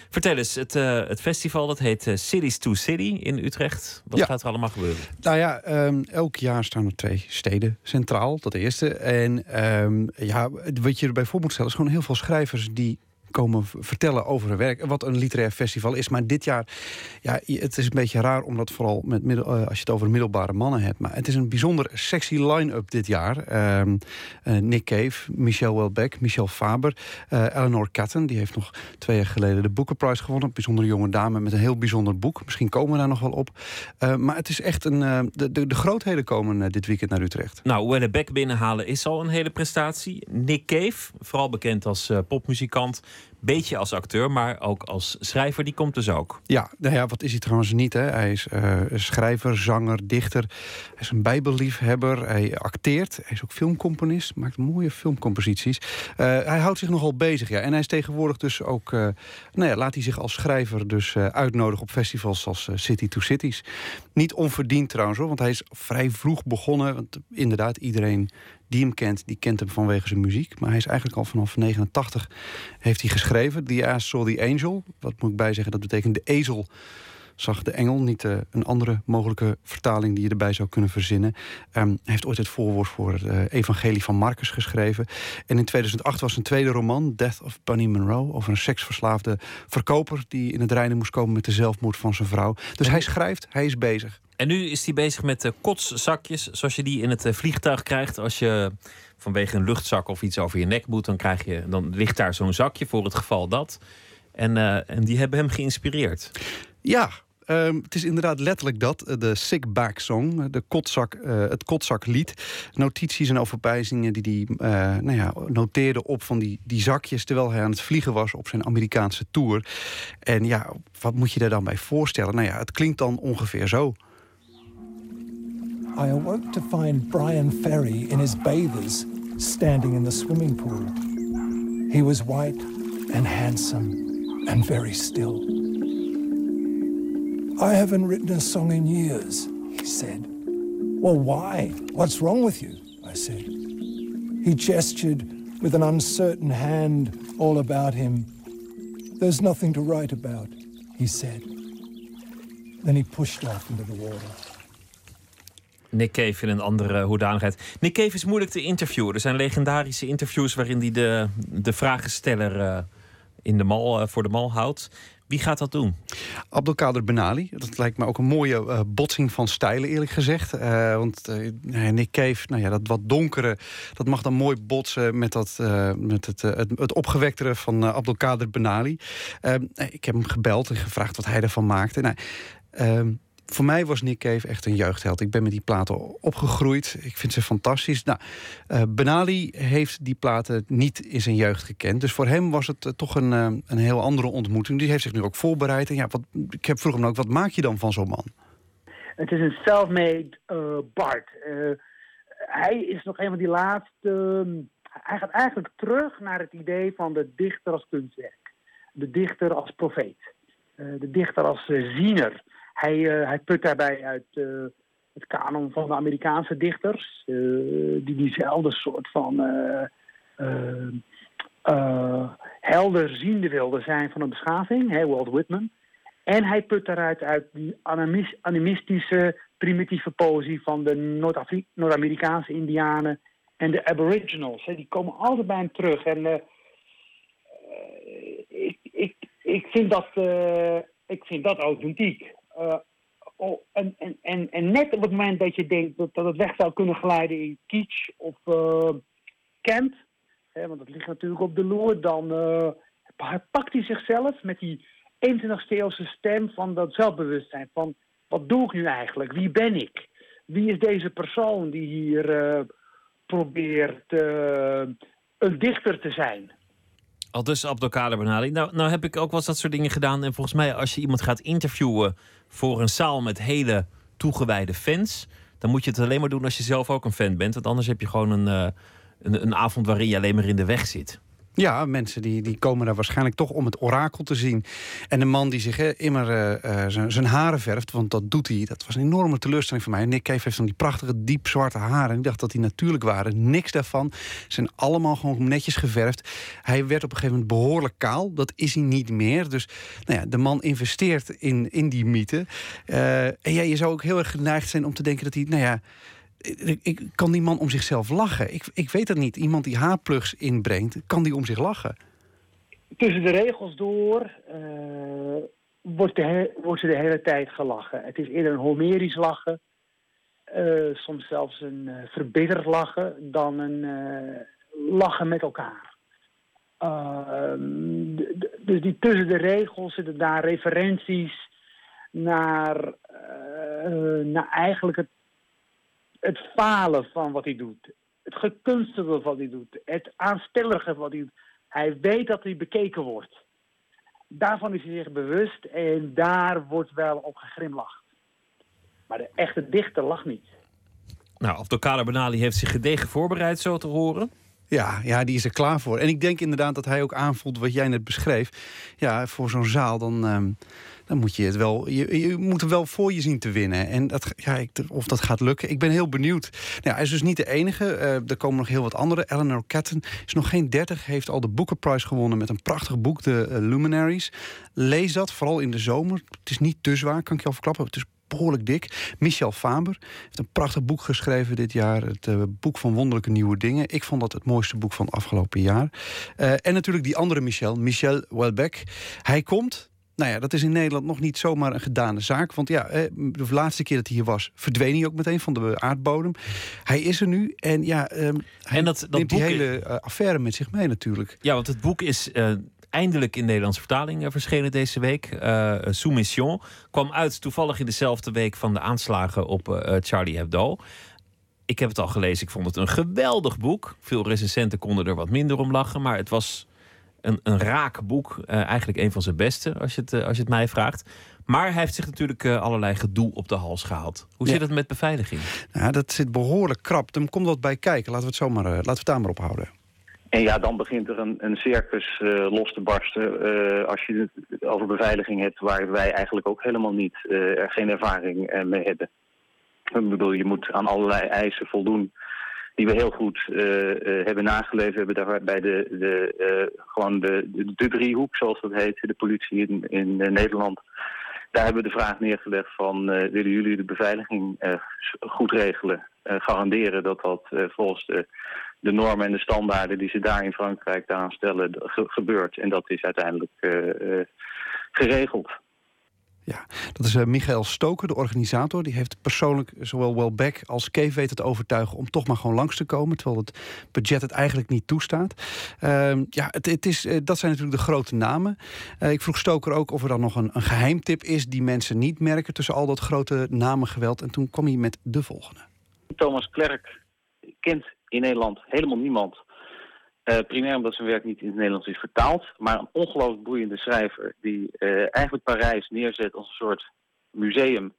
Speaker 4: Vertel eens, het, eh, het festival dat heet eh, Cities to City in Utrecht. Wat
Speaker 12: Ja.
Speaker 4: gaat er allemaal gebeuren?
Speaker 12: Nou ja, ehm, elk jaar staan er twee steden centraal, dat eerste. En ehm, ja, wat je erbij voor moet stellen, is gewoon heel veel schrijvers die komen vertellen over hun werk. Wat een literair festival is. Maar dit jaar, ja, het is een beetje raar, omdat vooral met middel, eh, als je het over middelbare mannen hebt. Maar het is een bijzonder sexy line-up dit jaar. Ehm, eh, Nick Cave, Michel Welbeck, Michel Faber, eh, Eleanor Catton. Die heeft nog twee jaar geleden de Booker Prize gewonnen. Een bijzondere jonge dame met een heel bijzonder boek. Misschien komen we daar nog wel op. Maar het is echt een. de, de, de grootheden komen dit weekend naar Utrecht.
Speaker 4: Nou, Houellebecq binnenhalen is al een hele prestatie. Nick Cave, vooral bekend als popmuzikant. Beetje als acteur, maar ook als schrijver, die komt dus ook.
Speaker 12: Ja, nou ja, wat is hij trouwens niet? Hè? Hij is eh, schrijver, zanger, dichter. Hij is een bijbelliefhebber. Hij acteert. Hij is ook filmcomponist. Maakt mooie filmcomposities. Eh, hij houdt zich nogal bezig. Ja. En hij is tegenwoordig dus ook... eh, nou ja, laat hij zich als schrijver dus uitnodigen op festivals als City to Cities. Niet onverdiend trouwens hoor, want hij is vrij vroeg begonnen. Want inderdaad, iedereen die hem kent, die kent hem vanwege zijn muziek. Maar hij is eigenlijk al vanaf 89 heeft hij geschreven. The Ass Saw the Angel. Wat moet ik bijzeggen? Dat betekent de ezel zag de engel. Niet eh, een andere mogelijke vertaling die je erbij zou kunnen verzinnen. Ehm, hij heeft ooit het voorwoord voor het eh, evangelie van Marcus geschreven. En in 2008 was zijn tweede roman, Death of Bunny Monroe... over een seksverslaafde verkoper... die in het reinen moest komen met de zelfmoord van zijn vrouw. Dus hij schrijft, hij is bezig.
Speaker 4: En nu is hij bezig met eh, kotszakjes, zoals je die in het vliegtuig krijgt. Als je vanwege een luchtzak of iets over je nek moet, dan, krijg je, dan ligt daar zo'n zakje voor het geval dat. En, en die hebben hem geïnspireerd.
Speaker 12: Ja, ehm, het is inderdaad letterlijk dat. eh, De Sick Back Song, eh, de kotzak, eh, het kotzaklied. Notities en overpijzingen die hij nou ja, noteerde op van die, die zakjes... terwijl hij aan het vliegen was op zijn Amerikaanse tour. En ja, wat moet je daar dan bij voorstellen? Nou ja, het klinkt dan ongeveer zo.
Speaker 13: I awoke to find Brian Ferry in his bathers standing in the swimming pool. He was white and handsome and very still. I haven't written a song in years, he said. Well, why? What's wrong with you? I said. He gestured with an uncertain hand all about him. There's nothing to write about, he said. Then he pushed off into the water.
Speaker 4: Nick Cave in een andere hoedanigheid. Nick Cave is moeilijk te interviewen. Er zijn legendarische interviews waarin hij de, de vragensteller eh, in de mal, eh, voor de mal houdt. Wie gaat dat doen?
Speaker 12: Abdelkader Benali. Dat lijkt me ook een mooie eh, botsing van stijlen, eerlijk gezegd. Eh, want nee, Nick Cave, nou ja, dat wat donkere... dat mag dan mooi botsen met, dat, met het, het, het opgewektere van Abdelkader Benali. Eh, ik heb hem gebeld en gevraagd wat hij ervan maakte. Nou, ehm, voor mij was Nick Cave echt een jeugdheld. Ik ben met die platen opgegroeid. Ik vind ze fantastisch. Nou, uh, Benali heeft die platen niet in zijn jeugd gekend. Dus voor hem was het eh, toch een, uh, een heel andere ontmoeting. Die heeft zich nu ook voorbereid. En ja, wat, ik heb vroeg hem ook, wat maak je dan van zo'n man?
Speaker 14: Het is een self-made Bart. hij is nog een van die laatste... hij gaat eigenlijk terug naar het idee van de dichter als kunstwerk. De dichter als profeet. de dichter als ziener. Hij, uh, hij put daarbij uit uh, het kanon van de Amerikaanse dichters, uh, die diezelfde soort van helderziende wilden zijn van een beschaving, hè, Walt Whitman. En hij put daaruit uit die animistische, primitieve poëzie van de Noord-Amerikaanse Indianen en de Aboriginals. Die komen altijd bij hem terug. En ik, ik, ik, vind dat, ik vind dat authentiek. Uh, oh, en, en, en, en net op het moment dat je denkt dat, dat het weg zou kunnen glijden in kitsch of uh, Kent, hè, want dat ligt natuurlijk op de loer, dan uh, pakt hij zichzelf met die 21ste eeuwse stem van dat zelfbewustzijn. Van wat doe ik nu eigenlijk? Wie ben ik? Wie is deze persoon die hier probeert een dichter te zijn?
Speaker 4: Al dus Abdelkader Benali. Nou, nou heb ik ook wel eens dat soort dingen gedaan. En volgens mij, als je iemand gaat interviewen voor een zaal met hele toegewijde fans, dan moet je het alleen maar doen als je zelf ook een fan bent. Want anders heb je gewoon een, uh, een, een avond waarin je alleen maar in de weg zit.
Speaker 12: Ja, mensen die, die komen daar waarschijnlijk toch om het orakel te zien. En de man die zich immer uh, zijn haren verft, want dat doet hij. Dat was een enorme teleurstelling voor mij. Nick Cave heeft dan die prachtige diep zwarte haren. Ik dacht dat die natuurlijk waren. Niks daarvan. Ze zijn allemaal gewoon netjes geverfd. Hij werd op een gegeven moment behoorlijk kaal. Dat is hij niet meer. Dus nou ja, de man investeert in, in die mythe. Uh, en ja, je zou ook heel erg geneigd zijn om te denken dat hij... Nou ja, ik, kan die man om zichzelf lachen? Ik, ik weet het niet. Iemand die haarplugs inbrengt, kan die om zich lachen?
Speaker 14: Tussen de regels door uh, wordt, de, wordt ze de hele tijd gelachen. Het is eerder een Homerisch lachen. Uh, soms zelfs een uh, verbitterd lachen dan een lachen met elkaar. Ehm, dus die tussen de regels zitten daar referenties naar, naar eigenlijk het het falen van wat hij doet. Het gekunstelde van wat hij doet. Het aanstellige van wat hij doet. Hij weet dat hij bekeken wordt. Daarvan is hij zich bewust en daar wordt wel op gegrimlacht. Maar de echte dichter lacht niet.
Speaker 4: Nou, Abdelkader Benali heeft zich gedegen voorbereid, zo te horen.
Speaker 12: Ja, ja, die is er klaar voor. En ik denk inderdaad dat hij ook aanvoelt wat jij net beschreef. Ja, voor zo'n zaal dan... Ehm, dan moet je het wel, je, moet wel voor je zien te winnen. En dat, ja, ik, of dat gaat lukken, ik ben heel benieuwd. Nou, hij is dus niet de enige. Uh, er komen nog heel wat andere. Eleanor Catton is nog geen 30, heeft al de Booker Prize gewonnen met een prachtig boek, de uh, Luminaries. Lees dat, vooral in de zomer. Het is niet te zwaar, kan ik je al verklappen. Het is behoorlijk dik. Michel Faber heeft een prachtig boek geschreven dit jaar. Het uh, boek van wonderlijke nieuwe dingen. Ik vond dat het mooiste boek van afgelopen jaar. En natuurlijk die andere Michel, Michel Welbeck. Hij komt nou ja, dat is in Nederland nog niet zomaar een gedane zaak. Want ja, de laatste keer dat hij hier was, verdween hij ook meteen van de aardbodem. Hij is er nu en ja, um, hij en dat, dat neemt die hele uh, affaire met zich mee natuurlijk.
Speaker 4: Ja, want het boek is uh, eindelijk in Nederlandse vertaling uh, verschenen deze week. Uh, Soumission kwam uit toevallig in dezelfde week van de aanslagen op Charlie Hebdo. Ik heb het al gelezen, ik vond het een geweldig boek. Veel recensenten konden er wat minder om lachen, maar het was een, een raak boek. Uh, eigenlijk een van zijn beste, als je, het, uh, als je het mij vraagt. Maar hij heeft zich natuurlijk uh, allerlei gedoe op de hals gehaald. Hoe ja. zit het met beveiliging?
Speaker 12: Nou, dat zit behoorlijk krap. Dan komt wat bij kijken. Laten we het, zomaar, laten we het daar maar op houden.
Speaker 15: En ja, dan begint er een, een circus los te barsten. als je het over beveiliging hebt, waar wij eigenlijk ook helemaal niet er geen ervaring mee hebben. Ik bedoel, je moet aan allerlei eisen voldoen die we heel goed uh, uh, hebben nageleefd. We hebben daarbij de, de, uh, gewoon de, de, driehoek, zoals dat heet, de politie in, in Nederland. Daar hebben we de vraag neergelegd van, willen jullie de beveiliging goed regelen? garanderen dat dat volgens de, de normen en de standaarden die ze daar in Frankrijk daaraan stellen ge gebeurt. En dat is uiteindelijk geregeld.
Speaker 12: Ja, dat is uh, Michael Stoker, de organisator. Die heeft persoonlijk zowel Welbeck als Cave weten te overtuigen... om toch maar gewoon langs te komen... terwijl het budget het eigenlijk niet toestaat. Uh, ja, het, het is, uh, dat zijn natuurlijk de grote namen. Uh, ik vroeg Stoker ook of er dan nog een, een geheimtip is... die mensen niet merken tussen al dat grote namengeweld. En toen kwam hij met de volgende.
Speaker 15: Thomas Klerk kent in Nederland helemaal niemand... Uh, primair omdat zijn werk niet in het Nederlands is vertaald. Maar een ongelooflijk boeiende schrijver die uh, eigenlijk Parijs neerzet als een soort museum.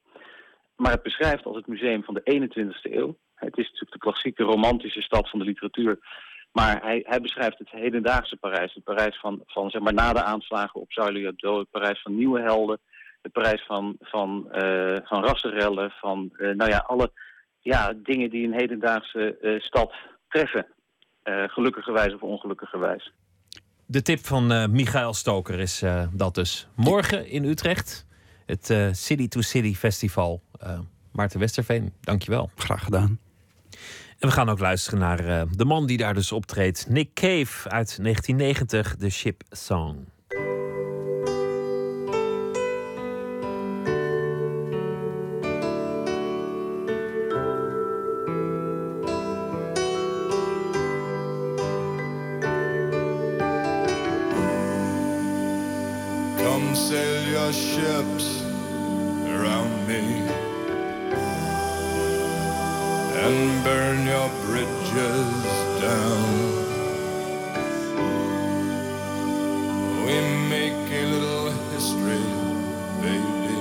Speaker 15: Maar het beschrijft als het museum van de 21ste eeuw. Het is natuurlijk de klassieke romantische stad van de literatuur. Maar hij, hij beschrijft het hedendaagse Parijs. Het Parijs van, van zeg maar, na de aanslagen op Charlie Hebdo. Het Parijs van nieuwe helden. Het Parijs van, van, uh, van rassenrellen. Van nou ja, alle ja, dingen die een hedendaagse stad treffen. Uh, gelukkigerwijs of ongelukkigerwijs.
Speaker 4: De tip van uh, Michael Stoker is uh, dat dus. Morgen in Utrecht, het City to City Festival. Maarten Westerveen, dankjewel.
Speaker 12: Graag gedaan.
Speaker 4: En we gaan ook luisteren naar de man die daar dus optreedt. Nick Cave uit 1990, de Ship Song.
Speaker 16: Ships around me and burn your bridges down. We make a little history, baby.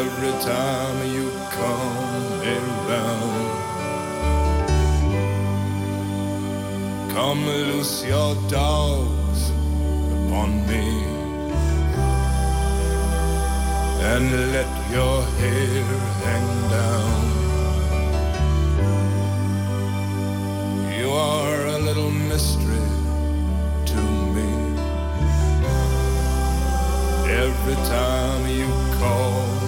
Speaker 16: Every time you come around. Come loose your dogs on me and let your hair hang down. You are a little mystery to me. Every time you call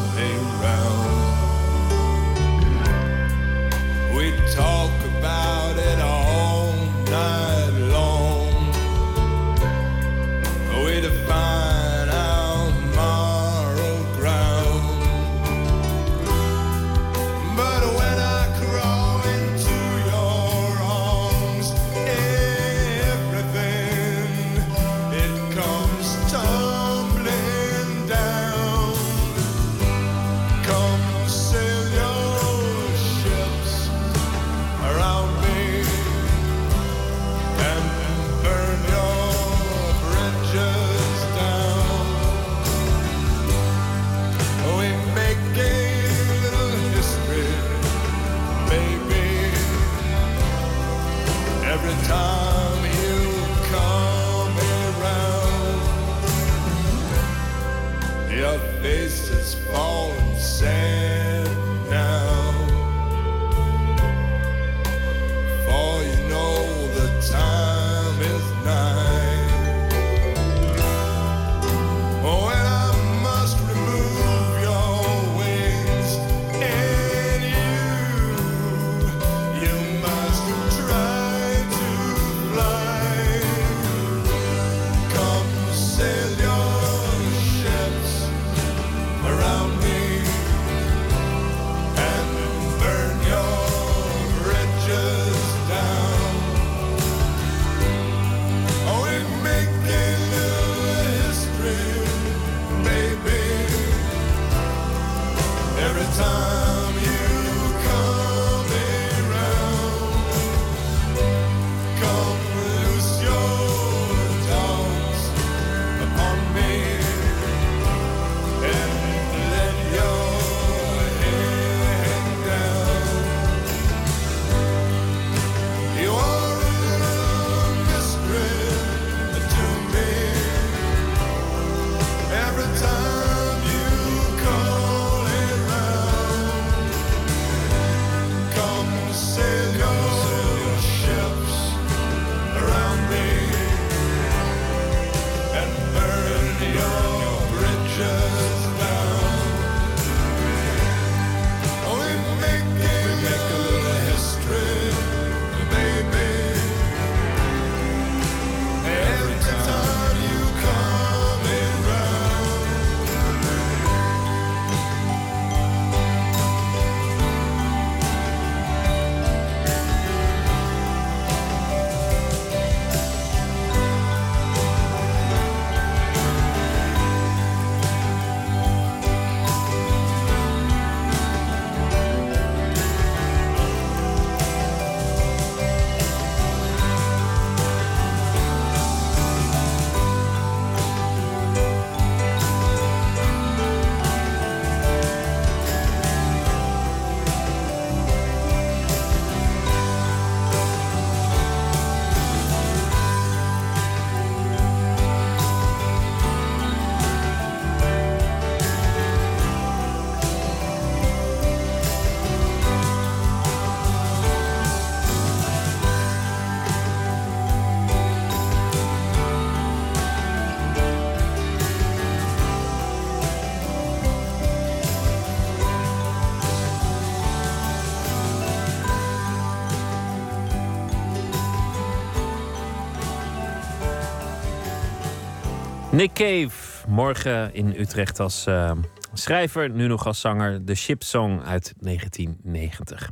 Speaker 4: Nick Cave, morgen in Utrecht als eh, schrijver, nu nog als zanger. De Ship Song uit 1990.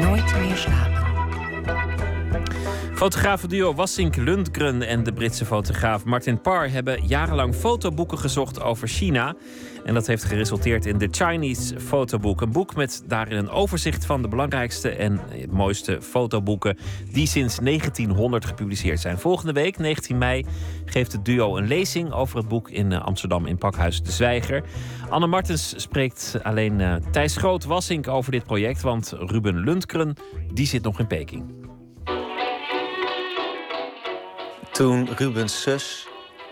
Speaker 3: Nooit meer slapen.
Speaker 4: Fotografenduo Wassink Lundgren en de Britse fotograaf Martin Parr hebben jarenlang fotoboeken gezocht over China. En dat heeft geresulteerd in The Chinese Fotoboek. Een boek met daarin een overzicht van de belangrijkste en mooiste fotoboeken die sinds 1900 gepubliceerd zijn. Volgende week, 19 mei, geeft het duo een lezing over het boek in eh, Amsterdam in Pakhuis De Zwijger. Anne Martens spreekt alleen uh, Thijs Groot Wassink over dit project, want Ruben Lundgren die zit nog in Peking.
Speaker 17: Toen Rubens zus,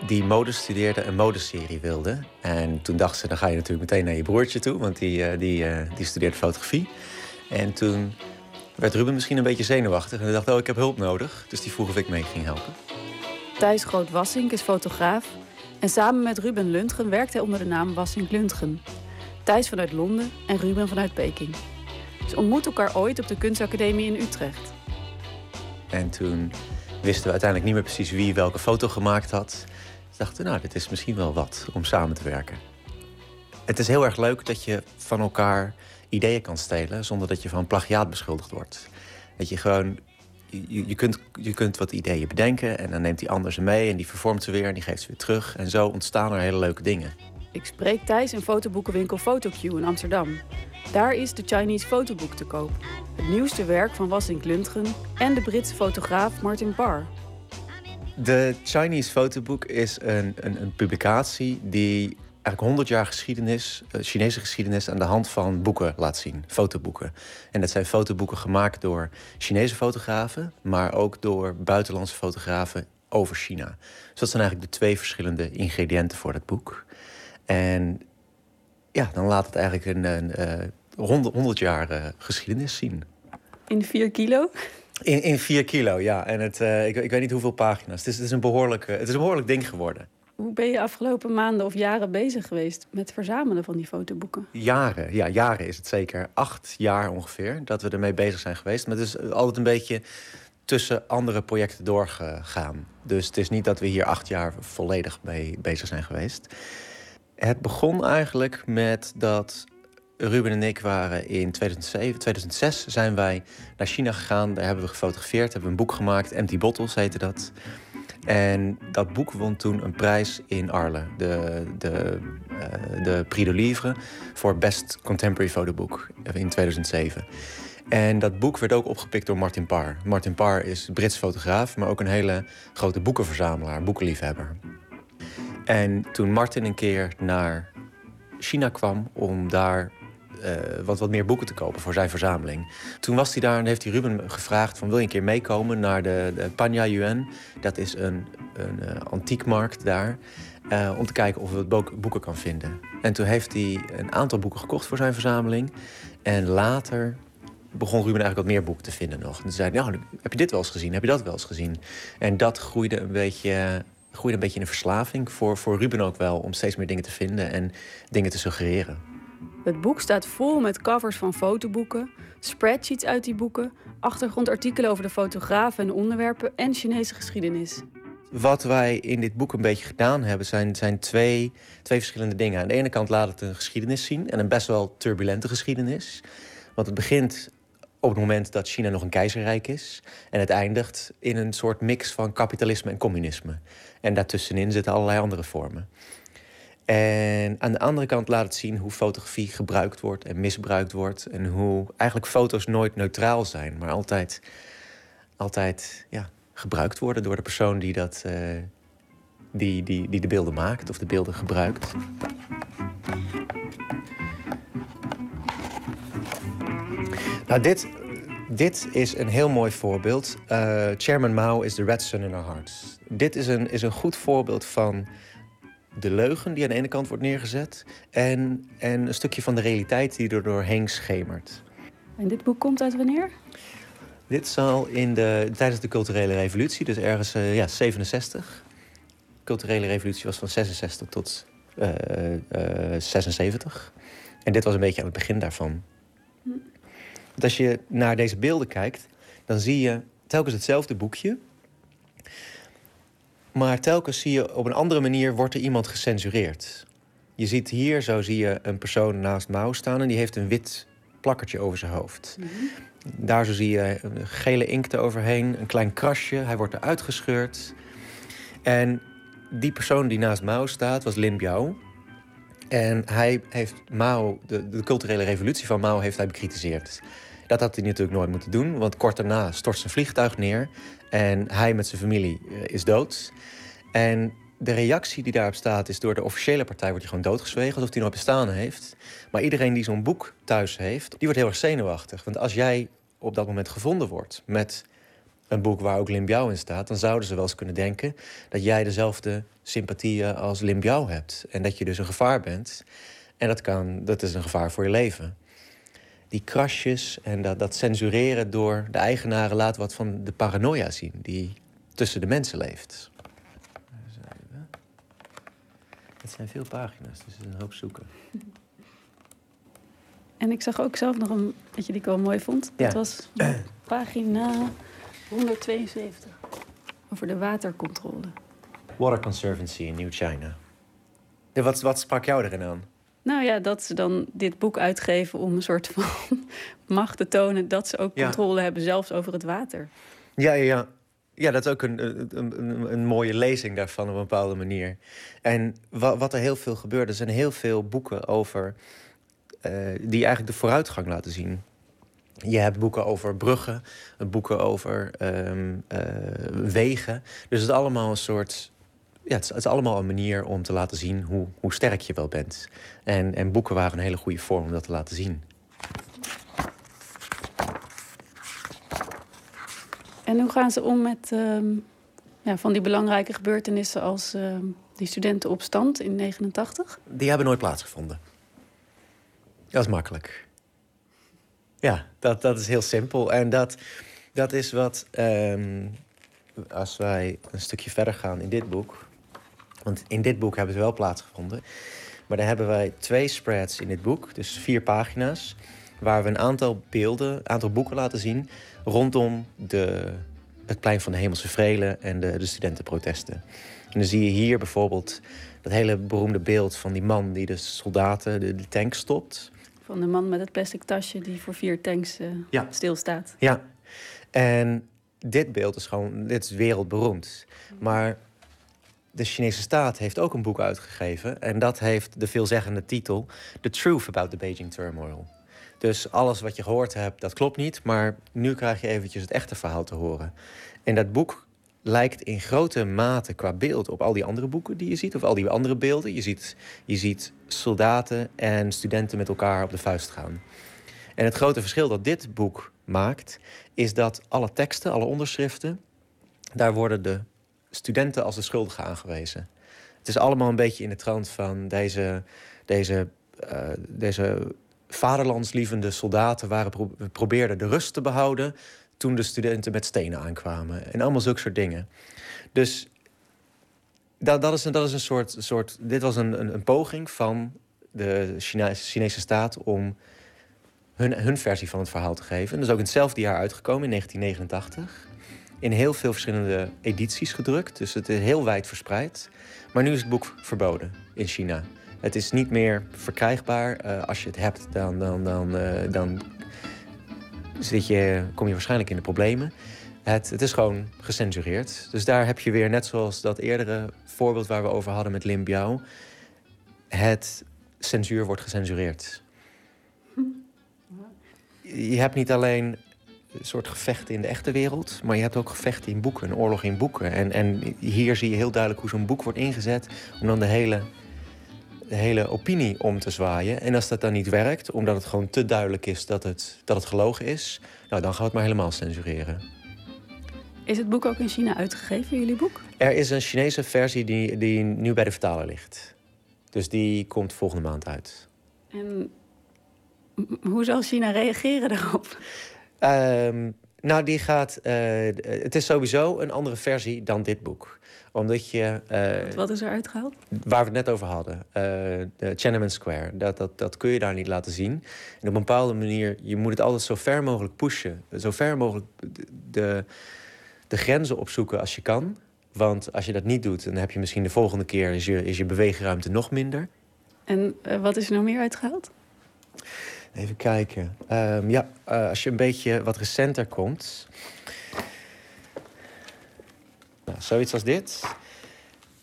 Speaker 17: die mode studeerde, een modeserie wilde. En toen dacht ze, dan ga je natuurlijk meteen naar je broertje toe, want die, uh, die, die studeert fotografie. En toen werd Ruben misschien een beetje zenuwachtig en hij dacht, oh, ik heb hulp nodig. Dus die vroeg of ik mee ging helpen.
Speaker 18: Thijs Groot-Wassink is fotograaf en samen met Ruben Lundgren werkt hij onder de naam Wassink Lundgren. Thijs vanuit Londen en Ruben vanuit Peking. Ze ontmoeten elkaar ooit op de kunstacademie in Utrecht.
Speaker 17: En toen wisten we uiteindelijk niet meer precies wie welke foto gemaakt had. Dus dachten, nou, dit is misschien wel wat om samen te werken. Het is heel erg leuk dat je van elkaar ideeën kan stelen zonder dat je van plagiaat beschuldigd wordt. Dat je gewoon, je, je, kunt, je kunt wat ideeën bedenken en dan neemt die ander ze mee en die vervormt ze weer en die geeft ze weer terug. En zo ontstaan er hele leuke dingen.
Speaker 18: Ik spreek Thijs in fotoboekenwinkel PhotoQ in Amsterdam. Daar is de Chinese fotoboek te koop. Het nieuwste werk van Wassink Lundgren en de Britse fotograaf Martin Parr.
Speaker 17: De Chinese fotoboek is een, een, een publicatie die eigenlijk 100 jaar geschiedenis, uh, Chinese geschiedenis aan de hand van boeken laat zien, fotoboeken. En dat zijn fotoboeken gemaakt door Chinese fotografen, maar ook door buitenlandse fotografen over China. Dus dat zijn eigenlijk de twee verschillende ingrediënten voor dat boek. En ja, dan laat het eigenlijk een, een uh, 100, 100 jaar uh, geschiedenis zien.
Speaker 18: In vier kilo?
Speaker 17: In, in vier kilo, ja. En het, uh, ik, ik, weet niet hoeveel pagina's. Het is, het, is een behoorlijk, het is een behoorlijk ding geworden.
Speaker 18: Hoe ben je afgelopen maanden of jaren bezig geweest met het verzamelen van die fotoboeken?
Speaker 17: Jaren, ja, jaren is het zeker. Acht jaar ongeveer dat we ermee bezig zijn geweest. Maar het is altijd een beetje tussen andere projecten doorgegaan. Dus het is niet dat we hier acht jaar volledig mee bezig zijn geweest. Het begon eigenlijk met dat Ruben en ik waren in 2007, 2006 zijn wij naar China gegaan. Daar hebben we gefotografeerd, hebben we een boek gemaakt. Empty Bottles heette dat. En dat boek won toen een prijs in Arles. De, de, uh, de Prix de Livre voor Best Contemporary Fotoboek in 2007. En dat boek werd ook opgepikt door Martin Parr. Martin Parr is Brits fotograaf, maar ook een hele grote boekenverzamelaar, boekenliefhebber. En toen Martin een keer naar China kwam om daar wat, wat meer boeken te kopen voor zijn verzameling. Toen was hij daar en heeft hij Ruben gevraagd van wil je een keer meekomen naar de, de Panya. Dat is een, een uh, antiekmarkt daar. Uh, om te kijken of we wat boeken kan vinden. En toen heeft hij een aantal boeken gekocht voor zijn verzameling. En later begon Ruben eigenlijk wat meer boeken te vinden nog. En toen zei hij, nou, heb je dit wel eens gezien? Heb je dat wel eens gezien? En dat groeide een beetje groeide een beetje in een verslaving voor, voor Ruben ook wel... om steeds meer dingen te vinden en dingen te suggereren.
Speaker 18: Het boek staat vol met covers van fotoboeken, spreadsheets uit die boeken... achtergrondartikelen over de fotografen en onderwerpen en Chinese geschiedenis.
Speaker 17: Wat wij in dit boek een beetje gedaan hebben... zijn, zijn twee, twee verschillende dingen. Aan de ene kant laat het een geschiedenis zien... en een best wel turbulente geschiedenis. Want het begint op het moment dat China nog een keizerrijk is. En het eindigt in een soort mix van kapitalisme en communisme. En daartussenin zitten allerlei andere vormen. En aan de andere kant laat het zien hoe fotografie gebruikt wordt en misbruikt wordt. En hoe eigenlijk foto's nooit neutraal zijn, maar altijd, altijd ja, gebruikt worden door de persoon die, dat, uh, die, die, die de beelden maakt of de beelden gebruikt. Nou, dit, dit is een heel mooi voorbeeld. Uh, Chairman Mao is the red sun in our hearts. Dit is een, is een goed voorbeeld van de leugen die aan de ene kant wordt neergezet... en, en een stukje van de realiteit die er doorheen schemert.
Speaker 18: En dit boek komt uit wanneer?
Speaker 17: Dit zal in de, tijdens de culturele revolutie, dus ergens uh, ja, 67. De culturele revolutie was van 66 tot uh, uh, 76. En dit was een beetje aan het begin daarvan. Hm. Want als je naar deze beelden kijkt, dan zie je telkens hetzelfde boekje. Maar telkens zie je op een andere manier wordt er iemand gecensureerd. Je ziet hier, zo zie je een persoon naast Mao staan en die heeft een wit plakkertje over zijn hoofd. Daar zo zie je een gele inkt eroverheen, een klein krasje. Hij wordt eruit gescheurd. En die persoon die naast Mao staat was Lin Biao. En hij heeft Mao, de, de culturele revolutie van Mao, heeft hij bekritiseerd. Dat had hij natuurlijk nooit moeten doen, want kort daarna stort zijn vliegtuig neer. En hij met zijn familie eh, is dood. En de reactie die daarop staat is door de officiële partij wordt hij gewoon doodgezwegen, alsof hij nooit bestaan heeft. Maar iedereen die zo'n boek thuis heeft, die wordt heel erg zenuwachtig. Want als jij op dat moment gevonden wordt met een boek waar ook Lin Biao in staat, dan zouden ze wel eens kunnen denken dat jij dezelfde sympathieën als Lin Biao hebt. En dat je dus een gevaar bent. En dat, kan, dat is een gevaar voor je leven. Die krasjes en dat, dat censureren door de eigenaren laat wat van de paranoia zien die tussen de mensen leeft. Het zijn veel pagina's, dus het is een hoop zoeken. *laughs*
Speaker 18: En ik zag ook zelf nog een dat je die ik wel mooi vond.
Speaker 17: Ja.
Speaker 18: Dat was *clears throat* pagina 172. Over de watercontrole.
Speaker 17: Water Conservancy in New China. Ja, wat, wat sprak jou erin aan?
Speaker 18: Nou ja, dat ze dan dit boek uitgeven om een soort van *laughs* macht te tonen dat ze ook
Speaker 17: Ja.
Speaker 18: controle hebben, zelfs over het water.
Speaker 17: Ja, ja, ja. Ja, dat is ook een, een, een, een mooie lezing daarvan op een bepaalde manier. En wat, wat er heel veel gebeurt, er zijn heel veel boeken over... eh, die eigenlijk de vooruitgang laten zien. Je hebt boeken over bruggen, boeken over ehm, eh, wegen. Dus het is allemaal een soort... Ja, het is, het is allemaal een manier om te laten zien hoe, hoe sterk je wel bent. En, en boeken waren een hele goede vorm om dat te laten zien.
Speaker 18: En hoe gaan ze om met ehm, ja, van die belangrijke gebeurtenissen als ehm, die studentenopstand in 89?
Speaker 17: Die hebben nooit plaatsgevonden. Dat is makkelijk. Ja, dat, dat is heel simpel. En dat, dat is wat, ehm, als wij een stukje verder gaan in dit boek. Want in dit boek hebben ze wel plaatsgevonden. Maar dan hebben wij twee spreads in dit boek, dus vier pagina's. Waar we een aantal beelden, een aantal boeken laten zien rondom de, het plein van de Hemelse Vrelen en de, de studentenprotesten. En dan zie je hier bijvoorbeeld dat hele beroemde beeld van die man die de soldaten, de, de tank stopt.
Speaker 18: Van de man met het plastic tasje die voor vier tanks eh,
Speaker 17: Ja.
Speaker 18: stilstaat.
Speaker 17: Ja, en dit beeld is gewoon, dit is wereldberoemd. Maar de Chinese staat heeft ook een boek uitgegeven. En dat heeft de veelzeggende titel The Truth About the Beijing Turmoil. Dus alles wat je gehoord hebt, dat klopt niet. Maar nu krijg je eventjes het echte verhaal te horen. En dat boek lijkt in grote mate qua beeld op al die andere boeken die je ziet. Of al die andere beelden. Je ziet, je ziet soldaten en studenten met elkaar op de vuist gaan. En het grote verschil dat dit boek maakt, is dat alle teksten, alle onderschriften, daar worden de studenten als de schuldigen aangewezen. Het is allemaal een beetje in de trant van deze, deze, eh, deze vaderlandslievende soldaten waren pro probeerden de rust te behouden toen de studenten met stenen aankwamen. En allemaal zulke soort dingen. Dus dat, dat, is, een, dat is een soort, soort. Dit was een, een, een poging van de Chinese, Chinese staat om hun, hun versie van het verhaal te geven. En dat is ook in hetzelfde jaar uitgekomen, in 1989. In heel veel verschillende edities gedrukt. Dus het is heel wijd verspreid. Maar nu is het boek verboden in China. Het is niet meer verkrijgbaar. Eh, als je het hebt, dan, dan, dan, eh, dan zit je, kom je waarschijnlijk in de problemen. Het, het is gewoon gecensureerd. Dus daar heb je weer, net zoals dat eerdere voorbeeld waar we over hadden met Lim Biao. Het censuur wordt gecensureerd. Je hebt niet alleen een soort gevechten in de echte wereld, maar je hebt ook gevechten in boeken, een oorlog in boeken. En, en hier zie je heel duidelijk hoe zo'n boek wordt ingezet om dan de hele, de hele opinie om te zwaaien. En als dat dan niet werkt, omdat het gewoon te duidelijk is dat het, dat het gelogen is, nou dan gaan we het maar helemaal censureren.
Speaker 18: Is het boek ook in China uitgegeven, jullie boek?
Speaker 17: Er is een Chinese versie die, die nu bij de vertaler ligt. Dus die komt volgende maand uit.
Speaker 18: En hoe zal China reageren daarop?
Speaker 17: Ehm, nou, die gaat. eh, het is sowieso een andere versie dan dit boek. Omdat je. eh,
Speaker 18: Wat is er uitgehaald?
Speaker 17: waar we het net over hadden. de Tiananmen Square. Dat, dat, dat kun je daar niet laten zien. En op een bepaalde manier. Je moet het altijd zo ver mogelijk pushen. Zo ver mogelijk de, de grenzen opzoeken als je kan. Want als je dat niet doet, dan heb je misschien de volgende keer is je, is je beweegruimte nog minder.
Speaker 18: En wat is er nog meer uitgehaald?
Speaker 17: Even kijken. Ehm, ja, eh, als je een beetje wat recenter komt. Nou, zoiets als dit.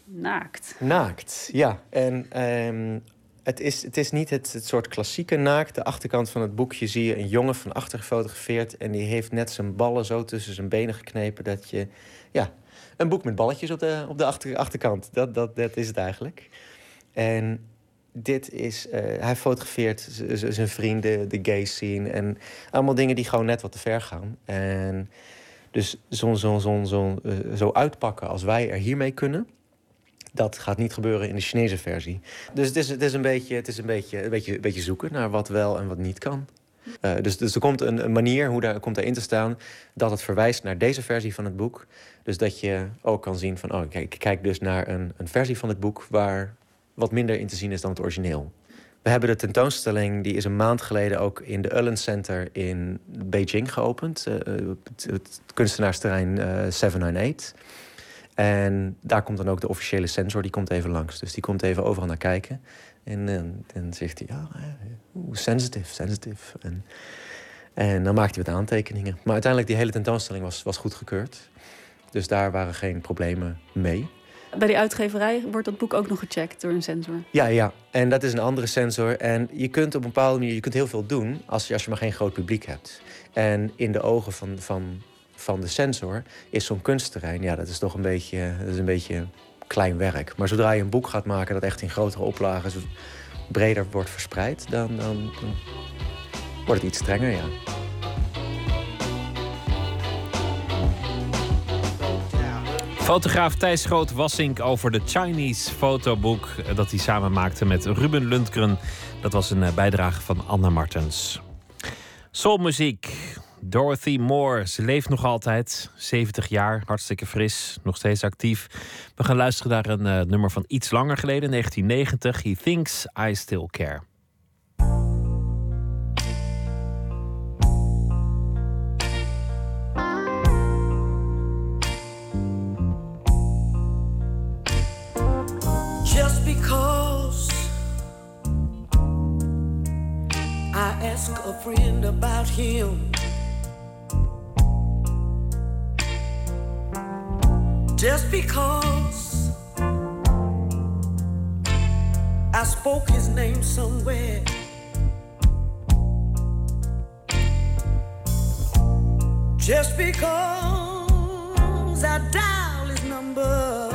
Speaker 18: Naakt.
Speaker 17: Naakt, ja. En ehm, het, is, het is niet het, het soort klassieke naakt. De achterkant van het boekje zie je een jongen van achter gefotografeerd. En die heeft net zijn ballen zo tussen zijn benen geknepen dat je. Ja, een boek met balletjes op de, op de achter, achterkant. Dat, dat, dat is het eigenlijk. En dit is. eh, hij fotografeert zijn vrienden, de gay scene. En allemaal dingen die gewoon net wat te ver gaan. En dus zo, zo, zo, zo, eh, zo uitpakken als wij er hiermee kunnen. Dat gaat niet gebeuren in de Chinese versie. Dus het is, het is, een, beetje, het is een, beetje, een, beetje, een beetje zoeken naar wat wel en wat niet kan. Eh, dus, dus er komt een, manier, hoe daar komt erin te staan, dat het verwijst naar deze versie van het boek. Dus dat je ook kan zien van, oh, kijk, kijk dus naar een, een versie van het boek waar wat minder in te zien is dan het origineel. We hebben de tentoonstelling, die is een maand geleden ook in de Ullen Center in Beijing geopend. eh, het, kunstenaarsterrein eh 798. En daar komt dan ook de officiële sensor, die komt even langs. Dus die komt even overal naar kijken. En eh, dan zegt hij, ja, eh, sensitive, sensitive. En, en dan maakt hij wat aantekeningen. Maar uiteindelijk, die hele tentoonstelling was, was goedgekeurd. Dus daar waren geen problemen mee.
Speaker 18: Bij die uitgeverij wordt dat boek ook nog gecheckt door een sensor.
Speaker 17: Ja, ja. En dat is een andere sensor. En je kunt op een bepaalde manier je kunt heel veel doen als je, als je maar geen groot publiek hebt. En in de ogen van, van, van de sensor is zo'n kunstterrein, ja, dat is toch een beetje, dat is een beetje klein werk. Maar zodra je een boek gaat maken dat echt in grotere oplagen breder wordt verspreid, dan, dan wordt het iets strenger, ja.
Speaker 4: Fotograaf Thijs Groot-Wassink over de Chinese fotoboek dat hij samen maakte met Ruben Lundgren. Dat was een eh, bijdrage van Anna Martens. Soulmuziek. Dorothy Moore, ze leeft nog altijd. 70 jaar, hartstikke fris, nog steeds actief. We gaan luisteren naar een eh, nummer van iets langer geleden, 1990. He Thinks I Still Care.
Speaker 7: Ask a friend about him, just because I spoke his name somewhere. Just because I dial his number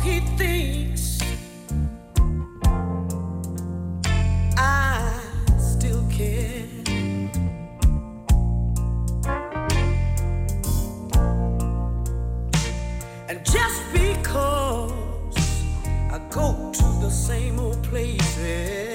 Speaker 7: he thinks I still care. And just because I go to the same old places,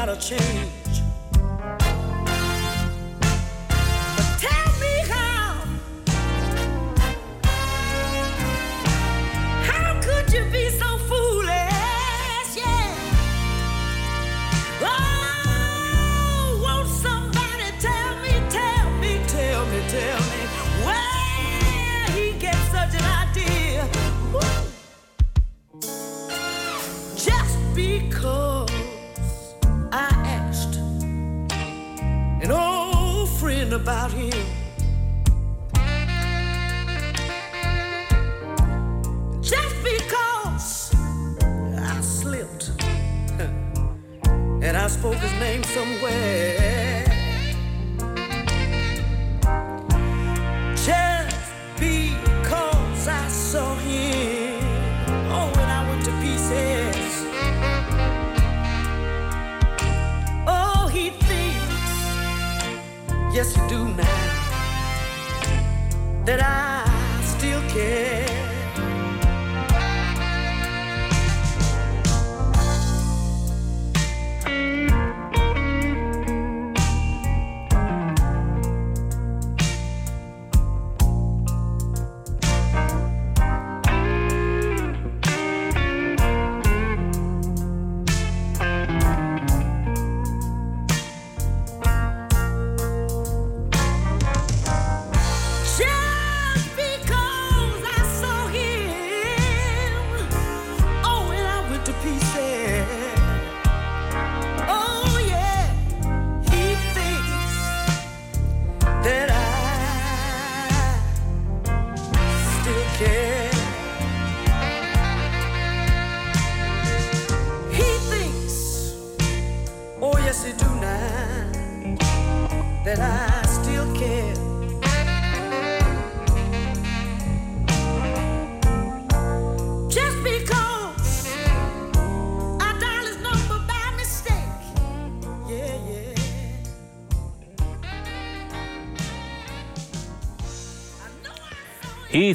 Speaker 7: bring about a change?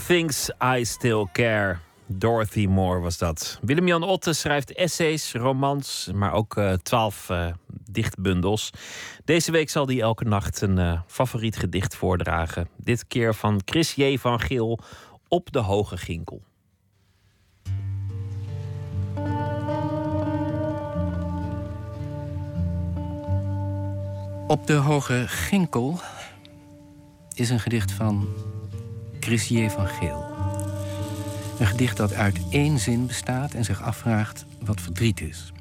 Speaker 7: He thinks I still care.
Speaker 4: Dorothy Moore was dat. Willem-Jan Otte schrijft essays, romans, maar ook eh, twaalf eh, dichtbundels. Deze week zal hij elke nacht een eh, favoriet gedicht voordragen. Dit keer van Chris J. van Geel op de Hoge Ginkel.
Speaker 19: Op de Hoge Ginkel is een gedicht van Christier van Geel. Een gedicht dat uit één zin bestaat en zich afvraagt wat verdriet is.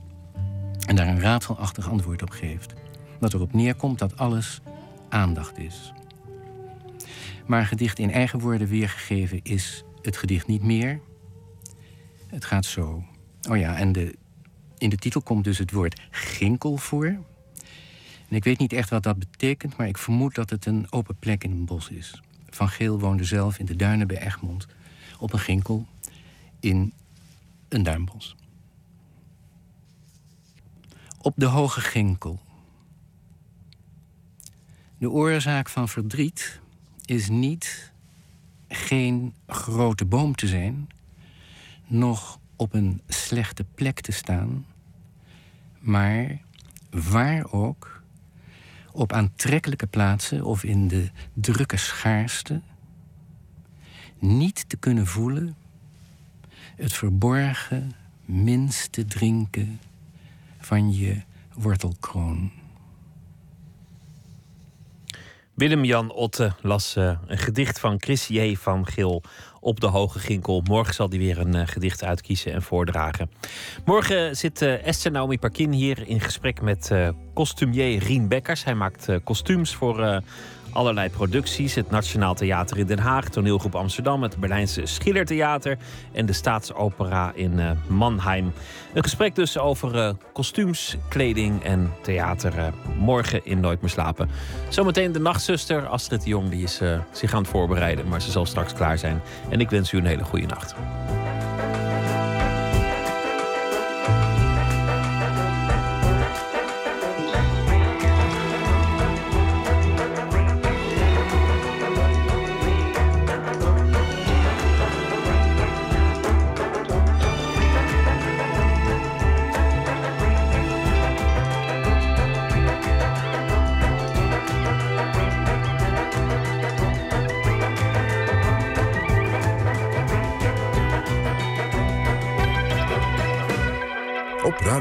Speaker 19: En daar een raadselachtig antwoord op geeft. Dat erop neerkomt dat alles aandacht is. Maar een gedicht in eigen woorden weergegeven is het gedicht niet meer. Het gaat zo. Oh ja, en de, in de titel komt dus het woord ginkel voor. En ik weet niet echt wat dat betekent, maar ik vermoed dat het een open plek in een bos is. Van Geel woonde zelf in de duinen bij Egmond op een ginkel in een duinbos. Op de hoge ginkel. De oorzaak van verdriet is niet geen grote boom te zijn, nog op een slechte plek te staan, maar waar ook, op aantrekkelijke plaatsen of in de drukke schaarste, niet te kunnen voelen het verborgen minste drinken van je wortelkroon.
Speaker 4: Willem-Jan Otte las eh, een gedicht van Chris J. van Geel op de Hoge Ginkel. Morgen zal hij weer een eh, gedicht uitkiezen en voordragen. Morgen zit eh, Esther Naomi Parkin hier in gesprek met eh, kostumier Rien Bekkers. Hij maakt kostuums voor allerlei producties. Het Nationaal Theater in Den Haag, Toneelgroep Amsterdam... het Berlijnse Schillertheater en de Staatsopera in eh, Mannheim. Een gesprek dus over eh, kostuums, kleding en theater. eh, morgen in Nooit meer slapen. Zometeen de nachtzuster Astrid de Jong. Die is zich aan het voorbereiden, maar ze zal straks klaar zijn. En ik wens u een hele goede nacht.